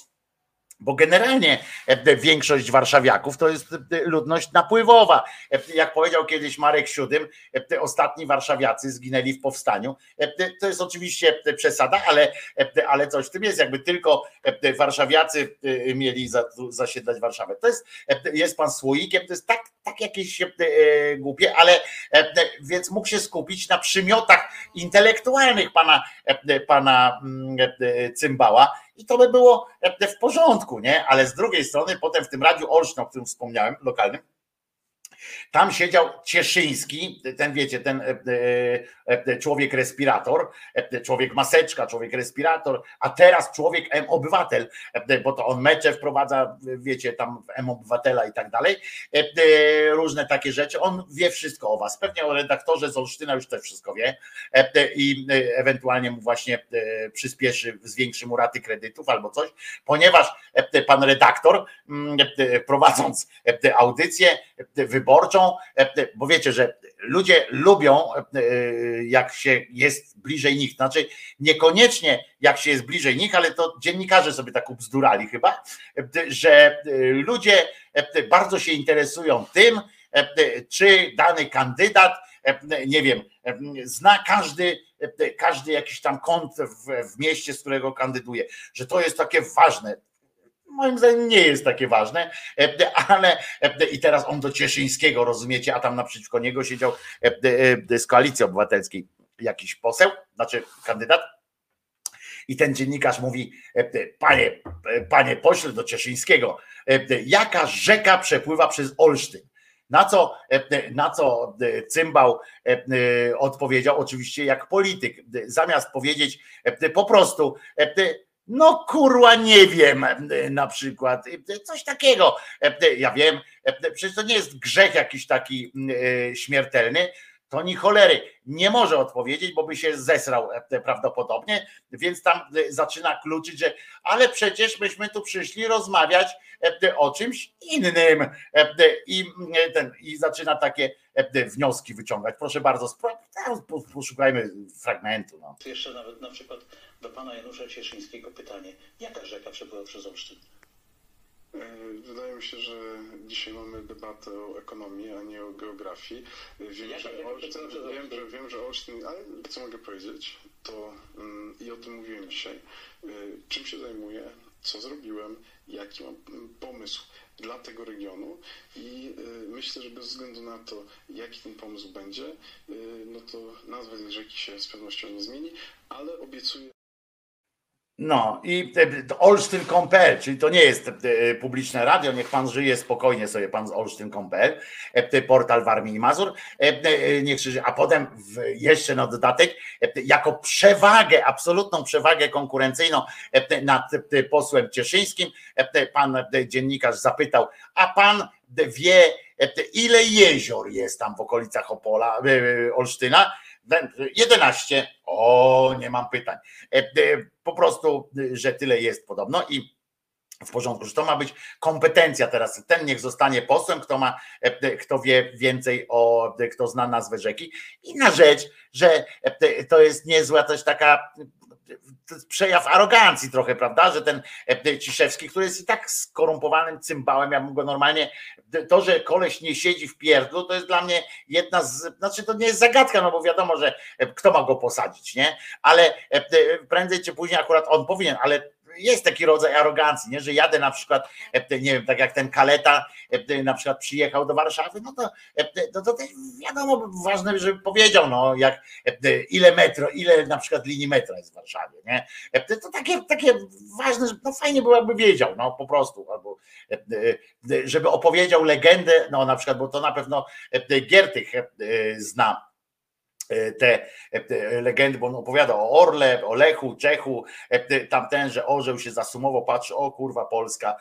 [SPEAKER 2] bo generalnie e, większość warszawiaków to jest e, ludność napływowa. E, jak powiedział kiedyś Marek Siódym, ostatni warszawiacy zginęli w powstaniu. To jest oczywiście przesada, ale, ale coś w tym jest. Jakby tylko warszawiacy mieli zasiedlać Warszawę. To jest, jest pan słoikiem, to jest tak, tak jakieś głupie, ale więc mógł się skupić na przymiotach intelektualnych pana, pana mm, Cymbała i to by było w porządku, nie? Ale z drugiej strony potem w tym radiu Olsztyn, o którym wspomniałem, lokalnym, tam siedział Cieszyński, ten wiecie, ten e, e, e, człowiek respirator, człowiek maseczka, człowiek respirator, a teraz człowiek M-obywatel, bo to on mecze wprowadza, wiecie, tam M-obywatela i tak dalej, różne takie rzeczy. On wie wszystko o was. Pewnie o redaktorze z Olsztyna już też wszystko wie i ewentualnie mu właśnie przyspieszy, zwiększy mu raty kredytów albo coś, ponieważ pan redaktor mm, prowadząc audycję wyborczą, E, e, bo wiecie, że ludzie lubią, e, jak się jest bliżej nich. Znaczy, niekoniecznie jak się jest bliżej nich, ale to dziennikarze sobie tak ubzdurali chyba, że ludzie bardzo się interesują tym, czy dany kandydat, nie wiem, zna każdy, każdy jakiś tam kąt w, w mieście, z którego kandyduje, że to jest takie ważne moim zdaniem nie jest takie ważne, e, ale e, i teraz on do Cieszyńskiego, rozumiecie, a tam naprzeciwko niego siedział e, z Koalicji Obywatelskiej jakiś poseł, znaczy kandydat, i ten dziennikarz mówi, panie, panie pośle do Cieszyńskiego, jaka rzeka przepływa przez Olsztyn? Na co, na co Cymbał odpowiedział, oczywiście jak polityk, zamiast powiedzieć po prostu, no kurwa nie wiem na przykład, coś takiego. Ja wiem, przecież to nie jest grzech jakiś taki e, śmiertelny, to ni cholery nie może odpowiedzieć, bo by się zesrał prawdopodobnie, więc tam zaczyna kluczyć, że ale przecież myśmy tu przyszli rozmawiać o czymś innym i, ten, i zaczyna takie wnioski wyciągać. Proszę bardzo, poszukajmy fragmentu. No.
[SPEAKER 9] Jeszcze nawet na przykład do pana Janusza Cieszyńskiego pytanie. Jaka rzeka przepływa przez Olsztyn?
[SPEAKER 10] E, wydaje mi się, że dzisiaj mamy debatę o ekonomii, a nie o geografii. Wiem,
[SPEAKER 9] Jaka-
[SPEAKER 10] że Olsztyn, wiem, że, wiem, że Olsztyn, ale co mogę powiedzieć, to mm, i o tym mówiłem dzisiaj, y, czym się zajmuję, co zrobiłem, jaki mam pomysł dla tego regionu i y, myślę, że bez względu na to, jaki ten pomysł będzie, y, no to nazwa tej rzeki się z pewnością nie zmieni, ale obiecuję
[SPEAKER 2] No i e, olsztyn.pl, czyli to nie jest e, publiczne radio, niech pan żyje spokojnie sobie, pan z olsztyn.pl, e, portal Warmii i Mazur, niech żyje, a potem jeszcze na dodatek, jako przewagę, absolutną przewagę konkurencyjną nad posłem Cieszyńskim, pan dziennikarz zapytał, a pan wie, ile jezior jest tam w okolicach Opola, Olsztyna? 11. O, nie mam pytań. Po prostu, że tyle jest podobno i w porządku, że to ma być kompetencja teraz. Ten niech zostanie posłem, kto ma, kto wie więcej o, kto zna nazwę rzeki. Inna rzecz, że to jest niezła też taka przejaw arogancji trochę, prawda, że ten Ciszewski, który jest i tak skorumpowanym cymbałem, ja bym go normalnie, to, że koleś nie siedzi w pierdlu, to jest dla mnie jedna z, znaczy to nie jest zagadka, no bo wiadomo, że kto ma go posadzić, nie, ale prędzej czy później akurat on powinien, ale jest taki rodzaj arogancji, nie? że jadę na przykład, nie wiem, tak jak ten Kaleta na przykład przyjechał do Warszawy, no to, no to też wiadomo, ważne, żeby powiedział, no jak ile metro, ile na przykład linii metra jest w Warszawie, nie? To takie, takie ważne, no fajnie było jakby wiedział, no po prostu, albo żeby opowiedział legendę, no na przykład, bo to na pewno Giertych zna E, te e, legendy, bo on opowiada o Orle, o Lechu, Czechu, e, tamten, że orzeł się zasumował, patrzy, o kurwa Polska,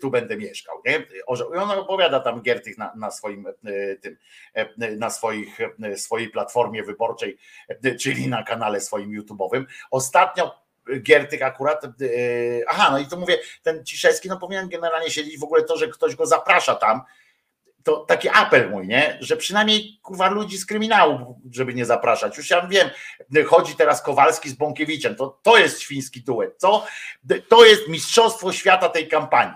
[SPEAKER 2] tu będę mieszkał. Nie? Orzeł. I on opowiada tam Giertych na, na swoim tym, na swoich, swojej platformie wyborczej, czyli na kanale swoim YouTube'owym. Ostatnio Giertych akurat, aha, no i to mówię, ten Ciszewski, no powinien generalnie siedzieć w ogóle to, że ktoś go zaprasza tam, to taki apel mój, nie? że przynajmniej kurwa ludzi z kryminału, żeby nie zapraszać. Już ja wiem, chodzi teraz Kowalski z Bąkiewiczem, to, to jest świński duet, co? To jest mistrzostwo świata tej kampanii.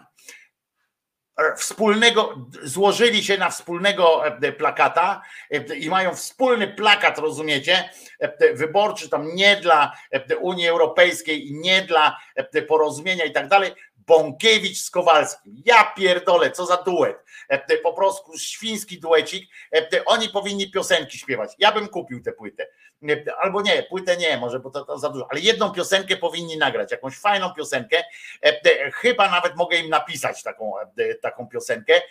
[SPEAKER 2] Wspólnego, złożyli się na wspólnego e, plakata e, i mają wspólny plakat, rozumiecie, e, wyborczy tam nie dla Unii Europejskiej nie dla porozumienia i tak dalej, Bąkiewicz z Kowalskim. Ja pierdolę, co za duet. E, po prostu świński duecik. E, oni powinni piosenki śpiewać. Ja bym kupił tę płytę. E, albo nie, płytę nie, może, bo to, to za dużo, ale jedną piosenkę powinni nagrać, jakąś fajną piosenkę. Chyba nawet mogę im napisać taką, taką piosenkę,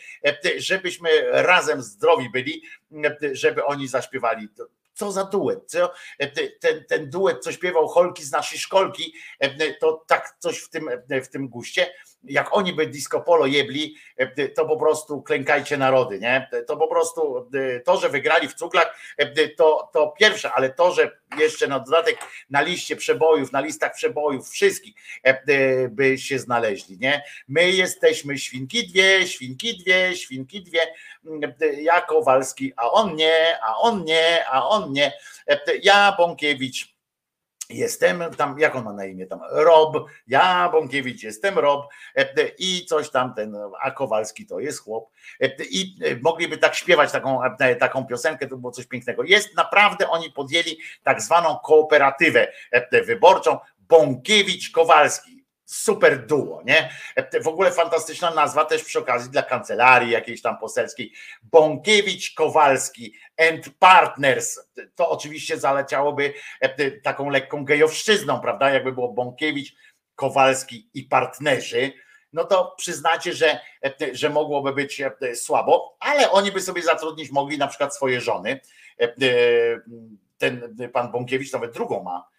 [SPEAKER 2] żebyśmy razem zdrowi byli, żeby oni zaśpiewali co za duet, co, ten, ten duet, co śpiewał Holki z naszej szkolki, to tak coś w tym, w tym guście jak oni by disco polo jebli, e, to po prostu klękajcie narody, nie? To po prostu e, to, że wygrali w cuklach, e, to, to pierwsze, ale to, że jeszcze na dodatek na liście przebojów, na listach przebojów wszystkich by się znaleźli, nie? My jesteśmy świnki dwie, świnki dwie, świnki dwie, ja Kowalski, a on nie, a on nie, a on nie, ja Bąkiewicz, Jestem tam, jak on ma na imię tam? Rob, ja Bąkiewicz jestem Rob e, i coś tam ten, a Kowalski to jest chłop. E, I mogliby tak śpiewać taką, e, taką piosenkę, to było coś pięknego. Jest naprawdę, oni podjęli tak zwaną kooperatywę wyborczą Bąkiewicz-Kowalski super duo, nie? W ogóle fantastyczna nazwa też przy okazji dla kancelarii jakiejś tam poselskiej. Bąkiewicz Kowalski and Partners. To oczywiście zaleciałoby e, taką lekką gejowszczyzną, prawda? Jakby było Bąkiewicz, Kowalski i partnerzy. No to przyznacie, że, e, że mogłoby być e, słabo, ale oni by sobie zatrudnić mogli na przykład swoje żony. Ten pan Bąkiewicz nawet drugą ma E,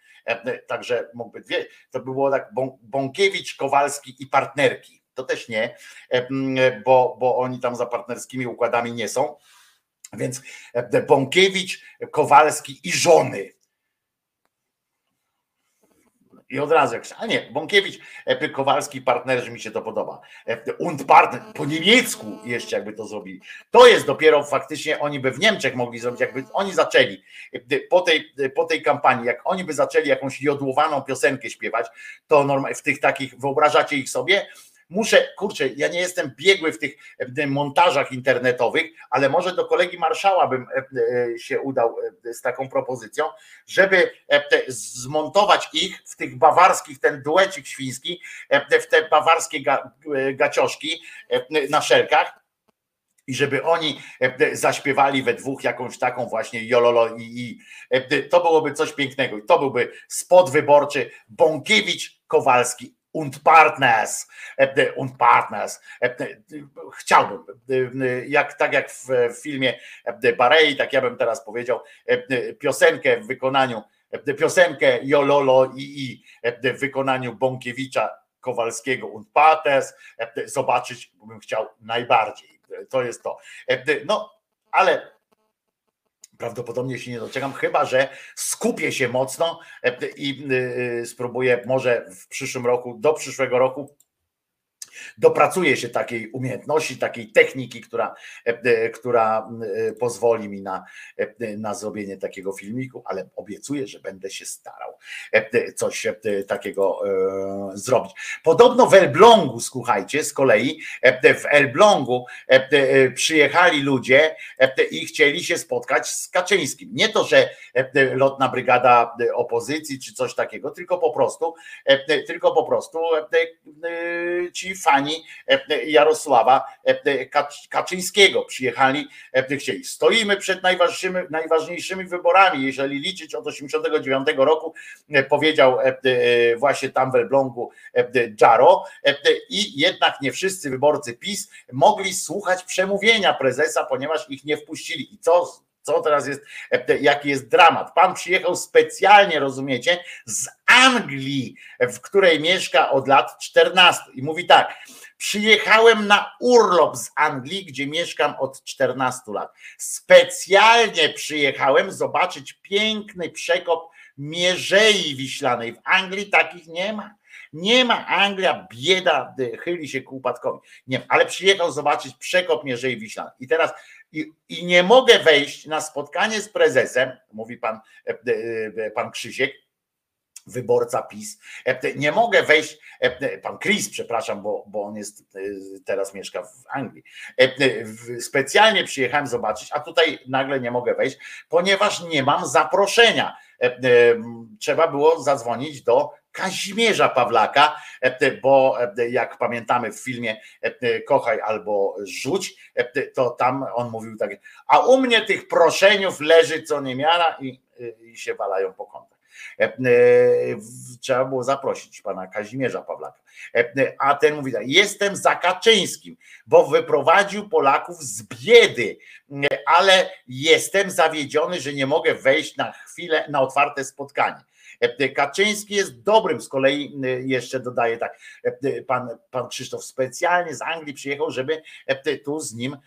[SPEAKER 2] także mógłby dwie, to by było tak Bąkiewicz, Kowalski i partnerki. To też nie, bo, bo oni tam za partnerskimi układami nie są. Więc Bąkiewicz, Kowalski i żony i od razu a nie, Bąkiewicz, Kowalski, partnerzy mi się to podoba. Und partner, po niemiecku jeszcze jakby to zrobili. To jest dopiero faktycznie, oni by w Niemczech mogli zrobić, jakby oni zaczęli po tej, po tej kampanii, jak oni by zaczęli jakąś jodłowaną piosenkę śpiewać, to normal, w tych takich, wyobrażacie ich sobie, muszę, kurczę, ja nie jestem biegły w tych montażach internetowych, ale może do kolegi marszała bym e, e, się udał e, z taką propozycją, żeby zmontować ich w tych bawarskich, ten duecik świński, w te bawarskie gacioszki na szelkach, i żeby oni zaśpiewali we dwóch jakąś taką właśnie jololo i, i to byłoby coś pięknego. I to byłby spot wyborczy Bąkiewicz Kowalski und Partners, e, und Partners. E, chciałbym, e, jak, tak jak w filmie Barei, tak ja bym teraz powiedział, piosenkę w wykonaniu, piosenkę Jololo i, i w wykonaniu Bąkiewicza Kowalskiego und Partners zobaczyć bym chciał najbardziej. To jest to. No, ale prawdopodobnie się nie doczekam, chyba że skupię się mocno e, i e, spróbuję może w przyszłym roku, do przyszłego roku dopracuję się takiej umiejętności, takiej techniki, która, e, która e, pozwoli mi na, e, na zrobienie takiego filmiku, ale obiecuję, że będę się starał coś takiego zrobić. Podobno w Elblągu, słuchajcie, z kolei w Elblągu przyjechali ludzie i chcieli się spotkać z Kaczyńskim. Nie to, że lotna brygada opozycji czy coś takiego, tylko po prostu, tylko po prostu ci fani e, Jarosława e, Kaczyńskiego. Przyjechali, e, chcieli. Stoimy przed najważniejszymi, najważniejszymi wyborami. Jeżeli liczyć od 89 roku, powiedział właśnie tam w Elblągu Jaro i jednak nie wszyscy wyborcy PiS mogli słuchać przemówienia prezesa, ponieważ ich nie wpuścili. I co co teraz jest, jaki jest dramat? Pan przyjechał specjalnie, rozumiecie, z Anglii, w której mieszka od lat 14 i mówi tak, przyjechałem na urlop z Anglii, gdzie mieszkam od 14 lat. Specjalnie przyjechałem zobaczyć piękny przekop Mierzei Wiślanej. W Anglii takich nie ma. Nie ma Anglia, bieda, chyli się ku upadkowi. Nie, ale przyjechał zobaczyć przekop Mierzei Wiślanej. I teraz i, i nie mogę wejść na spotkanie z prezesem, mówi pan, e, e, pan Krzysiek, wyborca PiS. E, nie mogę wejść, pan Chris, przepraszam, bo, bo on jest teraz mieszka w Anglii. Specjalnie przyjechałem zobaczyć, a tutaj nagle nie mogę wejść, ponieważ nie mam zaproszenia. Trzeba było zadzwonić do Kazimierza Pawlaka, e, bo e, jak pamiętamy w filmie e, Kochaj albo Rzuć, to tam on mówił tak, a u mnie tych proszeniów leży co niemiara i, i się walają po kątach. Trzeba było zaprosić pana Kazimierza Pawlaka. A ten mówi tak, jestem za Kaczyńskim, bo wyprowadził Polaków z biedy, ale jestem zawiedziony, że nie mogę wejść na chwilę na otwarte spotkanie. E, Kaczyński jest dobrym, z kolei e, jeszcze dodaje tak, e, pan, pan Krzysztof specjalnie z Anglii przyjechał, żeby tu z nim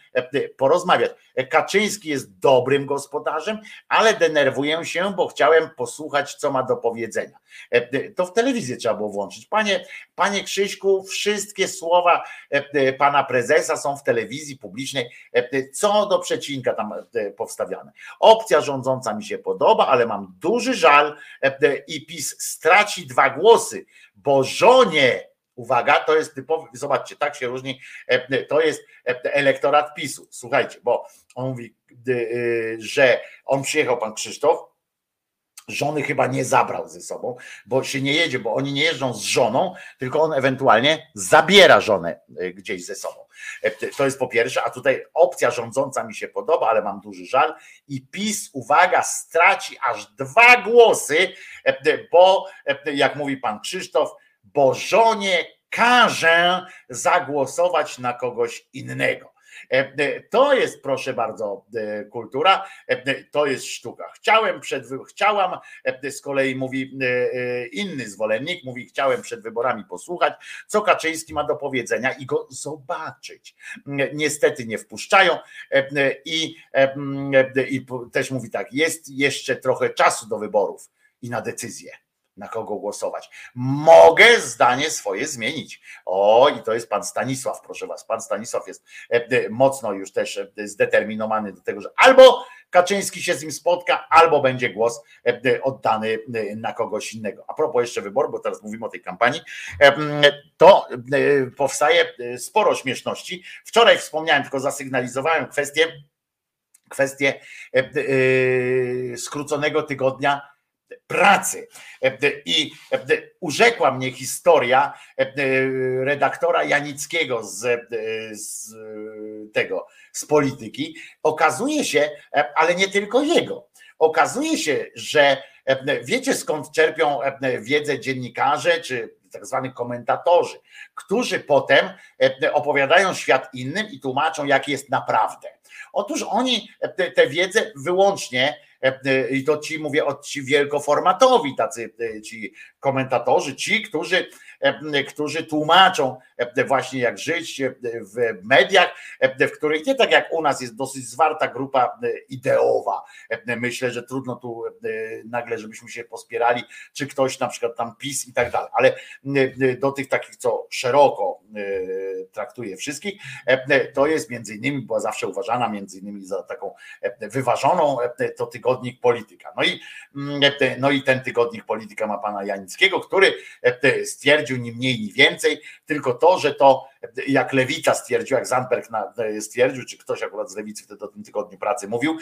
[SPEAKER 2] porozmawiać. Kaczyński jest dobrym gospodarzem, ale denerwuję się, bo chciałem posłuchać, co ma do powiedzenia. To w telewizji trzeba było włączyć. Panie, panie Krzyśku, wszystkie słowa pana prezesa są w telewizji publicznej, co do przecinka tam powstawiane. Opcja rządząca mi się podoba, ale mam duży żal i PiS straci dwa głosy, bo żonie, uwaga, to jest typowy, zobaczcie, tak się różni, e, to jest e, elektorat PiSu. Słuchajcie, bo on mówi, że on przyjechał, pan Krzysztof, żony chyba nie zabrał ze sobą, bo się nie jedzie, bo oni nie jeżdżą z żoną, tylko on ewentualnie zabiera żonę e, gdzieś ze sobą. E, to jest po pierwsze, a tutaj opcja rządząca mi się podoba, ale mam duży żal i PiS, uwaga, straci aż dwa głosy, e, bo jak mówi pan Krzysztof, bo żonie każe zagłosować na kogoś innego. E, e, to jest, proszę bardzo, e, kultura, to jest sztuka. Chciałem przed, chciałam, z kolei mówi inny zwolennik, mówi, chciałem przed wyborami posłuchać, co Kaczyński ma do powiedzenia i go zobaczyć. Niestety nie wpuszczają i, i też mówi tak, jest jeszcze trochę czasu do wyborów i na decyzję na kogo głosować. Mogę zdanie swoje zmienić. O, i to jest pan Stanisław, proszę was. Pan Stanisław jest e, e, mocno już też e, zdeterminowany do tego, że albo Kaczyński się z nim spotka, albo będzie głos oddany na kogoś innego. A propos jeszcze wyboru, bo teraz mówimy o tej kampanii, to powstaje sporo śmieszności. Wczoraj wspomniałem, tylko zasygnalizowałem kwestię, kwestię skróconego tygodnia pracy. I urzekła mnie historia redaktora Janickiego z, z tego, z polityki. Okazuje się, ale nie tylko jego. Okazuje się, że wiecie skąd czerpią wiedzę dziennikarze czy tak zwanych komentatorzy, którzy potem opowiadają świat innym i tłumaczą, jak jest naprawdę. Otóż oni tę wiedzę wyłącznie i to ci mówię, od ci wielkoformatowi, tacy e, ci komentatorzy, ci, którzy, którzy tłumaczą właśnie jak żyć w mediach, w których nie tak jak u nas jest dosyć zwarta grupa ideowa. Myślę, że trudno tu nagle, żebyśmy się pospierali, czy ktoś na przykład tam PiS i tak dalej, ale do tych takich, co szeroko traktuje wszystkich. To jest między innymi, była zawsze uważana między innymi za taką wyważoną, to tygodnik Polityka. No i, no i ten tygodnik Polityka ma pana Janickiego, który stwierdził ni mniej, ni więcej, tylko to, że to jak Lewica stwierdził, jak Zandberg stwierdził, czy ktoś akurat z Lewicy wtedy o tym tygodniu pracy mówił,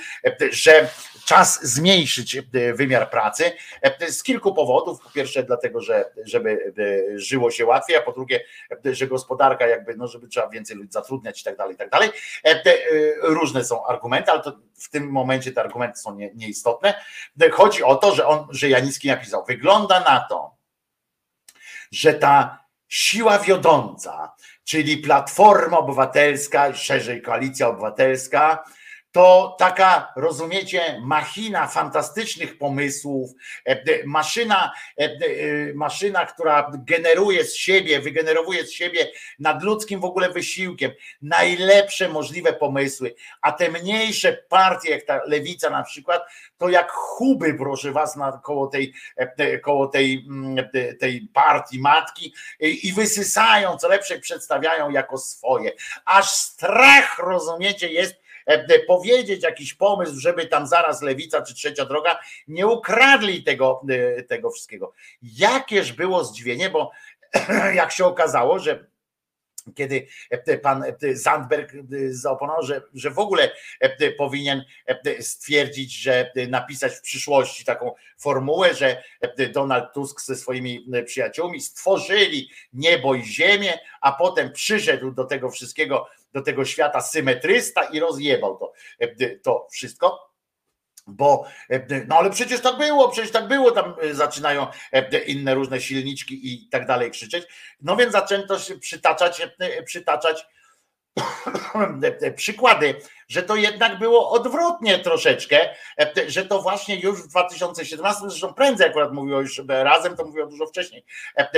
[SPEAKER 2] że czas zmniejszyć wymiar pracy z kilku powodów. Po pierwsze dlatego, że żeby żyło się łatwiej, a po drugie, że gospodarka jakby, no żeby trzeba więcej ludzi zatrudniać i tak dalej, i tak dalej. Różne są argumenty, ale to w tym momencie te argumenty są nie, nieistotne. Chodzi o to, że on, że Janicki napisał, wygląda na to, że ta siła wiodąca, czyli Platforma Obywatelska, szerzej Koalicja Obywatelska, to taka, rozumiecie, machina fantastycznych pomysłów, e, maszyna, e, e, maszyna, która generuje z siebie, wygenerowuje z siebie nadludzkim w ogóle wysiłkiem najlepsze możliwe pomysły, a te mniejsze partie, jak ta lewica na przykład, to jak chuby, proszę was, na, koło, tej, koło tej, mm, tej partii matki i wysysają, co lepsze przedstawiają jako swoje. Aż strach, rozumiecie, jest powiedzieć jakiś pomysł, żeby tam zaraz lewica czy trzecia droga nie ukradli tego, e, tego wszystkiego. Jakież było zdziwienie, bo jak się okazało, że kiedy e, pan Zandberg zaoponował, że, że w ogóle powinien stwierdzić, że napisać w przyszłości taką formułę, że Donald Tusk ze swoimi przyjaciółmi stworzyli niebo i ziemię, a potem przyszedł do tego wszystkiego do tego świata symetrysta i rozjebał to, e, to wszystko. Bo, e, no ale przecież tak było, przecież tak było, tam e, zaczynają inne różne silniczki i tak dalej krzyczeć. No więc zaczęto się przytaczać, przytaczać przykłady, że to jednak było odwrotnie troszeczkę, że to właśnie już w 2017, zresztą prędzej akurat mówiło już razem, to mówiło dużo wcześniej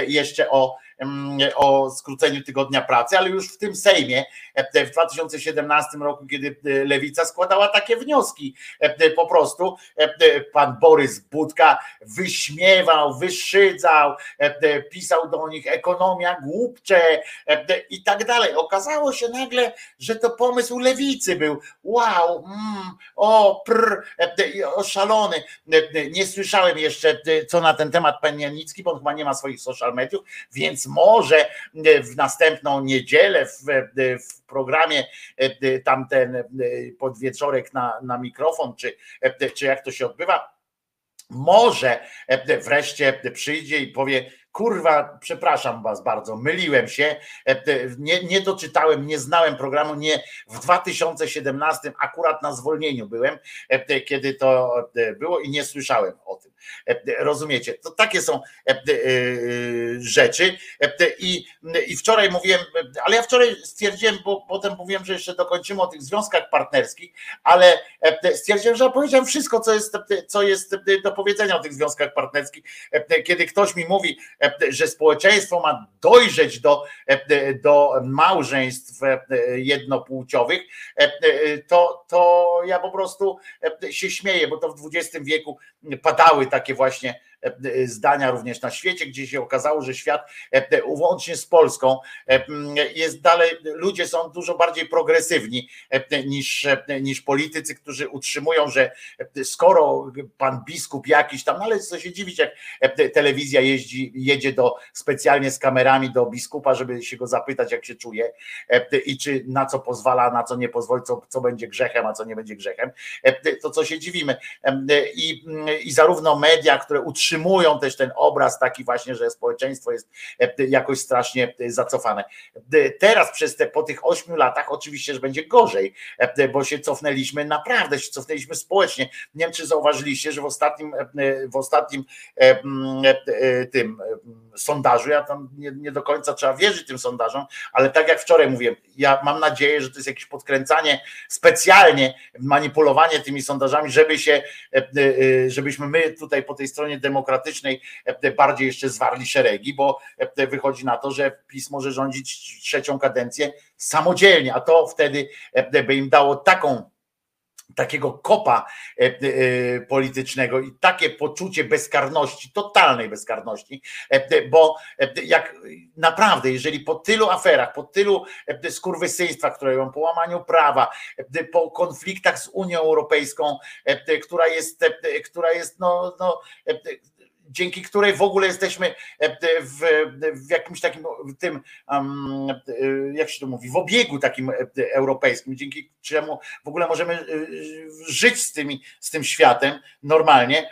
[SPEAKER 2] jeszcze o Mm, o skróceniu tygodnia pracy, ale już w tym Sejmie e, w 2017 roku, kiedy e, Lewica składała takie wnioski, e, po prostu pan Borys Budka wyśmiewał, wyszydzał, pisał do nich ekonomia głupcze i tak dalej. Okazało się nagle, że to pomysł Lewicy był. Wow, mm, o, prr, oszalony. Nie słyszałem jeszcze, co na ten temat pan Janicki, bo on chyba nie ma swoich social mediów, więc może w następną niedzielę w, w programie e, tamten e, podwieczorek na, na mikrofon, czy, e, czy jak to się odbywa, może wreszcie przyjdzie i powie, kurwa, przepraszam was bardzo, myliłem się, nie, nie doczytałem, nie znałem programu, nie w 2017 akurat na zwolnieniu byłem, kiedy to było i nie słyszałem o tym. Rozumiecie? To takie są rzeczy i, i wczoraj mówiłem, ale ja wczoraj stwierdziłem, bo potem mówiłem, że jeszcze dokończymy o tych związkach partnerskich, ale stwierdziłem, że powiedziałem wszystko, co jest, co jest do powiedzenia o tych związkach partnerskich. Kiedy ktoś mi mówi, że społeczeństwo ma dojrzeć do, do małżeństw jednopłciowych, to, to ja po prostu się śmieję, bo to w XX wieku padały takie właśnie E, zdania również na świecie, gdzie się okazało, że świat e, łącznie z Polską e, jest dalej, ludzie są dużo bardziej progresywni niż, niż politycy, którzy utrzymują, że skoro pan biskup jakiś tam, no ale co się dziwić, jak telewizja jeździ, jedzie do specjalnie z kamerami do biskupa, żeby się go zapytać, jak się czuje i czy na co pozwala, na co nie pozwoli, co, co będzie grzechem, a co nie będzie grzechem, to co się dziwimy. I, i zarówno media, które utrzymują utrzymują też ten obraz taki właśnie, że społeczeństwo jest e, jakoś strasznie e, zacofane. E, teraz przez te, po tych ośmiu latach oczywiście, że będzie gorzej, bo się cofnęliśmy, naprawdę się cofnęliśmy społecznie. Nie wiem, czy zauważyliście, że w ostatnim, w ostatnim tym sondażu, ja tam nie, nie do końca trzeba wierzyć tym sondażom, ale tak jak wczoraj mówiłem, ja mam nadzieję, że to jest jakieś podkręcanie, specjalnie manipulowanie tymi sondażami, żeby się, żebyśmy my tutaj po tej stronie demokratycznej demokratycznej e, bardziej jeszcze zwarli szeregi, bo e, wychodzi na to, że PiS może rządzić trzecią kadencję samodzielnie, a to wtedy e, by im dało taką takiego kopa politycznego i takie poczucie bezkarności, totalnej bezkarności, bo jak naprawdę, jeżeli po tylu aferach, po tylu skurwysyństwach, które ją po łamaniu prawa, po konfliktach z Unią Europejską, która jest, która jest no, no dzięki której w ogóle jesteśmy e, w, w jakimś takim tym, e, jak się to mówi, w obiegu takim e, europejskim, dzięki czemu w ogóle możemy żyć z, tymi, z tym światem normalnie.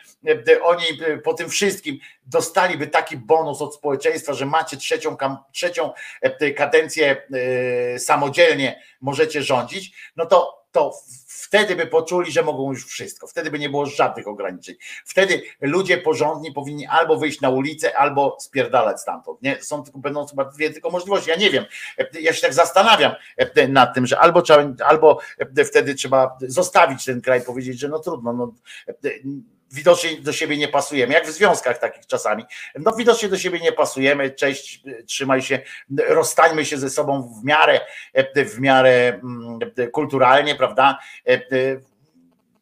[SPEAKER 2] Oni po tym wszystkim dostaliby taki bonus od społeczeństwa, że macie trzecią, trzecią kadencję samodzielnie możecie rządzić, no to to wtedy by poczuli, że mogą już wszystko. Wtedy by nie było żadnych ograniczeń. Wtedy ludzie porządni powinni albo wyjść na ulicę, albo spierdalać stamtąd. Nie? Są tylko, będą chyba dwie tylko możliwości. Ja nie wiem. Ja się tak zastanawiam nad tym, że albo trzeba, albo wtedy trzeba zostawić ten kraj, powiedzieć, że no trudno, no, widocznie do siebie nie pasujemy, jak w związkach takich czasami. No widocznie do siebie nie pasujemy, cześć, trzymaj się, rozstańmy się ze sobą w miarę, w miarę mm, kulturalnie, prawda?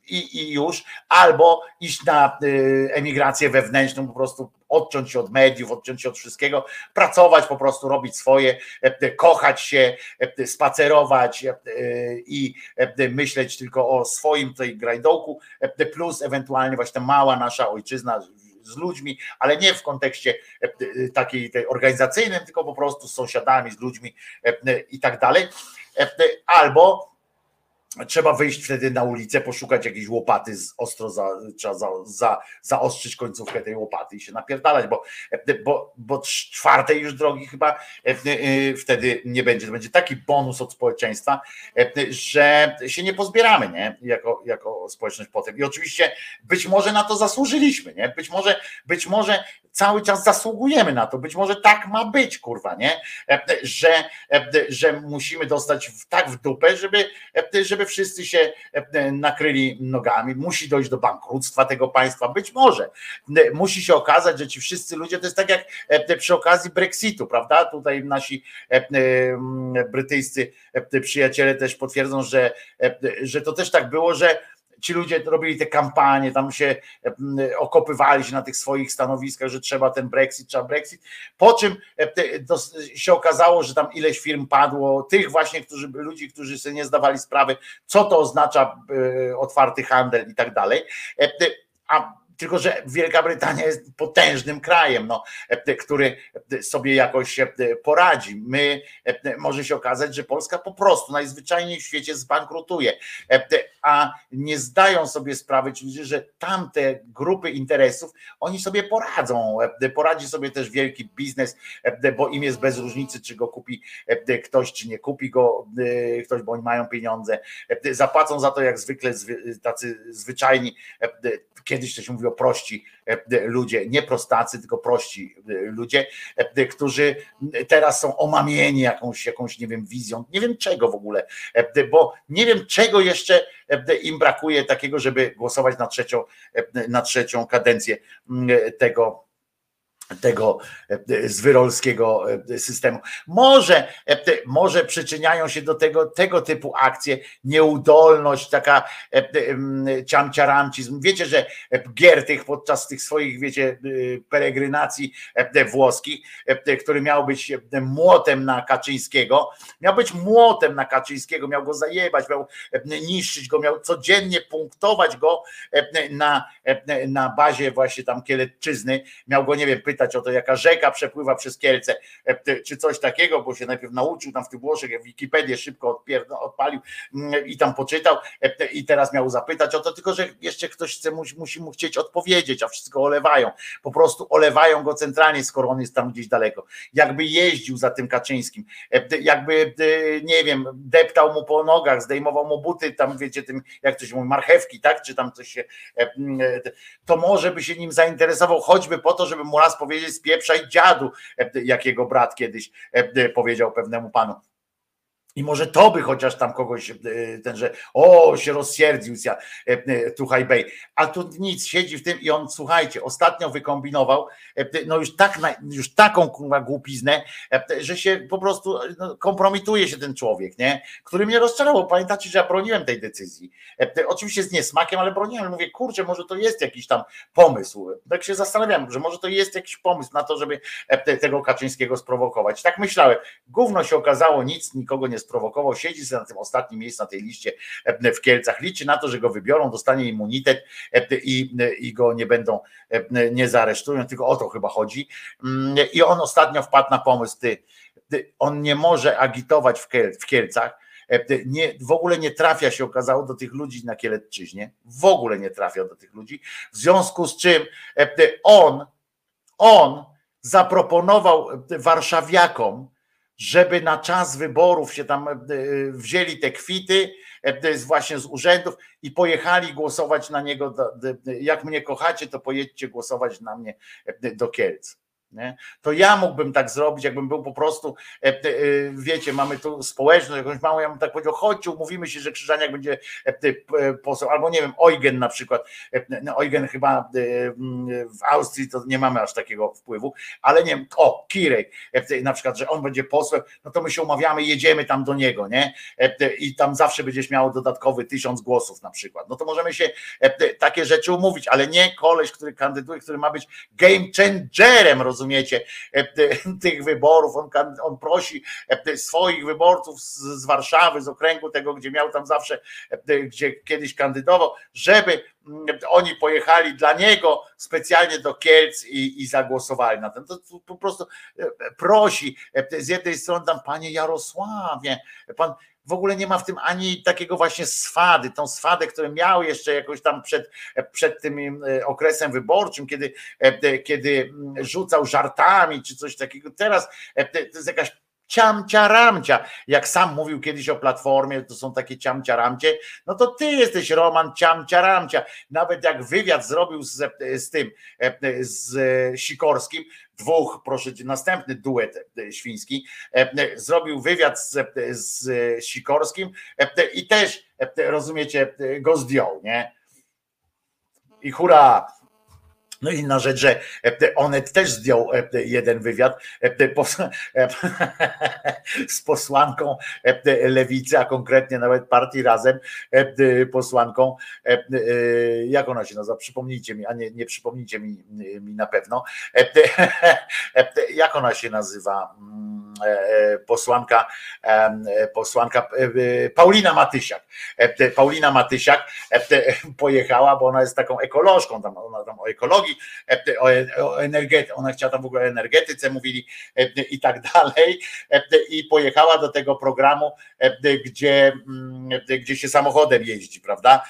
[SPEAKER 2] I, i już, albo iść na emigrację wewnętrzną, po prostu odciąć się od mediów, odciąć się od wszystkiego, pracować po prostu, robić swoje, kochać się, spacerować i myśleć tylko o swoim tutaj grajdołku, plus ewentualnie właśnie mała nasza ojczyzna z ludźmi, ale nie w kontekście takiej tej organizacyjnym, tylko po prostu z sąsiadami, z ludźmi i tak dalej. Albo Trzeba wyjść wtedy na ulicę, poszukać jakiejś łopaty z ostro, za, trzeba za, za, zaostrzyć końcówkę tej łopaty i się napierdalać, bo, bo, bo czwartej już drogi chyba e, e, wtedy nie będzie. To będzie taki bonus od społeczeństwa, e, że się nie pozbieramy nie? Jako, jako społeczność potem. I oczywiście być może na to zasłużyliśmy, nie? Być może, być może cały czas zasługujemy na to. Być może tak ma być, kurwa, nie? Że, że musimy dostać tak w dupę, żeby, żeby wszyscy się nakryli nogami. Musi dojść do bankructwa tego państwa. Być może. Musi się okazać, że ci wszyscy ludzie, to jest tak jak przy okazji Brexitu, prawda? Tutaj nasi brytyjscy przyjaciele też potwierdzą, że, że to też tak było, że ci ludzie robili te kampanie, tam się okopywali się na tych swoich stanowiskach, że trzeba ten Brexit, trzeba Brexit, po czym się okazało, że tam ileś firm padło, tych właśnie którzy, ludzi, którzy sobie nie zdawali sprawy, co to oznacza e, otwarty handel i tak dalej. A tylko, że Wielka Brytania jest potężnym krajem, no, który sobie jakoś poradzi. My może się okazać, że Polska po prostu najzwyczajniej w świecie zbankrutuje, a nie zdają sobie sprawy ci ludzie, że tamte grupy interesów oni sobie poradzą. Poradzi sobie też wielki biznes, bo im jest bez różnicy, czy go kupi ktoś, czy nie kupi go ktoś, bo oni mają pieniądze. Zapłacą za to jak zwykle tacy zwyczajni kiedyś to się mówiło prości e, ludzie, nie prostacy, tylko prości e, ludzie, e, którzy teraz są omamieni jakąś, jakąś, nie wiem, wizją, nie wiem czego w ogóle, bo nie wiem czego jeszcze im brakuje takiego, żeby głosować na trzecią, na trzecią kadencję tego tego e, zwyrolskiego e, systemu. Może, e, może przyczyniają się do tego tego typu akcje, nieudolność, taka ciamciaramcizm. Wiecie, że Giertych podczas tych swoich, wiecie, peregrynacji włoskich, który miał być młotem na Kaczyńskiego, miał być młotem na Kaczyńskiego, miał go zajebać, miał niszczyć go, miał codziennie punktować go na, na bazie właśnie tam Kielecczyzny, miał go, nie wiem, pytać o to, jaka rzeka przepływa przez Kielce, e, czy coś takiego, bo się najpierw nauczył tam w tych Włoszech, Wikipedię szybko odpalił mm, i tam poczytał e, i teraz miał zapytać o to, tylko że jeszcze ktoś chce, musi mu chcieć odpowiedzieć, a wszystko olewają. Po prostu olewają go centralnie, skoro on jest tam gdzieś daleko. Jakby jeździł za tym Kaczyńskim, e, jakby, nie wiem, deptał mu po nogach, zdejmował mu buty, tam wiecie, tym, jak to się mówi, marchewki, tak? Czy tam coś się, to może by się nim zainteresował, choćby po to, żeby mu raz powiedzieć, powiedzieć spieprzaj dziadu, e, jak jego brat kiedyś e, powiedział pewnemu panu. I może to by chociaż tam kogoś, e, ten, że o, się rozsierdził, ja, e, e, Tuchaj Bej. A tu nic, siedzi w tym i on, słuchajcie, ostatnio wykombinował, no już tak, już taką kurwa głupiznę, że się po prostu no, kompromituje się ten człowiek, nie? Który mnie rozczarował. Pamiętacie, że ja broniłem tej decyzji. Oczywiście z niesmakiem, ale broniłem. Mówię, kurczę, może to jest jakiś tam pomysł. Tak się zastanawiam, że może to jest jakiś pomysł na to, żeby tego Kaczyńskiego sprowokować. Tak myślałem. Gówno się okazało, nic, nikogo nie sprowokował, siedzi sobie na tym ostatnim miejscu na tej liście e, w Kielcach, liczy na to, że go wybiorą, dostanie immunitet e, i, i go nie będą, e, nie zaaresztują, tylko o to chyba chodzi. Mm, I on ostatnio wpadł na pomysł, ty, ty on nie może agitować w, Kiel, w Kielcach, nie, w ogóle nie trafia się okazało do tych ludzi na Kielecczyźnie, w ogóle nie trafia do tych ludzi, w związku z czym on, on zaproponował warszawiakom, żeby na czas wyborów się tam e, wzięli te kwity e, właśnie z urzędów i pojechali głosować na niego. Jak mnie kochacie, to pojedźcie głosować na mnie e, do Kielc. Nie? To ja mógłbym tak zrobić, jakbym był po prostu, e, e, wiecie, mamy tu społeczność, jakąś małą, ja bym tak powiedział, chodźcie, umówimy się, że Krzyżaniak będzie e, poseł, albo nie wiem, Eugen na przykład, no, Eugen chyba w Austrii to nie mamy aż takiego wpływu, ale nie wiem, o, Kirek na przykład, że on będzie posłem, no to my się umawiamy, jedziemy tam do niego, nie? I tam zawsze będziesz miał dodatkowy tysiąc głosów na przykład. No to możemy się takie rzeczy umówić, ale nie koleś, który kandyduje, który ma być game changerem, rozumiecie? Rozumiecie, e, tych wyborów. On, on prosi e, swoich wyborców z, z Warszawy, z okręgu tego, gdzie miał tam zawsze, e, gdzie kiedyś kandydował, żeby mm, oni pojechali dla niego specjalnie do Kielc i, i zagłosowali na ten. To po prostu prosi z jednej strony tam, panie Jarosławie, pan w ogóle nie ma w tym ani takiego właśnie swady, tą swadę, którą miał jeszcze jakoś tam przed, przed tym e, okresem wyborczym, kiedy, e, kiedy mm, rzucał żartami czy coś takiego. Teraz e, to jest jakaś ciamcia ramcia. Jak sam mówił kiedyś o platformie, to są takie ciamcia ramcie, no to ty jesteś Roman ciamcia ramcia. Nawet jak wywiad zrobił z, z tym, z Sikorskim, dwóch, proszę cię, następny duet świński, zrobił wywiad z, z Sikorskim i też, rozumiecie, go zdjął, nie? I hura, no inna rzecz, że e, Onet też zdjął e, jeden wywiad e, z posłanką lewicy, a konkretnie nawet partii razem posłanką, jak ona się nazywa, przypomnijcie mi, a nie, nie przypomnijcie mi, mi na pewno, jak ona się nazywa, mm, posłanka, posłanka Paulina Matysiak. Paulina Matysiak pojechała, bo ona jest taką ekolożką, ona tam o ekologii E, o energetyce, ona chciała tam w ogóle o energetyce mówili e, i tak dalej e, i pojechała do tego programu, gdzie, mm, gdzie się samochodem jeździ, prawda?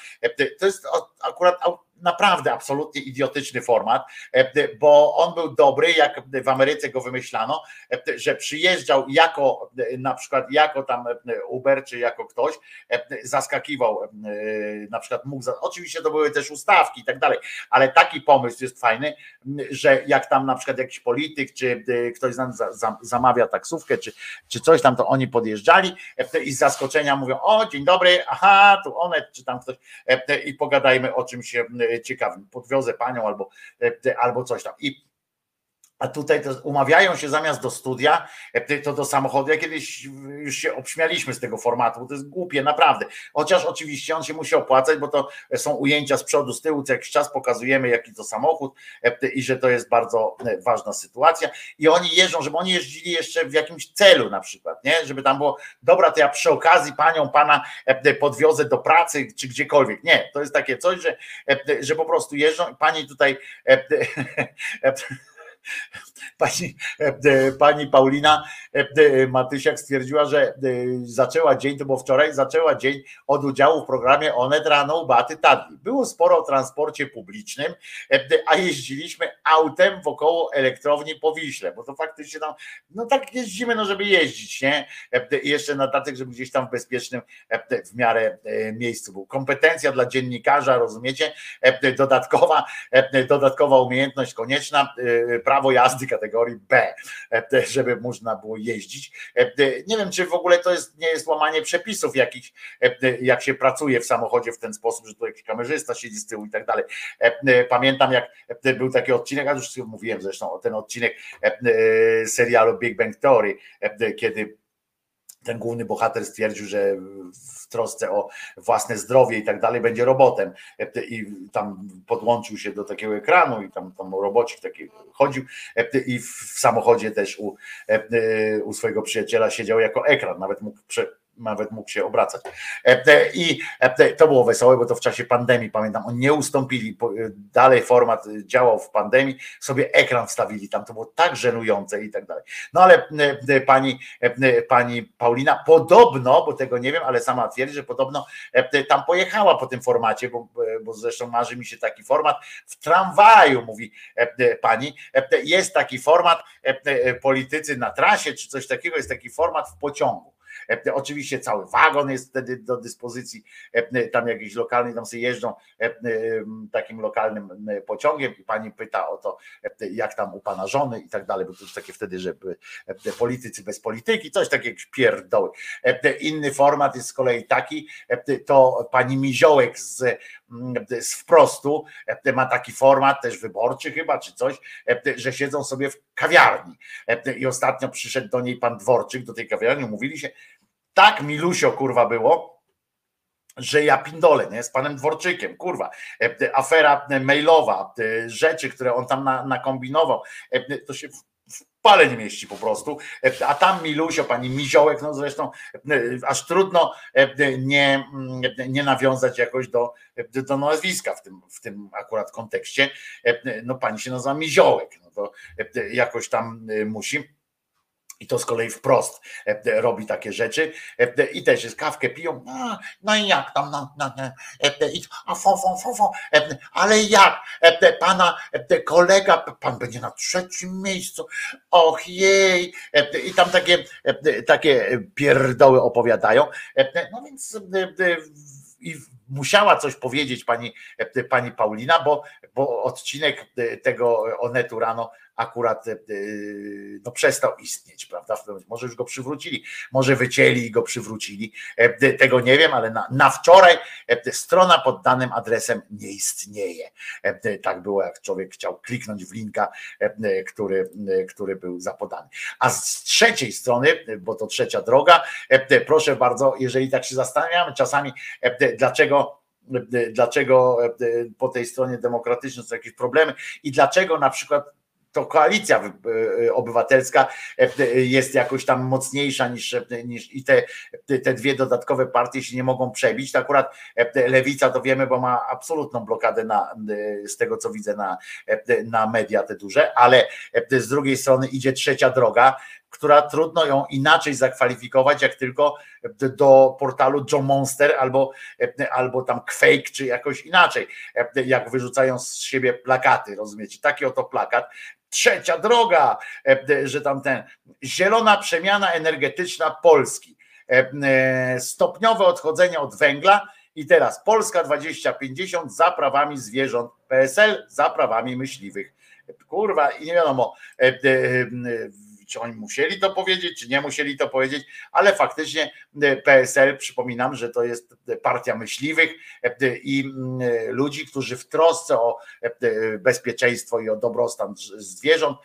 [SPEAKER 2] To jest akurat naprawdę absolutnie idiotyczny format, e, bo on był dobry, jak w Ameryce go wymyślano, e, że przyjeżdżał jako na przykład jako tam Uber, czy jako ktoś, e, zaskakiwał, na przykład mógł, oczywiście to były też ustawki i tak dalej, ale taki pomysł jest fajny, że jak tam na przykład jakiś polityk, czy ktoś zamawia taksówkę, czy, czy coś tam, to oni podjeżdżali i z zaskoczenia mówią, o dzień dobry, aha, tu one, czy tam ktoś i pogadajmy o czymś ciekawym. Podwiozę panią albo, e, albo coś tam. I a tutaj to umawiają się zamiast do studia, e, to do samochodu. Ja kiedyś już się obśmialiśmy z tego formatu, bo to jest głupie, naprawdę. Chociaż oczywiście on się musi opłacać, bo to są ujęcia z przodu, z tyłu, co jakiś czas pokazujemy, jaki to samochód e, i że to jest bardzo ważna sytuacja. I oni jeżdżą, żeby oni jeździli jeszcze w jakimś celu na przykład, nie? Żeby tam było, dobra, to ja przy okazji panią, pana podwiozę do pracy czy gdziekolwiek. Nie, to jest takie coś, że, że po prostu jeżdżą, pani tutaj Pani, e, pani Paulina e, Matysiak stwierdziła, że e, zaczęła dzień, to było wczoraj, zaczęła dzień od udziału w programie Onet rano Baty Tadli. Było sporo o transporcie publicznym, a jeździliśmy autem wokoło elektrowni po Wiśle, bo to faktycznie tam, no tak jeździmy, no żeby jeździć, nie? I jeszcze na tatek, żeby gdzieś tam w bezpiecznym w miarę miejscu był. Kompetencja dla dziennikarza, rozumiecie? Dodatkowa, dodatkowa umiejętność konieczna, prawo jazdy kategorii B, żeby można było jeździć. Nie wiem, czy w ogóle to jest, nie jest łamanie przepisów jakichś, jak się pracuje w samochodzie w ten sposób, że tu jakiś kamerzysta siedzi z tyłu i tak dalej. Pamiętam, jak był taki odcinek, a już mówiłem zresztą o ten odcinek serialu Big Bang Theory, kiedy ten główny bohater stwierdził, że w trosce o własne zdrowie i tak dalej będzie robotem. I tam podłączył się do takiego ekranu i tam, tam robocik taki chodził. I w samochodzie też u, u swojego przyjaciela siedział jako ekran, nawet mógł nawet mógł się obracać. E, I e, to było wesołe, bo to w czasie pandemii, pamiętam, oni nie ustąpili, dalej format działał w pandemii, sobie ekran wstawili tam, to było tak żenujące i tak dalej. No ale e, pani, pani Paulina podobno, bo tego nie wiem, ale sama twierdzi, że podobno tam pojechała po tym formacie, bo, bo zresztą marzy mi się taki format w tramwaju, mówi pani. Jest taki format, politycy na trasie, czy coś takiego, jest taki format w pociągu. E, oczywiście cały wagon jest wtedy do dyspozycji, e, tam jakiś lokalny, tam sobie jeżdżą e, takim lokalnym pociągiem i pani pyta o to, jak tam u pana żony i tak dalej, bo to już takie wtedy, że politycy bez polityki, coś takiego pierdoły. Inny format jest z kolei taki, to pani Miziołek z, z wprostu ma taki format też wyborczy chyba, czy coś, że siedzą sobie w kawiarni. I ostatnio przyszedł do niej pan Dworczyk, do tej kawiarni, mówili się, tak milusio kurwa było, że ja pindolę, nie, z panem Dworczykiem, kurwa, e, afera mailowa, rzeczy, które on tam nakombinował, e, to się w pale nie mieści po prostu, e, a tam Milusio, pani Miziołek, no zresztą aż trudno nie, nie nawiązać jakoś do, do nazwiska w tym, w tym akurat kontekście, no pani się nazywa Miziołek, no to jakoś tam musi i to z kolei wprost e, robi takie rzeczy. E, i też jest kawkę piją, no, no i jak tam, no, no, no, a fo, fo, fo, fo, ale jak? Pana kolega, pan będzie na trzecim miejscu, och jej, i tam takie, takie pierdoły opowiadają, no więc i musiała coś powiedzieć pani, pani Paulina, bo, bo odcinek tego Onetu rano akurat e, no, przestał istnieć, prawda? Może już go przywrócili, może wycięli i go przywrócili. E, tego nie wiem, ale na, na wczoraj e, strona pod danym adresem nie istnieje. Tak było, jak człowiek chciał kliknąć w linka, który, który był zapodany. A z trzeciej strony, bo to trzecia droga, proszę bardzo, jeżeli tak się zastanawiamy czasami, dlaczego dlaczego po tej stronie demokratycznej są jakieś problemy i dlaczego na przykład to koalicja e, e, obywatelska e, jest jakoś tam mocniejsza niż, niż i te, te dwie dodatkowe partie się nie mogą przebić. To akurat lewica to wiemy, bo ma absolutną blokadę na, z tego co widzę na, na media te duże, ale z drugiej strony idzie trzecia droga, która trudno ją inaczej zakwalifikować, jak tylko do portalu Joe Monster albo, albo tam Quake, czy jakoś inaczej, jak wyrzucają z siebie plakaty, rozumiecie? Taki oto plakat, trzecia droga, że tam ten zielona przemiana energetyczna Polski, stopniowe odchodzenie od węgla. I teraz Polska 2050 za prawami zwierząt, PSL za prawami myśliwych. Kurwa, i nie wiadomo, czy oni musieli to powiedzieć, czy nie musieli to powiedzieć, ale faktycznie e, PSL, przypominam, że to jest partia myśliwych e, i mm, e, ludzi, którzy w trosce o bezpieczeństwo i o dobrostan zwierząt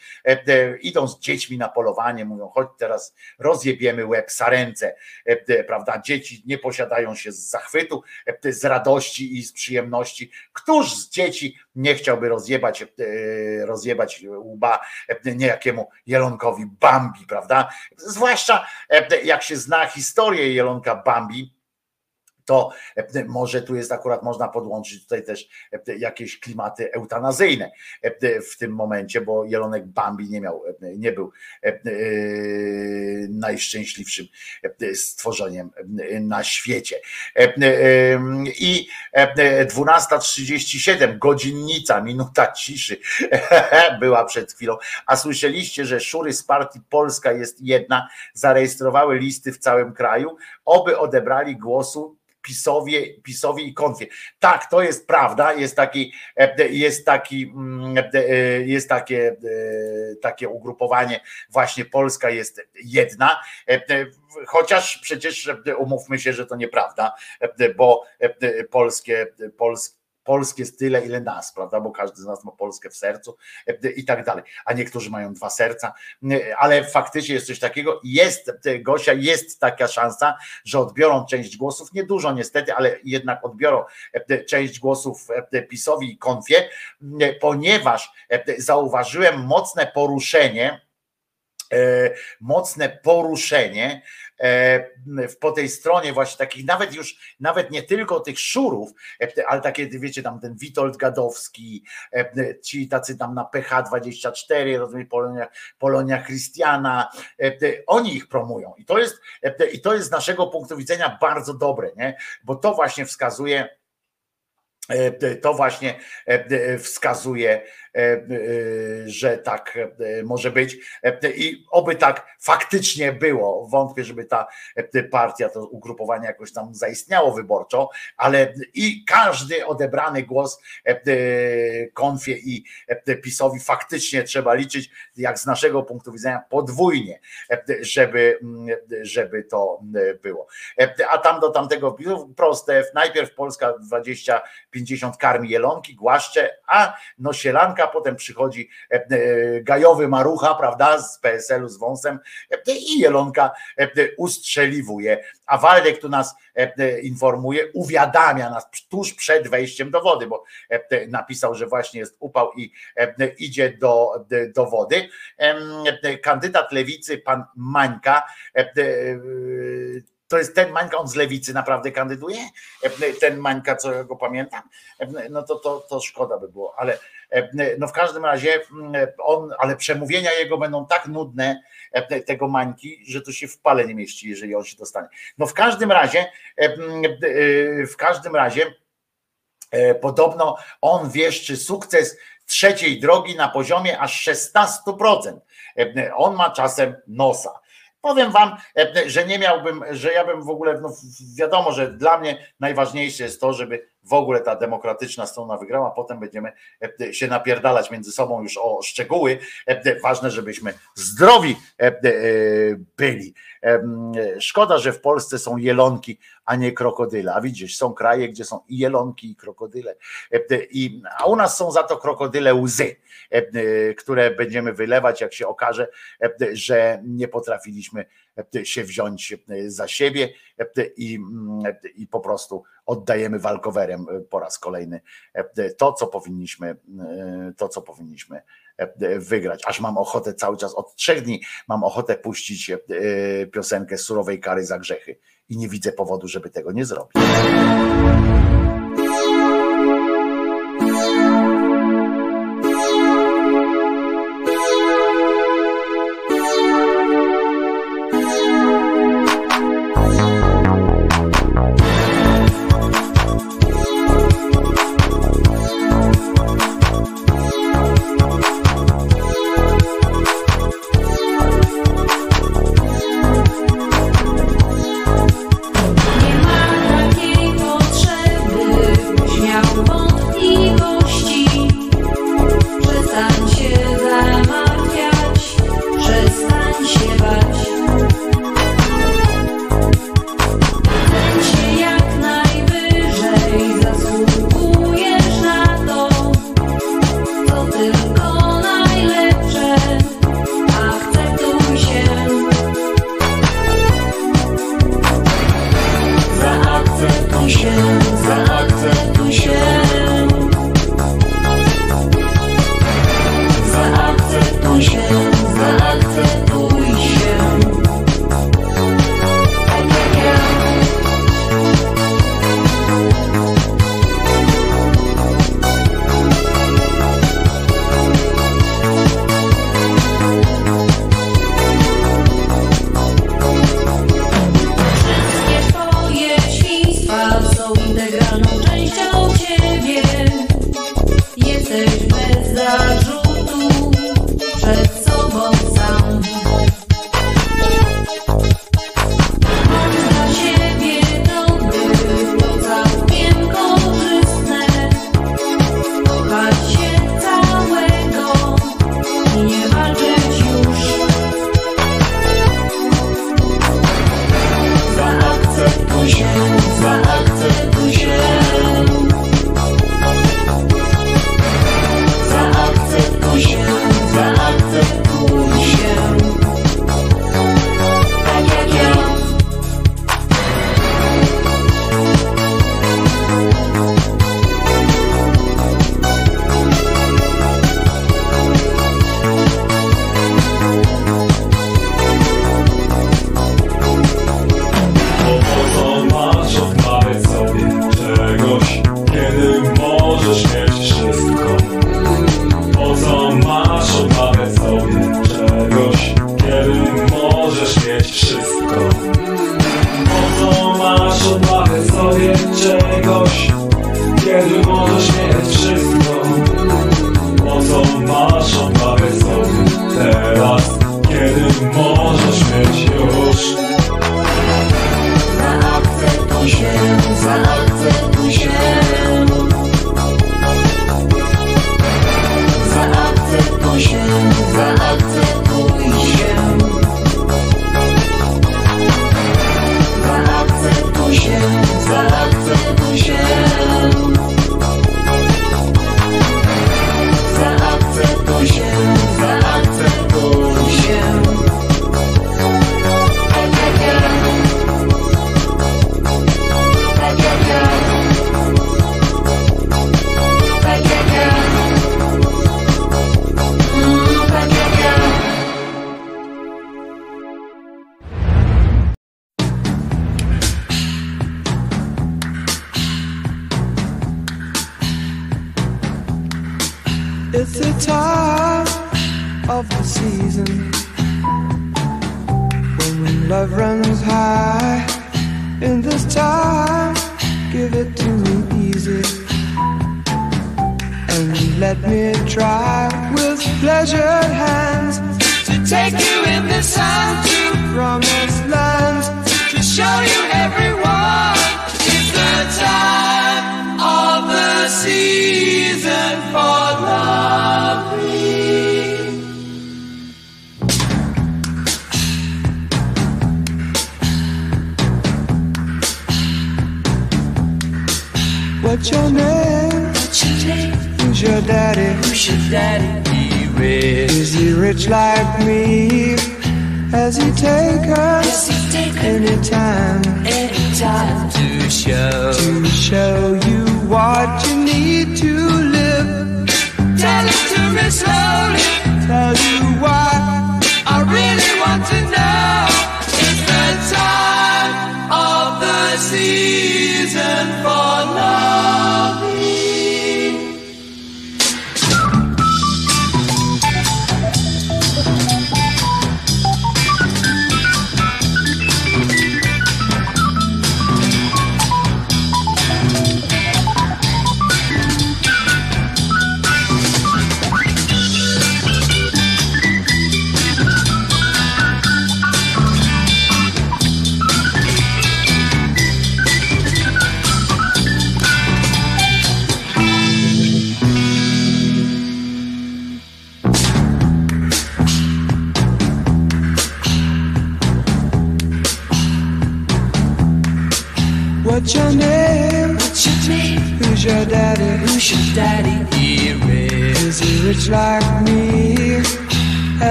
[SPEAKER 2] idą z dziećmi na polowanie, mówią, chodź teraz rozjebiemy łeb sarence, prawda? Dzieci nie posiadają się z zachwytu, z radości i z przyjemności. Któż z dzieci nie chciałby rozjebać, rozjebać łba niejakiemu jelonkowi Bambi, prawda? Zwłaszcza e, jak się zna historię Jelonka Bambi, to e, może tu jest akurat można podłączyć tutaj też e, jakieś klimaty eutanazyjne w tym momencie, bo Jelonek Bambi nie miał, nie był najszczęśliwszym stworzeniem na świecie. I 12.37, godzinnica, minuta ciszy była przed chwilą. A słyszeliście, że szury z partii Polska jest jedna, zarejestrowały listy w całym kraju, oby odebrali głosu PiSowie, PiSowie i konfie. Tak, to jest prawda, jest taki, e, jest taki, mm, e, jest takie, takie ugrupowanie, właśnie Polska jest jedna, chociaż przecież umówmy się, że to nieprawda, bo polskie, polskie polskie jest tyle, ile nas, prawda? Bo każdy z nas ma Polskę w sercu e, i tak dalej. A niektórzy mają dwa serca, e, ale faktycznie jest coś takiego. Jest, e, Gosia, jest taka szansa, że odbiorą część głosów, niedużo niestety, ale jednak odbiorą część głosów PiSowi i konfie, ponieważ zauważyłem mocne poruszenie, mocne poruszenie po tej stronie właśnie takich nawet już, nawet nie tylko tych szurów, e, ale takie wiecie tam ten Witold Gadowski, e, ci tacy tam na PH24, rozumiem, Polonia, Polonia Christiana, oni ich promują i to jest i to jest z naszego punktu widzenia bardzo dobre, nie? bo to właśnie wskazuje to właśnie wskazuje E, e, że tak e, może być i oby tak faktycznie było. Wątpię, żeby ta partia, to ugrupowanie jakoś tam zaistniało wyborczo, ale i każdy odebrany głos konfie i PiSowi faktycznie trzeba liczyć, jak z naszego punktu widzenia, podwójnie, żeby, żeby to było. A tam do tamtego proste, najpierw Polska 20-50 karmi jelonki, głaszcze, a no sielanka potem przychodzi e, e, gajowy marucha, prawda, z PSL-u z wąsem e, i Jelonka ustrzeliwuje. A Waldek tu nas informuje, uwiadamia nas tuż przed wejściem do wody, bo napisał, że właśnie jest upał i idzie do, do wody. Kandydat lewicy, pan Mańka, to jest ten Mańka, on z lewicy naprawdę kandyduje? Ten Mańka, co ja go pamiętam? No to, to, to szkoda by było, ale no w każdym razie on, ale przemówienia jego będą tak nudne, tego Mańki, że to się w pale nie mieści, jeżeli on się dostanie. No w każdym razie, w każdym razie podobno on wieszczy sukces trzeciej drogi na poziomie aż 16%. On ma czasem nosa. Powiem wam, że nie miałbym, że ja bym w ogóle, no wiadomo, że dla mnie najważniejsze jest to, żeby w ogóle ta demokratyczna strona wygrała, potem będziemy e, się napierdalać między sobą już o szczegóły. E, ważne, żebyśmy zdrowi e, byli. Szkoda, że w Polsce są jelonki, a nie krokodyle. A widzisz, są kraje, gdzie są i jelonki, i krokodyle. I, a u nas są za to krokodyle łzy, które będziemy wylewać, jak się okaże, że nie potrafiliśmy się wziąć za siebie i, i po prostu oddajemy walkowerem po raz kolejny to, co powinniśmy, to, co powinniśmy wygrać. Aż mam ochotę cały czas, od trzech dni mam ochotę puścić piosenkę surowej kary za grzechy i nie widzę powodu, żeby tego nie zrobić.
[SPEAKER 11] Season for loving.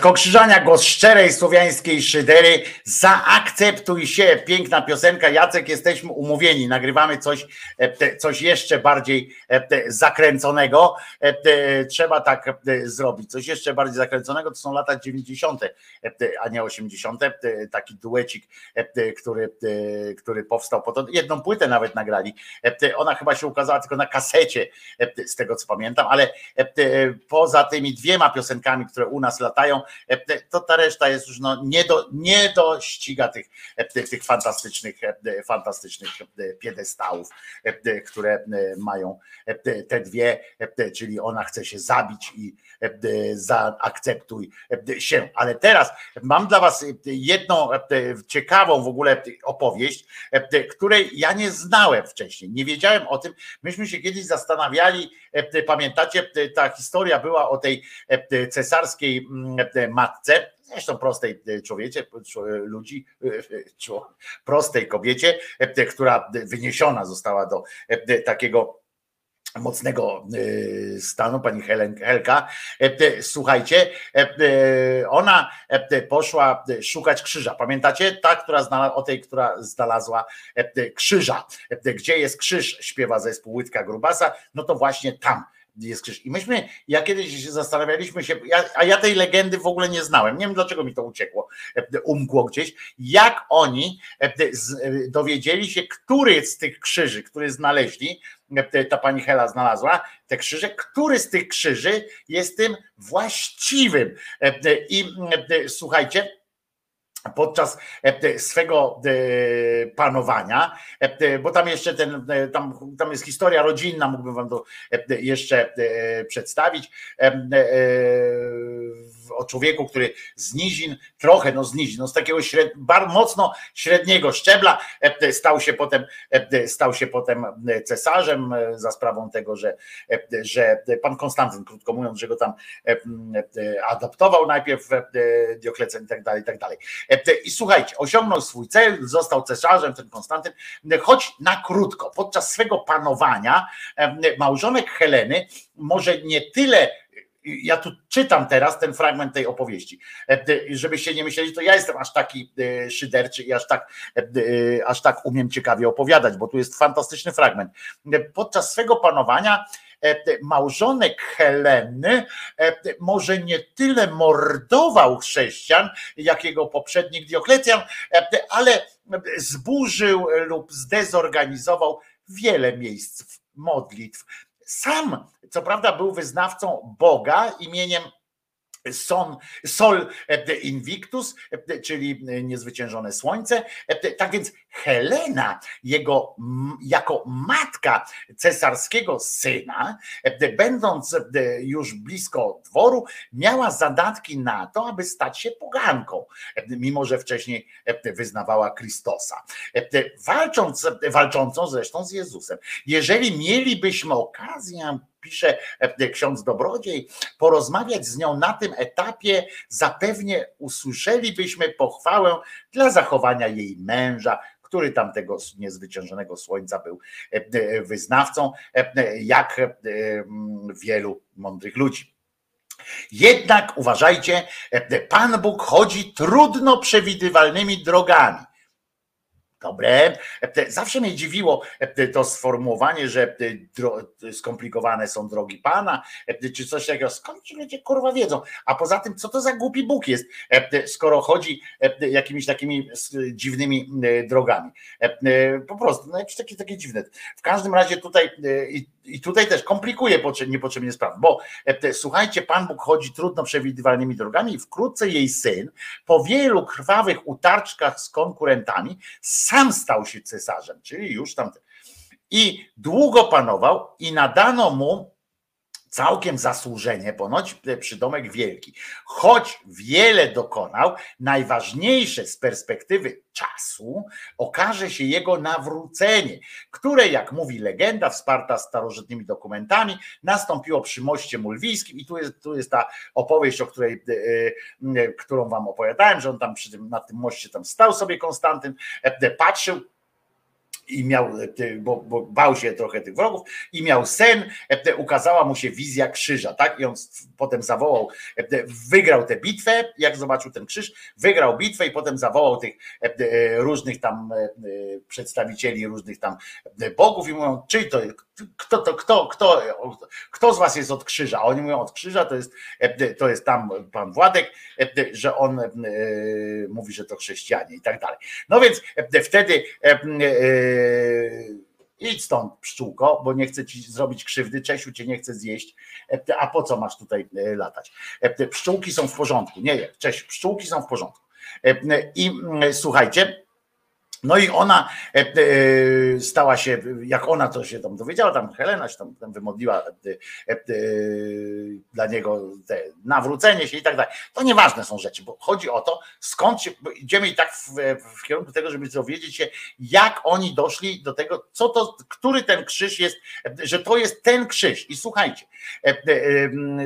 [SPEAKER 2] Krzyżania, głos szczerej słowiańskiej szydery. Zaakceptuj się. Piękna piosenka. Jacek, jesteśmy umówieni. Nagrywamy coś, e, coś jeszcze bardziej e, zakręconego. E, Trzeba tak zrobić. Coś jeszcze bardziej zakręconego to są lata 90., e, te- a nie 80. te- Taki duecik, który, który powstał po to. Jedną płytę nawet nagrali. Ona chyba się ukazała tylko na kasecie, z tego co pamiętam, ale poza tymi dwiema piosenkami, które u nas latają, to ta reszta jest już no, nie, do, nie dościga tych, e, tych, fantastycznych, e, fantastycznych e, piedestałów, e, które e, mają e, te- dwie, e, czyli ona chce się zabić i e, zaakceptuj e, się. Ale teraz mam dla Was jedną e, ciekawą w ogóle opowieść, e, której ja nie znałem wcześniej. Nie wiedziałem o tym. Myśmy się kiedyś zastanawiali, e, pamiętacie, ta historia była o tej e, cesarskiej mm, e, matce, zresztą prostej e, człowiecie, ludzi, e, czo- prostej kobiecie, e, która wyniesiona została do e, takiego mocnego e, stanu, pani Helen, Helka. E, e, Słuchajcie, e, e, ona e, poszła szukać krzyża. Pamiętacie? Ta, która znalazła, o tej, która znalazła e, krzyża. E, Gdzie jest krzyż, śpiewa zespół Łydka Grubasa, no to właśnie tam jest krzyż. I myśmy, ja kiedyś się zastanawialiśmy się, ja, a ja tej legendy w ogóle nie znałem. Nie wiem dlaczego mi to uciekło, e, umkło gdzieś. Jak oni e, e, dowiedzieli się, który z tych krzyży, który znaleźli, ta pani Hela znalazła, te krzyże, który z tych krzyży jest tym właściwym. I słuchajcie, podczas e, swego e, panowania, e, bo tam jeszcze ten, tam, tam jest historia rodzinna, mógłbym wam to jeszcze przedstawić, o człowieku, który z nizin, trochę no z nizin, no z takiego śred, bar, mocno średniego szczebla e, stał się potem, e, stał się potem cesarzem e, za sprawą tego, że, e, że pan Konstantyn, krótko mówiąc, że go tam e, e, adoptował najpierw e, Dioklecen i tak dalej, i tak dalej. E, I słuchajcie, osiągnął swój cel, został cesarzem, ten Konstantyn, choć na krótko, podczas swego panowania e, małżonek Heleny może nie tyle ja tu czytam teraz ten fragment tej opowieści, E, żebyście nie myśleli, to ja jestem aż taki e, szyderczy i aż tak, e, aż tak umiem ciekawie opowiadać, bo tu jest fantastyczny fragment. Podczas swego panowania małżonek Heleny może nie tyle mordował chrześcijan, jak jego poprzednik Dioklecjan, ale zburzył lub zdezorganizował wiele miejsc modlitw. Sam, co prawda, był wyznawcą Boga imieniem Son, Sol Invictus, czyli niezwyciężone słońce. Tak więc Helena, jego jako matka cesarskiego syna, będąc już blisko dworu, miała zadatki na to, aby stać się poganką, mimo że wcześniej wyznawała Chrystosa. Walcząc, walczącą zresztą z Jezusem. Jeżeli mielibyśmy okazję, pisze ksiądz Dobrodziej, porozmawiać z nią na tym etapie, zapewnie usłyszelibyśmy pochwałę dla zachowania jej męża, który tamtego niezwyciężonego słońca był e, wyznawcą, e, jak e, wielu mądrych ludzi. Jednak uważajcie, Pan Bóg chodzi trudno przewidywalnymi drogami. Dobre. Zawsze mnie dziwiło to sformułowanie, że dro- skomplikowane są drogi Pana, czy coś takiego. Skąd ci ludzie kurwa wiedzą? A poza tym, co to za głupi Bóg jest, skoro chodzi jakimiś takimi dziwnymi drogami. Po prostu, no jakieś takie, takie dziwne. W każdym razie tutaj i, tutaj też komplikuje potrze- niepotrzebnie sprawę, bo słuchajcie, Pan Bóg chodzi trudno przewidywalnymi drogami i wkrótce jej syn po wielu krwawych utarczkach z konkurentami sam stał się cesarzem, czyli już tam. I długo panował i nadano mu całkiem zasłużenie ponoć przydomek wielki. Choć wiele dokonał, najważniejsze z perspektywy czasu okaże się jego nawrócenie, które, jak mówi legenda, wsparta starożytnymi dokumentami, nastąpiło przy moście mulwijskim i tu jest, tu jest ta opowieść, o której, e, e, którą wam opowiadałem, że on tam przy tym, na tym moście tam stał sobie Konstantyn, e, patrzył i miał, bo, bo bał się trochę tych wrogów i miał sen, e, ukazała mu się wizja krzyża, tak? I on potem zawołał, e, wygrał tę bitwę, jak zobaczył ten krzyż, wygrał bitwę i potem zawołał tych e, różnych tam przedstawicieli różnych tam bogów i mówią, czy to kto to, kto, kto, kto z was jest od krzyża? A oni mówią od krzyża, to jest, to jest tam pan Władek, że on mówi, że to chrześcijanie i tak dalej. No więc wtedy idź stąd pszczółko, bo nie chcę ci zrobić krzywdy, Czesiu cię nie chce zjeść, a po co masz tutaj latać? Pszczółki są w porządku, nie, Czesiu, pszczółki są w porządku. I słuchajcie, no i ona e, e, stała się, jak ona to się tam dowiedziała, tam Helena się tam, tam wymodliła e, dla niego nawrócenie się i tak dalej. To nieważne są rzeczy, bo chodzi o to, skąd się, idziemy i tak w, w kierunku tego, żeby dowiedzieć się, jak oni doszli do tego, co to, który ten krzyż jest, że to jest ten krzyż. I słuchajcie,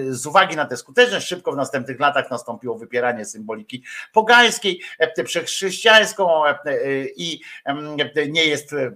[SPEAKER 2] z uwagi na tę skuteczność, szybko w następnych latach nastąpiło wypieranie symboliki pogańskiej, przez chrześcijańską e, e, i nie jest, e,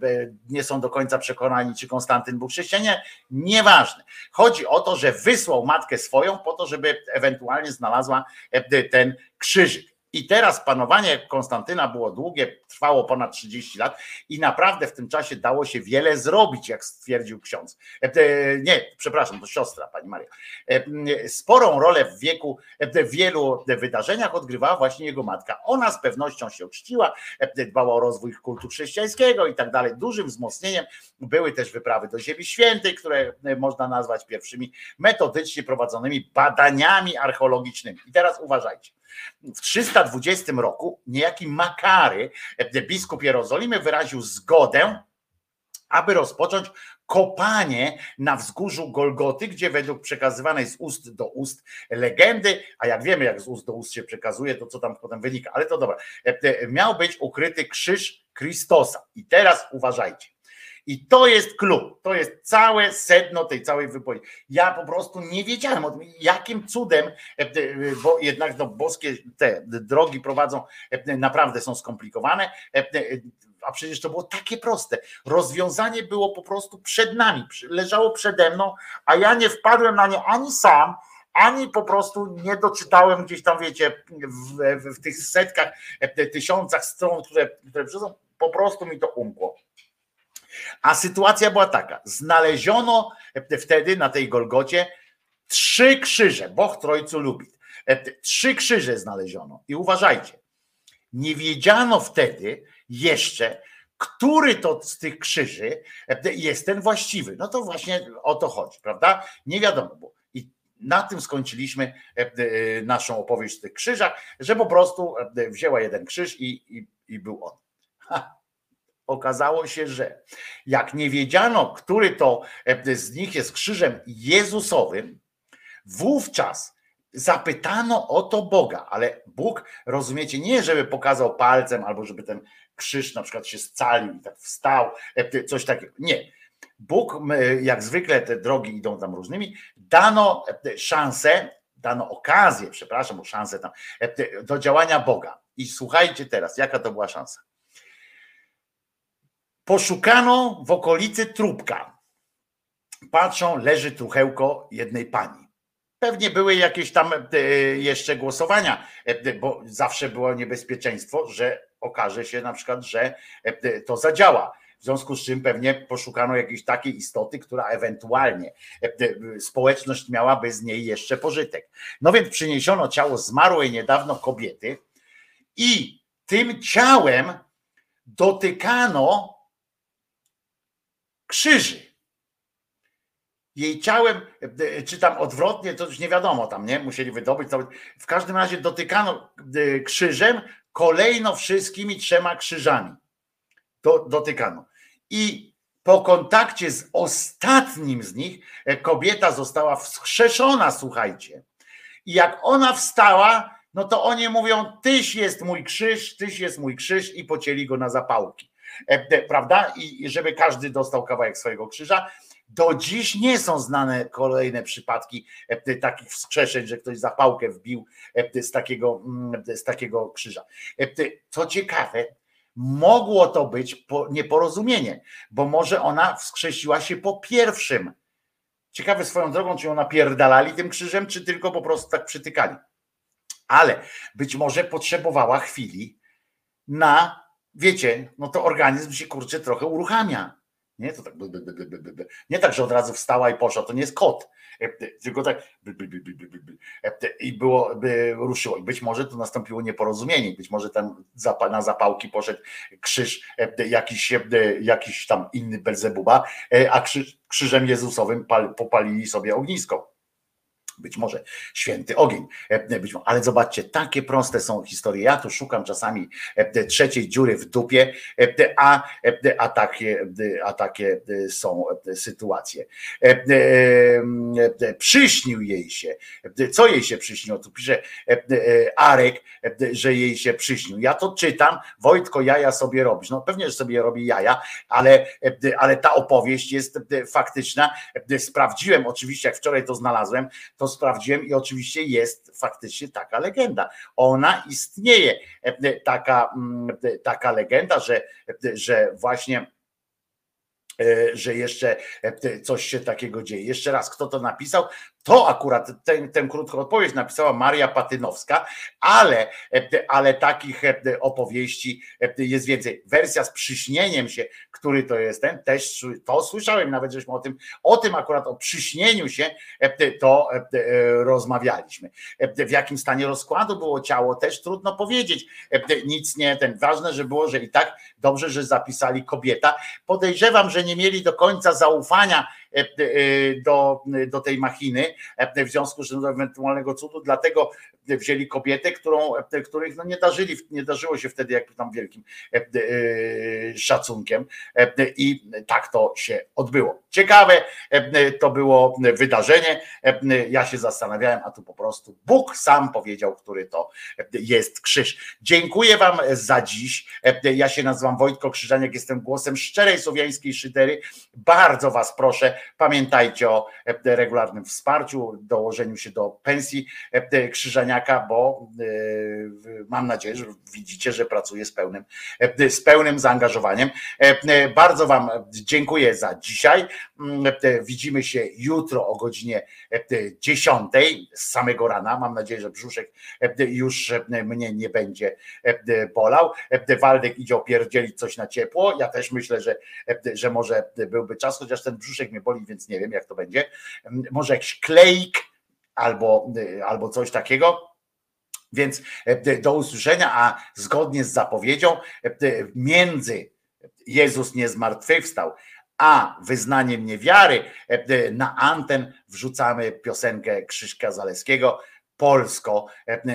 [SPEAKER 2] nie są do końca przekonani, czy Konstantyn był chrześcijaninem. Nieważne. Chodzi o to, że wysłał matkę swoją po to, żeby ewentualnie znalazła e, ten krzyżyk. I teraz panowanie Konstantyna było długie, trwało ponad 30 lat i naprawdę w tym czasie dało się wiele zrobić, jak stwierdził ksiądz. E, e, Nie, przepraszam, to siostra pani Maria. E, Sporą rolę w wieku, w wielu wydarzeniach odgrywała właśnie jego matka. Ona z pewnością się uczciła, dbała o rozwój kultu chrześcijańskiego i tak dalej. Dużym wzmocnieniem były też wyprawy do Ziemi Świętej, które można nazwać pierwszymi metodycznie prowadzonymi badaniami archeologicznymi. I teraz uważajcie. W 320 roku niejaki Makary, biskup Jerozolimy, wyraził zgodę, aby rozpocząć kopanie na wzgórzu Golgoty, gdzie według przekazywanej z ust do ust legendy, a jak wiemy, jak z ust do ust się przekazuje, to co tam potem wynika, ale to dobra, miał być ukryty krzyż Chrystosa. I teraz uważajcie. I to jest klub, to jest całe sedno tej całej wypowiedzi. Ja po prostu nie wiedziałem o tym, jakim cudem, bo jednak no, boskie te drogi prowadzą, naprawdę są skomplikowane, a przecież to było takie proste. Rozwiązanie było po prostu przed nami, leżało przede mną, a ja nie wpadłem na nie ani sam, ani po prostu nie doczytałem gdzieś tam, wiecie, w, w, w tych setkach, tysiącach stron, które, które po prostu mi to umkło. A sytuacja była taka: znaleziono wtedy na tej Golgocie trzy krzyże. Boch Trojcu lubi. Trzy krzyże znaleziono. I uważajcie, nie wiedziano wtedy jeszcze, który to z tych krzyży jest ten właściwy. No to właśnie o to chodzi, prawda? Nie wiadomo było. I na tym skończyliśmy naszą opowieść o tych krzyżach, że po prostu wzięła jeden krzyż i, i, i był on. Ha okazało się, że jak nie wiedziano, który to e, z nich jest krzyżem Jezusowym, wówczas zapytano o to Boga, ale Bóg, rozumiecie, nie żeby pokazał palcem albo żeby ten krzyż na przykład się scalił i tak wstał, e, coś takiego. Nie. Bóg, jak zwykle te drogi idą tam różnymi, dano e, szansę, dano okazję, przepraszam, bo szansę tam, do działania Boga. I słuchajcie teraz, jaka to była szansa. Poszukano w okolicy trupka. Patrzą, leży truchełko jednej pani. Pewnie były jakieś tam e, jeszcze głosowania, e, bo zawsze było niebezpieczeństwo, że okaże się na przykład, że e, to zadziała. W związku z czym pewnie poszukano jakiejś takiej istoty, która ewentualnie społeczność miałaby z niej jeszcze pożytek. No więc przyniesiono ciało zmarłej niedawno kobiety i tym ciałem dotykano krzyży. Jej ciałem, e, czy tam odwrotnie, to już nie wiadomo, tam nie musieli wydobyć. W każdym razie dotykano e, krzyżem kolejno wszystkimi trzema krzyżami. Do, dotykano. I po kontakcie z ostatnim z nich e, kobieta została wskrzeszona, słuchajcie. I jak ona wstała, no to oni mówią: Tyś jest mój krzyż, tyś jest mój krzyż, i pocięli go na zapałki. E, prawda? I żeby każdy dostał kawałek swojego krzyża. Do dziś nie są znane kolejne przypadki e, takich wskrzeszeń, że ktoś zapałkę wbił e, z takiego, mm, z takiego krzyża. Co ciekawe, mogło to być nieporozumienie, bo może ona wskrzesiła się po pierwszym. Ciekawe swoją drogą, czy ją napierdalali tym krzyżem, czy tylko po prostu tak przytykali. Ale być może potrzebowała chwili na wiecie, no to organizm się kurczę trochę uruchamia. Nie, to tak, by, by, by, nie tak, że od razu wstała i poszła, to nie jest kot, tylko tak i było, by ruszyło. I być może to nastąpiło nieporozumienie, być może tam na zapałki poszedł krzyż, jakiś, jakiś tam inny Belzebuba, a krzyż, krzyżem Jezusowym popalili sobie ognisko być może święty ogień, e, ale zobaczcie, takie proste są historie. Ja tu szukam czasami e, trzeciej dziury w dupie, e, a, a, takie, a takie są sytuacje. Przyśnił jej się. Co jej się przyśniło? Tu pisze Arek, że jej się przyśnił. Ja to czytam, Wojtko, jaja sobie robisz. No pewnie, że sobie robi jaja, ale, ale ta opowieść jest faktyczna. Sprawdziłem oczywiście, jak wczoraj to znalazłem, to to sprawdziłem i oczywiście jest faktycznie taka legenda. Ona istnieje, taka, mm, taka legenda, że, że właśnie e, że jeszcze e, coś się takiego dzieje. Jeszcze raz, kto to napisał? To akurat tę, tę krótką odpowiedź napisała Maria Patynowska, ale, ale takich opowieści jest więcej. Wersja z przyśnieniem się, który to jest ten, też to słyszałem, nawet żeśmy o tym, o tym akurat, o przyśnieniu się, to rozmawialiśmy. W jakim stanie rozkładu było ciało, też trudno powiedzieć. Nic nie, ten ważne, że było, że i tak dobrze, że zapisali kobieta. Podejrzewam, że nie mieli do końca zaufania E, e, do, do tej machiny e, w związku z ewentualnego cudu, dlatego wzięli kobietę, którą, których no nie, darzyli, nie darzyło się wtedy jak tam wielkim szacunkiem i tak to się odbyło. Ciekawe to było wydarzenie, ja się zastanawiałem, a tu po prostu Bóg sam powiedział, który to jest krzyż. Dziękuję wam za dziś, ja się nazywam Wojtko Krzyżaniak, jestem głosem szczerej słowiańskiej szydery, bardzo was proszę, Pamiętajcie o e, regularnym wsparciu, dołożeniu się do pensji e, Bo e, mam nadzieję, że widzicie, że pracuję z pełnym, z pełnym zaangażowaniem. Bardzo Wam dziękuję za dzisiaj. Mm, widzimy się jutro o godzinie 10 z samego rana. Mam nadzieję, że brzuszek już mnie nie będzie bolał. Waldek idzie opierdzielić coś na ciepło. Ja też myślę, że, że może byłby czas, chociaż ten brzuszek mnie boli, więc nie wiem, jak to będzie. Może jakiś klejk albo, albo coś takiego. Więc do usłyszenia, a zgodnie z zapowiedzią, między Jezus nie zmartwychwstał, a wyznaniem niewiary na anten wrzucamy piosenkę Krzyżka Zaleskiego polsko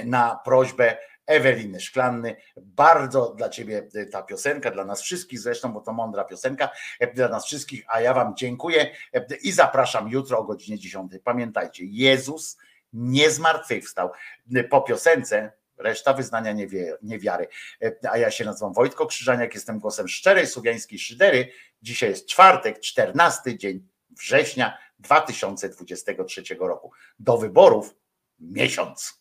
[SPEAKER 2] na prośbę Eweliny Szklanny. Bardzo dla Ciebie e, ta piosenka, dla nas wszystkich zresztą, bo to mądra piosenka, e, dla nas wszystkich, a ja Wam dziękuję e, i zapraszam jutro o godzinie 10. Pamiętajcie, Jezus nie zmartwychwstał. Po piosence reszta wyznania niewiary. A ja się nazywam Wojtko Krzyżaniak, jestem głosem szczerej słowiańskiej szydery. Dzisiaj jest czwartek, 14 dzień września 2023 roku. Do wyborów miesiąc.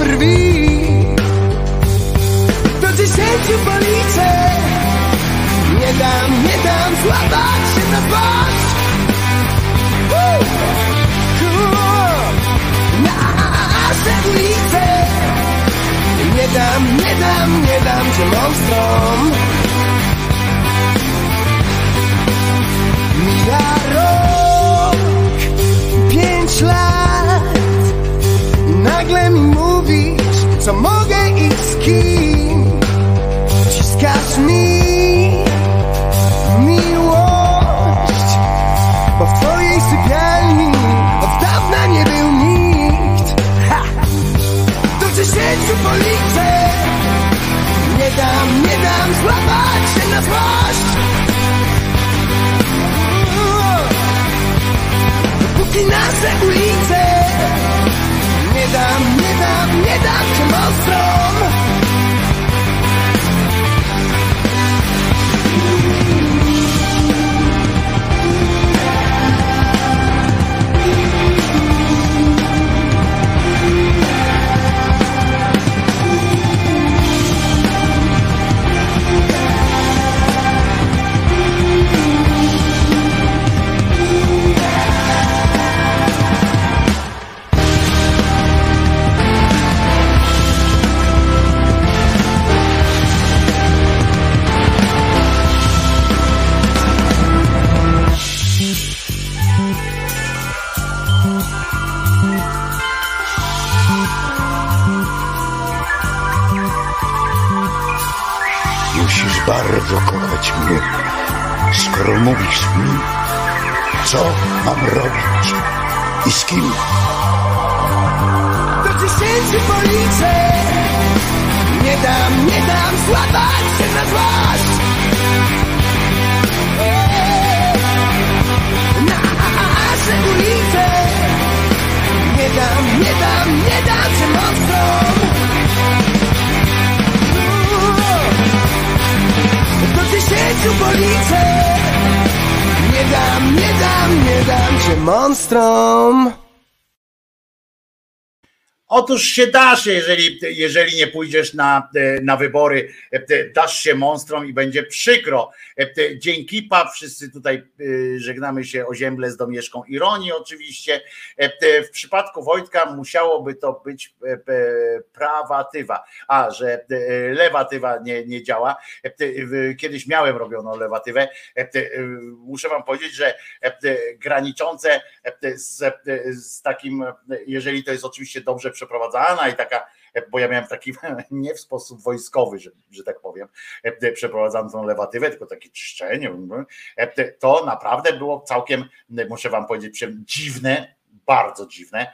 [SPEAKER 4] brwi Do dziesięciu policzę. Nie dam, nie dam złapać się na twarz nasze ulice. Nie dam, nie dam, nie dam cię monstrom Mija rok, pięć lat. Nagle mi mówisz, co mogę i z kim. Wciskasz mi miłość Bo w twojej sypialni od dawna nie był nikt. Ha! Do dziesięciu policzę. Nie dam, nie dam złapać się na złość Dopóki nasze ulice dam, nie dam, nie dam cię monstrom
[SPEAKER 12] mi, co mam robić i z kim.
[SPEAKER 4] Do tysięcy policzę, nie dam, nie dam złapać się na złość. Eee. Na nasze nie dam, nie dam, nie dam się mocno. Eee. do tysięciu policzę nie dam, nie dam, nie dam cię monstrom.
[SPEAKER 2] Otóż się dasz, jeżeli, jeżeli nie pójdziesz na, e, na wybory, e, dasz się monstrom i będzie przykro. E, dzięki PA, wszyscy tutaj żegnamy się o ziemble z domieszką ironii oczywiście. W przypadku Wojtka musiałoby to być prawatywa, a że lewatywa nie, nie działa. Kiedyś miałem robioną lewatywę. Muszę wam powiedzieć, że graniczące z, z takim, jeżeli to jest oczywiście dobrze przeprowadzana i taka, bo ja miałem taki nie w sposób wojskowy, że, że tak powiem, przeprowadzam tą lewatywę, tylko takie czyszczenie, to naprawdę było całkiem, muszę wam powiedzieć, dziwne, bardzo dziwne,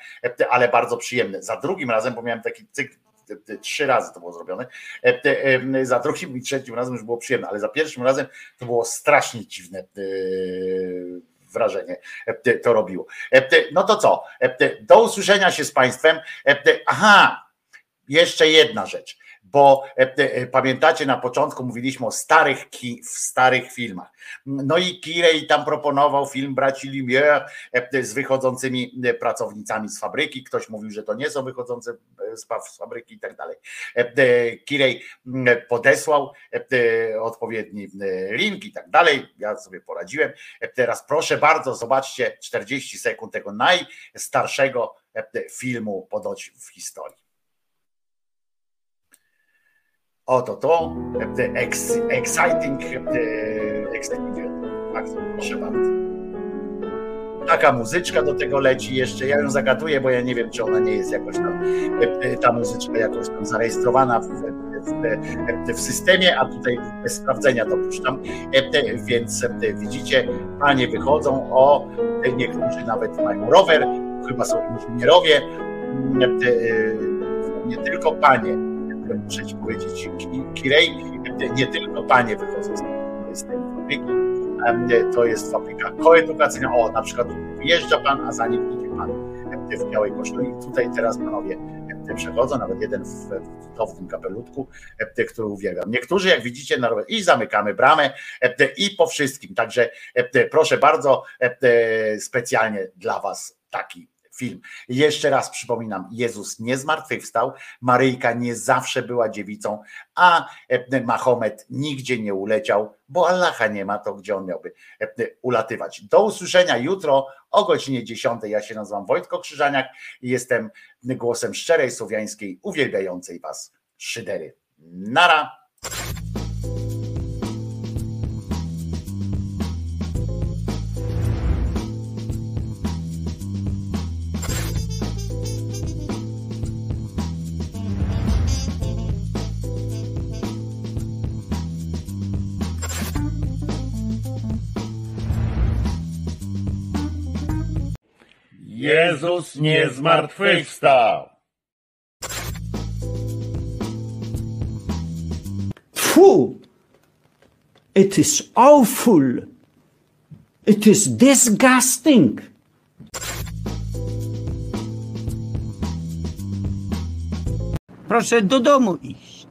[SPEAKER 2] ale bardzo przyjemne. Za drugim razem, bo miałem taki cykl trzy razy to było zrobione. Za drugim i trzecim razem już było przyjemne, ale za pierwszym razem to było strasznie dziwne wrażenie to robiło. No to co? Do usłyszenia się z Państwem. Aha, jeszcze jedna rzecz bo pamiętacie na początku mówiliśmy o starych ki, w starych filmach. No i Kirej tam proponował film braci Lumière z wychodzącymi pracownicami z fabryki. Ktoś mówił, że to nie są wychodzące z fabryki i tak dalej. Kirej podesłał odpowiedni link i tak dalej. Ja sobie poradziłem. Teraz proszę bardzo, zobaczcie 40 sekund tego najstarszego filmu podoć w historii. Oto to, the ex, exciting, the exciting, proszę bardzo. Taka muzyczka do tego leci jeszcze, ja ją zagaduję, bo ja nie wiem, czy ona nie jest jakoś tam, ta muzyczka jakoś tam zarejestrowana w, w, w systemie, a tutaj bez sprawdzenia to puszczam, więc widzicie, panie wychodzą, o, niektórzy nawet mają rower, chyba są inżynierowie, nie tylko panie, muszę ci powiedzieć, Kirej, nie tylko panie wychodzą z tej fabryki, to jest fabryka koedukacyjna, o na przykład wyjeżdża pan, a za nim idzie pan w białej koszuli i tutaj teraz panowie przechodzą, nawet jeden w cudownym kapelutku, który uwielbiam. Niektórzy, jak widzicie, na i zamykamy bramę i po wszystkim. Także proszę bardzo, specjalnie dla Was taki film. Jeszcze raz przypominam, Jezus nie zmartwychwstał, Maryjka nie zawsze była dziewicą, a e, Mahomet nigdzie nie uleciał, bo Allaha nie ma, to gdzie on miałby e, ulatywać. Do usłyszenia jutro o godzinie 10. Ja się nazywam Wojtko Krzyżaniak i jestem głosem szczerej słowiańskiej, uwielbiającej Was szydery. Nara!
[SPEAKER 13] Jezus nie zmartwychwstał.
[SPEAKER 14] Fu! It is awful. It is disgusting. Proszę do domu iść.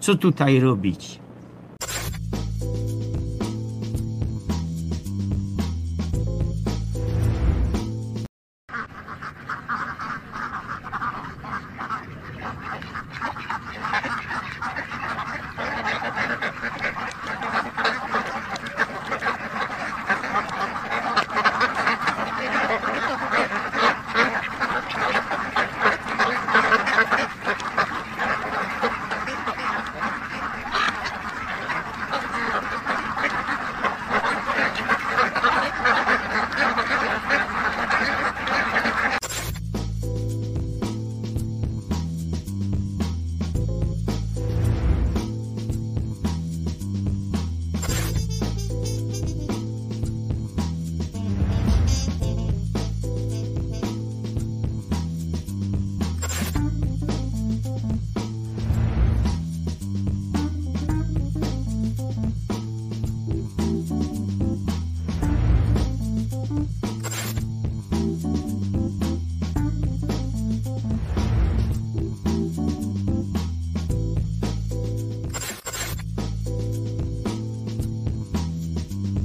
[SPEAKER 14] Co tutaj robić?